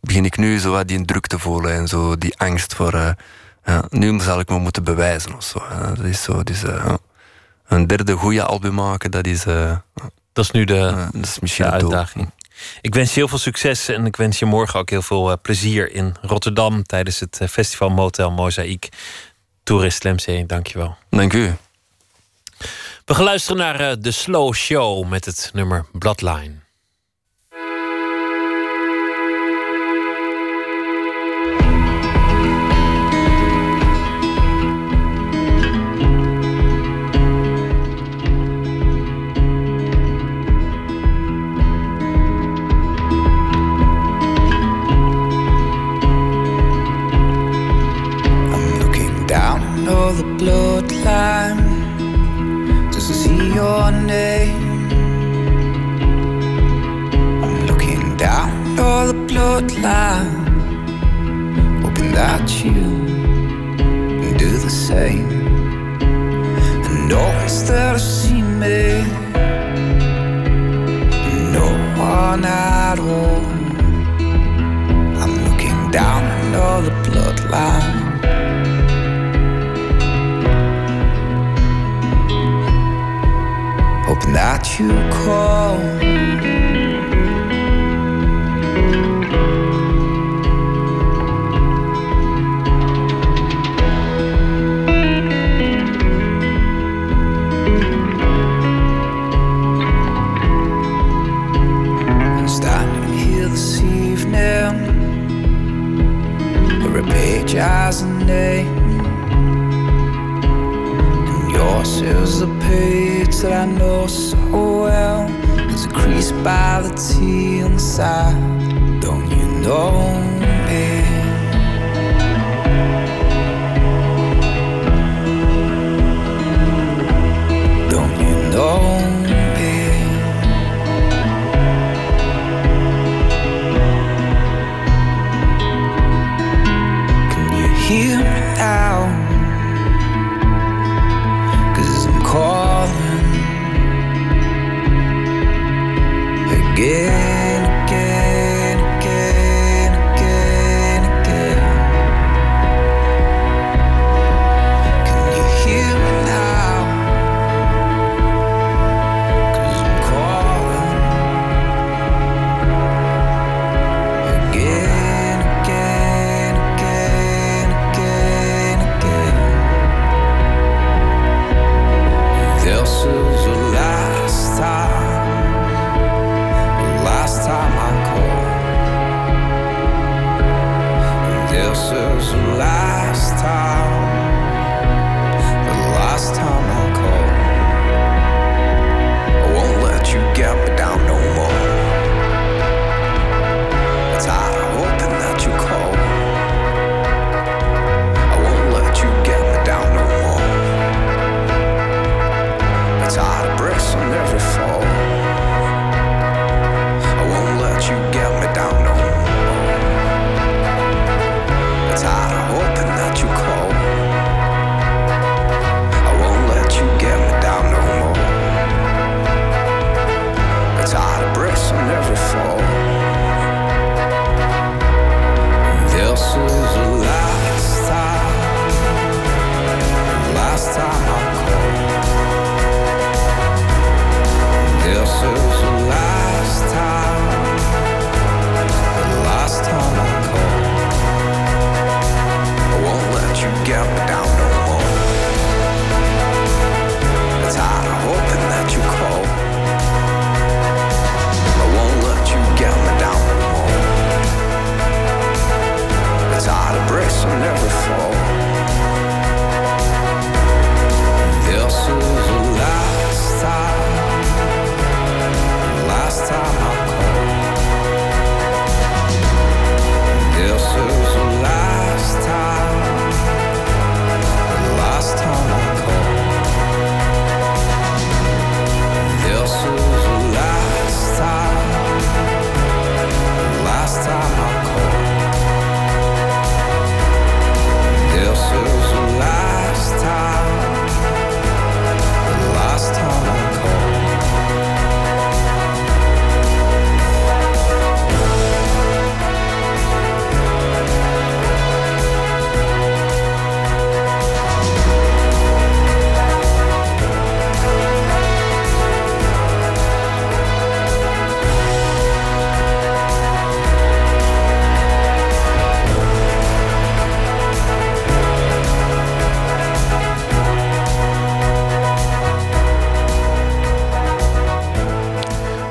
begin ik nu zo wat die druk te voelen en zo die angst voor ja, nu zal ik me moeten bewijzen of zo. Dat is zo. Dus, uh, een derde goede album maken, dat is. Uh, dat is nu de, dat is misschien de uitdaging. Ik wens je heel veel succes en ik wens je morgen ook heel veel plezier in Rotterdam tijdens het festival Motel Mozaïek. Toerist Lemzee, dankjewel. Dank u. We gaan luisteren naar de Slow Show met het nummer Bloodline. The bloodline just to see your name. I'm looking down all the bloodline, hoping that you do the same. And always that to see me, no one at all. I'm looking down all the bloodline. Hoping that you call. I'm standing here this evening, every page a. Yours the page that I know so well It's creased by the tea inside Don't you know me? Don't you know Yeah.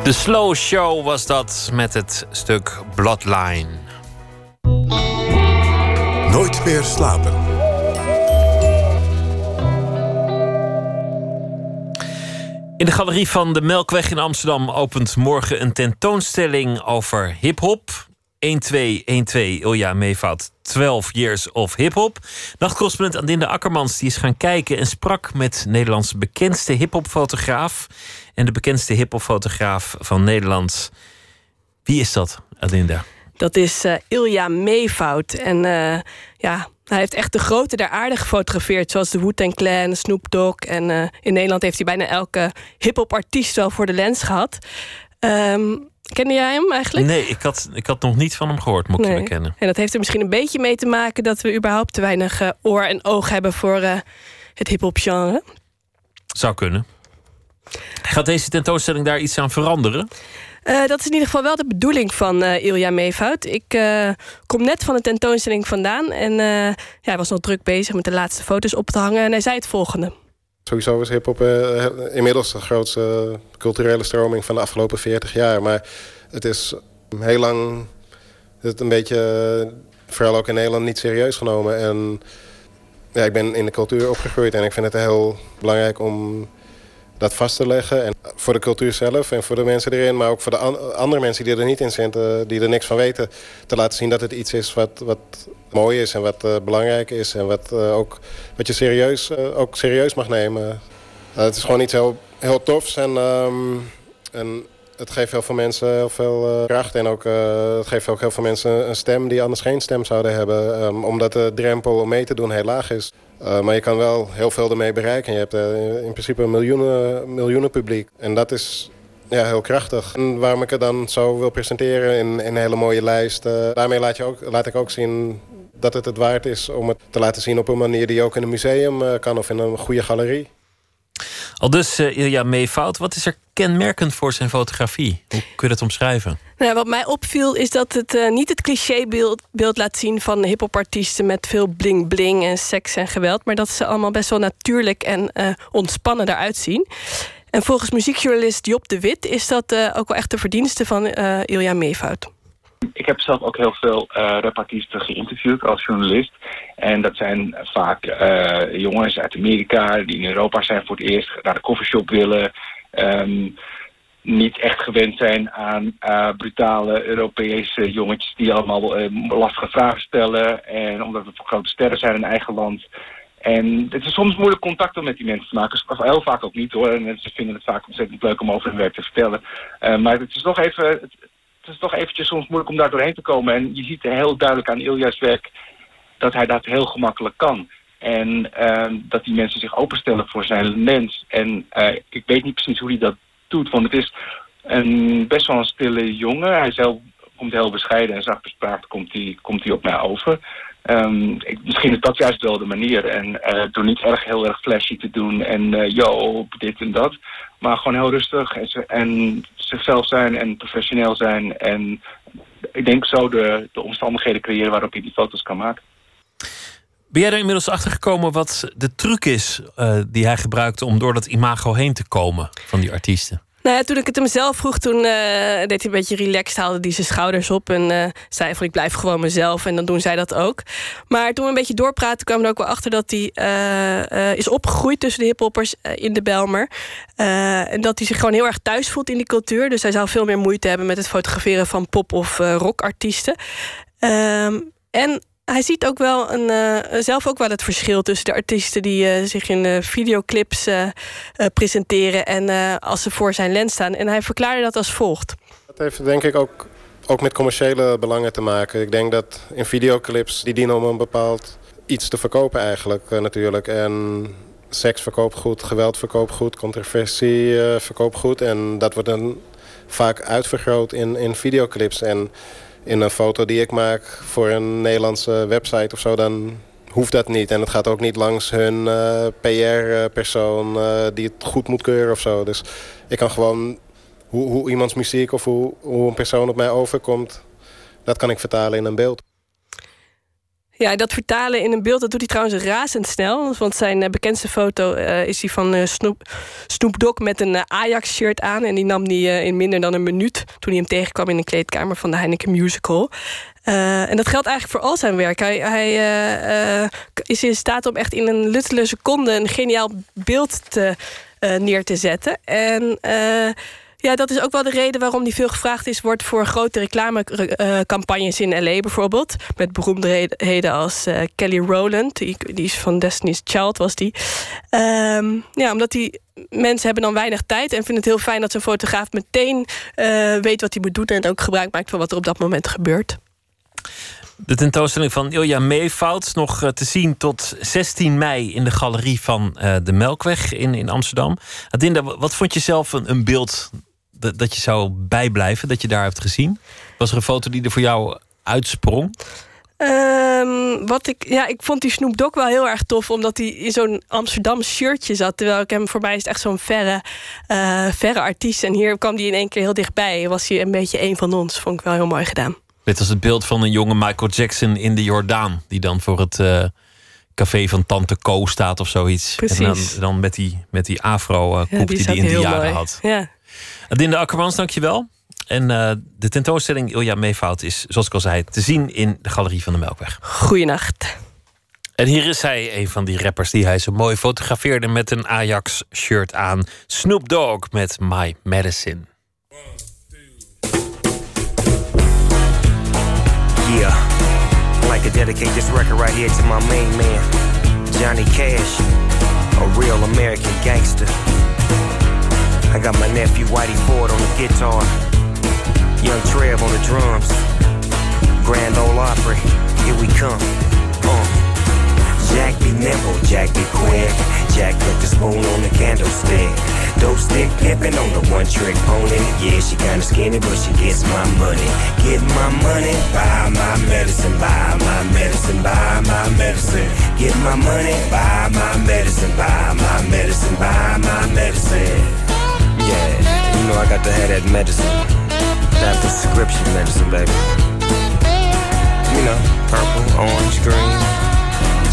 De Slow Show was dat met het stuk Bloodline. Nooit meer slapen. In de galerie van de Melkweg in Amsterdam opent morgen een tentoonstelling over hip-hop. 1212 Ilja Meevat, 12 Years of Hip-Hop. Nachtcorrespondent Andinde Akkermans die is gaan kijken en sprak met Nederlands bekendste hip-hopfotograaf. En de bekendste hip-hopfotograaf van Nederland. Wie is dat, Adinda? Dat is eh, Ilja Meevout. En eh, ja, hij heeft echt de grote der aarde gefotografeerd. Zoals de Wu-Tang Clan, Snoop Dogg. En eh, in Nederland heeft hij bijna elke hip-hop artiest wel voor de lens gehad. Ehm kende jij hem eigenlijk? Nee, ik had, ik had nog niet van hem gehoord, moet ik je Nee. bekennen. En dat heeft er misschien een beetje mee te maken dat we überhaupt te weinig oor en oog hebben voor het hip-hop genre. Zou kunnen. Gaat deze tentoonstelling daar iets aan veranderen? Eh, dat is in ieder geval wel de bedoeling van eh, Ilja Meevout. Ik eh, kom net van de tentoonstelling vandaan en eh, ja, hij was nog druk bezig met de laatste foto's op te hangen. En hij zei het volgende. Sowieso is hip-hop eh, inmiddels de grootste culturele stroming van de afgelopen 40 jaar. Maar het is heel lang het een beetje, vooral ook in Nederland, niet serieus genomen. En ja, ik ben in de cultuur opgegroeid en ik vind het heel belangrijk om dat vast te leggen. En voor de cultuur zelf en voor de mensen erin, maar ook voor de an- andere mensen die er niet in zitten, die er niks van weten, te laten zien dat het iets is wat, wat mooi is en wat eh, belangrijk is en wat, eh, ook, wat je serieus, eh, ook serieus mag nemen. Het is gewoon iets heel, heel tofs en, ehm, en het geeft heel veel mensen heel veel eh, kracht. En ook, eh, het geeft ook heel veel mensen een stem die anders geen stem zouden hebben. ehm, omdat de drempel om mee te doen heel laag is. Uh, maar je kan wel heel veel ermee bereiken. Je hebt in principe een miljoenen, miljoenen publiek. En dat is ja, heel krachtig. En waarom ik het dan zo wil presenteren in, in een hele mooie lijst. Daarmee laat, je ook, laat ik ook zien dat het het waard is om het te laten zien op een manier die ook in een museum kan of in een goede galerie. Al dus uh, Ilja Meefout, wat is er kenmerkend voor zijn fotografie? Hoe kun je dat omschrijven? Nou, wat mij opviel is dat het uh, niet het clichébeeld beeld laat zien van hip-hop-artiesten met veel bling-bling en seks en geweld, maar dat ze allemaal best wel natuurlijk en uh, ontspannen eruit zien. En volgens muziekjournalist Job de Wit is dat ook wel echt de verdienste van Ilja Meefout. Ik heb zelf ook heel veel uh, geïnterviewd als journalist. En dat zijn vaak uh, jongens uit Amerika die in Europa zijn voor het eerst, naar de koffieshop willen. Um, niet echt gewend zijn aan uh, brutale Europese jongetjes die allemaal lastige vragen stellen. En omdat we grote sterren zijn in eigen land, En het is soms moeilijk contacten met die mensen te maken. Of heel vaak ook niet hoor. En mensen vinden het vaak ontzettend leuk om over hun werk te vertellen. Eh, maar het is toch even... Het, het is toch eventjes soms moeilijk om daar doorheen te komen. En je ziet heel duidelijk aan Ilja's werk dat hij dat heel gemakkelijk kan. En eh, dat die mensen zich openstellen voor zijn mens. En eh, ik weet niet precies hoe hij dat doet. Want het is een best wel een stille jongen. Hij zelf komt heel bescheiden en zacht bespraakt komt hij, komt hij op mij over. Ehm, ik, misschien is dat juist wel de manier. En eh, door niet erg heel erg flashy te doen en eh yo, dit en dat. Maar gewoon heel rustig en, en zichzelf zijn en professioneel zijn. En ik denk zo de, de omstandigheden creëren waarop je die foto's kan maken. Ben jij er inmiddels achter gekomen wat de truc is eh, die hij gebruikte om door dat imago heen te komen van die artiesten? Nou toen ik het hem zelf vroeg, toen eh, deed hij een beetje relaxed, haalde hij zijn schouders op en eh, zei van ik blijf gewoon mezelf en dan doen zij dat ook. Maar toen we een beetje doorpraten, kwamen we er ook wel achter dat hij eh, is opgegroeid tussen de hiphoppers in de Belmer. En dat hij zich gewoon heel erg thuis voelt in die cultuur. Dus hij zou veel meer moeite hebben met het fotograferen van pop- of rockartiesten. Ehm, en hij ziet ook wel een, eh, zelf ook wel het verschil tussen de artiesten die eh, zich in eh, videoclips eh, presenteren en als ze voor zijn lens staan. En hij verklaarde dat als volgt. Dat heeft denk ik ook, ook met commerciële belangen te maken. Ik denk dat in videoclips, die dienen om een bepaald iets te verkopen eigenlijk natuurlijk. En seks verkoopt goed, geweld verkoopt goed, controversie verkoopt goed. En dat wordt dan vaak uitvergroot in, in videoclips. En in een foto die ik maak voor een Nederlandse website of zo, dan hoeft dat niet. En het gaat ook niet langs hun PR-persoon die het goed moet keuren of zo. Dus ik kan gewoon hoe, hoe iemands muziek of hoe een persoon op mij overkomt, dat kan ik vertalen in een beeld. Ja, dat vertalen in een beeld, dat doet hij trouwens razendsnel. Want zijn eh, bekendste foto eh, is die van eh, Snoop, Snoop Dogg met een Ajax-shirt aan. En die nam hij in minder dan een minuut toen hij hem tegenkwam in de kleedkamer van de Heineken Musical. En dat geldt eigenlijk voor al zijn werk. Hij, hij is in staat om echt in een luttele seconde een geniaal beeld te, neer te zetten. En ja, dat is ook wel de reden waarom hij veel gevraagd is wordt voor grote reclamecampagnes in LA bijvoorbeeld. Met beroemdheden als eh, Kelly Rowland, die, die is van Destiny's Child was die. Ehm, ja, omdat die mensen hebben dan weinig tijd en vinden het heel fijn dat zo'n fotograaf meteen eh, weet wat hij moet doen en ook gebruik maakt van wat er op dat moment gebeurt. De tentoonstelling van Ilja Meefout nog eh, te zien tot 16 mei in de galerie van de Melkweg in, in Amsterdam. Adinda, wa- wat vond je zelf een beeld dat, dat je zou bijblijven, dat je daar hebt gezien? Was er een foto die er voor jou uitsprong? Ehm, wat ik, ja, ik vond die Snoop Dogg wel heel erg tof, omdat hij in zo'n Amsterdam shirtje zat. Terwijl ik hem, voor mij is echt zo'n verre, eh, verre artiest. En hier kwam hij in één keer heel dichtbij. Was hij een beetje een van ons. Vond ik wel heel mooi gedaan. Dit was het beeld van een jonge Michael Jackson in de Jordaan. Die dan voor het eh, café van Tante Co staat of zoiets. Precies. En dan, dan met die, met die afro-koep Ja, die hij in die heel jaren mooi. had. Ja. Adinda Akkermans, dankjewel. En eh, de tentoonstelling Ilja Meefout is, zoals ik al zei, te zien in de Galerie van de Melkweg. Goeienacht. En hier is hij, een van die rappers die hij zo mooi fotografeerde met een Ajax-shirt aan. Snoop Dogg met My Medicine. Yeah, I'd like to dedicate this record right here to my main man, Johnny Cash, a real American gangster. I got my nephew Whitey Ford on the guitar, Young Trev on the drums, Grand Ole Opry, here we come. Uh. Jack be nimble, Jack be quick. Jack put the spoon on the candlestick. Dope stick on the one trick pony. Yeah, she kinda skinny, but she gets my money. Get my money, buy my medicine, buy my medicine, buy my medicine. Get my money, buy my medicine, buy my medicine, buy my medicine. Yeah, you know I got to have that medicine. That prescription medicine, baby. You know, purple, orange, green.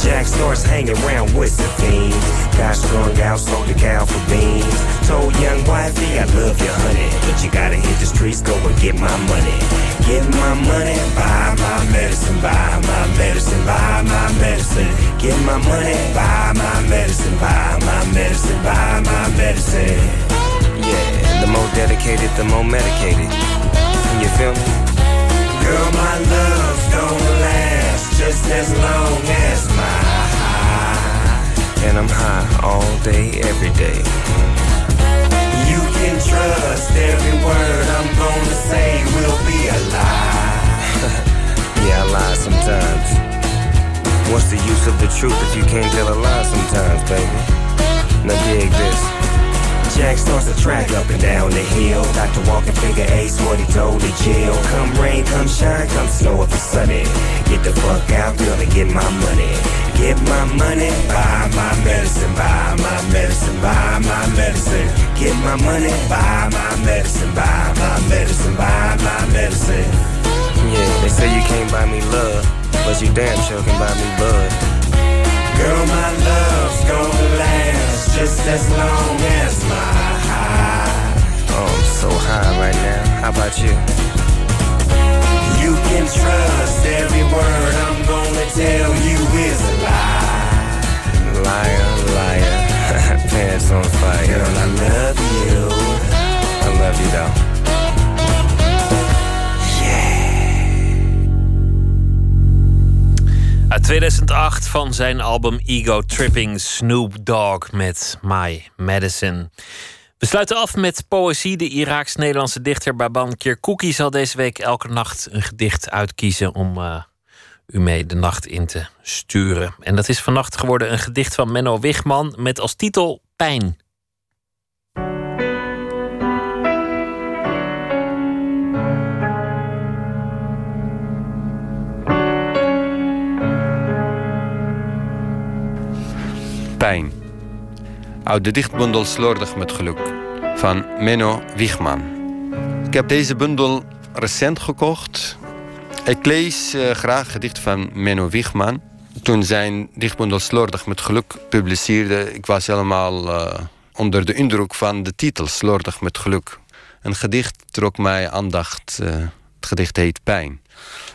Jack starts hanging around with the fiends. Got strung out, sold the cow for beans. Told young wifey, I love you, honey. But you gotta hit the streets, go and get my money. Get my money, buy my medicine, buy my medicine, buy my medicine. Get my money, buy my medicine, buy my medicine, buy my medicine. Yeah, the more dedicated, the more medicated. You feel me? Girl, my love's gonna last just as long as my high. and I'm high all day, every day. You can trust every word I'm gonna say will be a lie. yeah, I lie sometimes. What's the use of the truth if you can't tell a lie sometimes, baby? Now dig this. Jack starts to track up and down the hill. Dr. Walker figure ace what he told the jail. Come rain, come shine, come snow if it's sunny. Get the fuck out, gonna get my money. Get my money, buy my medicine, buy my medicine, buy my medicine. Get my money, buy my medicine, buy my medicine, buy my medicine. Yeah, they say you can't buy me love, but you damn sure can buy me bud. Girl, my love's gonna last just as long as my high. Oh, I'm so high right now. How about you? You can trust every word I'm gonna tell you is a lie. Liar, liar, pants on fire. Girl, I love you. I love you though. Uit 2008 van zijn album Ego Tripping Snoop Dogg met My Medicine. We sluiten af met poëzie. De Iraaks-Nederlandse dichter Baban Kirkouki zal deze week elke nacht een gedicht uitkiezen om eh, u mee de nacht in te sturen. En dat is vannacht geworden een gedicht van Menno Wigman met als titel Pijn. Pijn. Uit de dichtbundel Slordig met geluk van Menno Wiegman. Ik heb deze bundel recent gekocht. Ik lees eh, graag gedicht van Menno Wiegman. Toen zijn dichtbundel Slordig met geluk publiceerde, ik was helemaal eh, onder de indruk van de titel Slordig met geluk. Een gedicht trok mij aandacht. eh, het gedicht heet Pijn.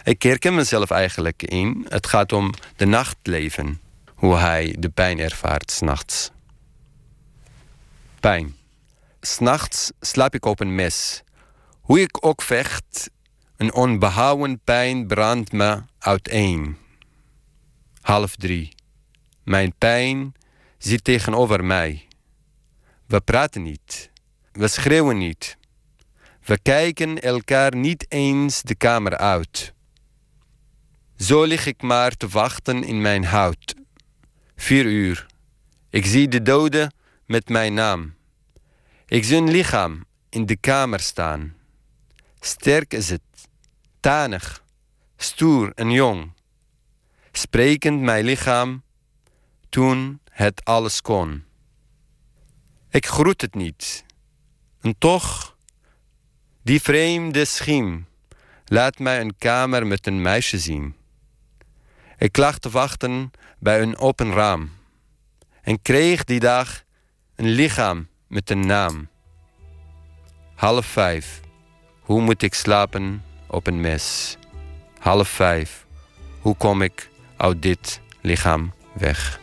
Ik herken mezelf eigenlijk in. Het gaat om de nachtleven hoe hij de pijn ervaart s'nachts. Pijn. S'nachts slaap ik op een mes. Hoe ik ook vecht, een onbehouden pijn brandt me uiteen. Half drie. Mijn pijn zit tegenover mij. We praten niet. We schreeuwen niet. We kijken elkaar niet eens de kamer uit. Zo lig ik maar te wachten in mijn hout. Vier uur. Ik zie de dode met mijn naam. Ik zie een lichaam in de kamer staan. Sterk is het, tanig, stoer en jong. Sprekend mijn lichaam toen het alles kon. Ik groet het niet. En toch, die vreemde schiem laat mij een kamer met een meisje zien. Ik lag te wachten bij een open raam en kreeg die dag een lichaam met een naam. Half vijf, hoe moet ik slapen op een mes? Half vijf, hoe kom ik uit dit lichaam weg?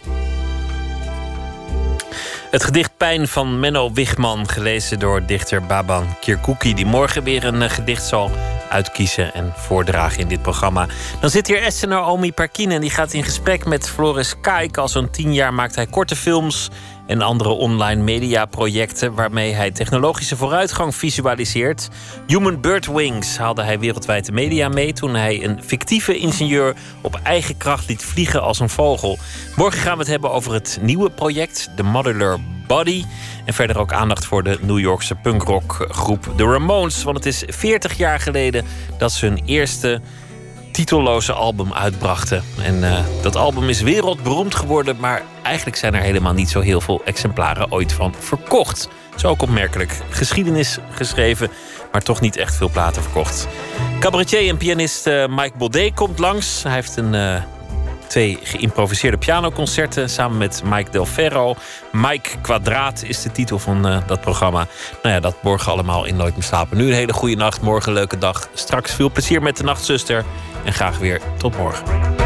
Het gedicht Pijn van Menno Wigman, gelezen door dichter Baban Kirkouki, die morgen weer een eh, gedicht zal uitkiezen en voordragen in dit programma. Dan zit hier Esther Naomi Parkin en die gaat in gesprek met Floris Kaik. Al zo'n tien jaar maakt hij korte films en andere online mediaprojecten waarmee hij technologische vooruitgang visualiseert. Human Bird Wings haalde hij wereldwijd de media mee toen hij een fictieve ingenieur op eigen kracht liet vliegen als een vogel. Morgen gaan we het hebben over het nieuwe project, The Modular Body. En verder ook aandacht voor de New Yorkse punkrockgroep The Ramones. Want het is 40 jaar geleden dat ze hun eerste titelloze album uitbrachten. En eh, dat album is wereldberoemd geworden, maar eigenlijk zijn er helemaal niet zo heel veel exemplaren ooit van verkocht. Zo ook opmerkelijk. Geschiedenis geschreven, maar toch niet echt veel platen verkocht. Cabaretier en pianist eh, Mike Baudet komt langs. Hij heeft een, eh, twee geïmproviseerde pianoconcerten samen met Mike Del Ferro. Mike Kwadraat is de titel van eh, dat programma. Nou ja, dat morgen allemaal in Nooit meer slapen. Nu een hele goede nacht, morgen een leuke dag. Straks veel plezier met de Nachtzuster. En graag weer tot morgen.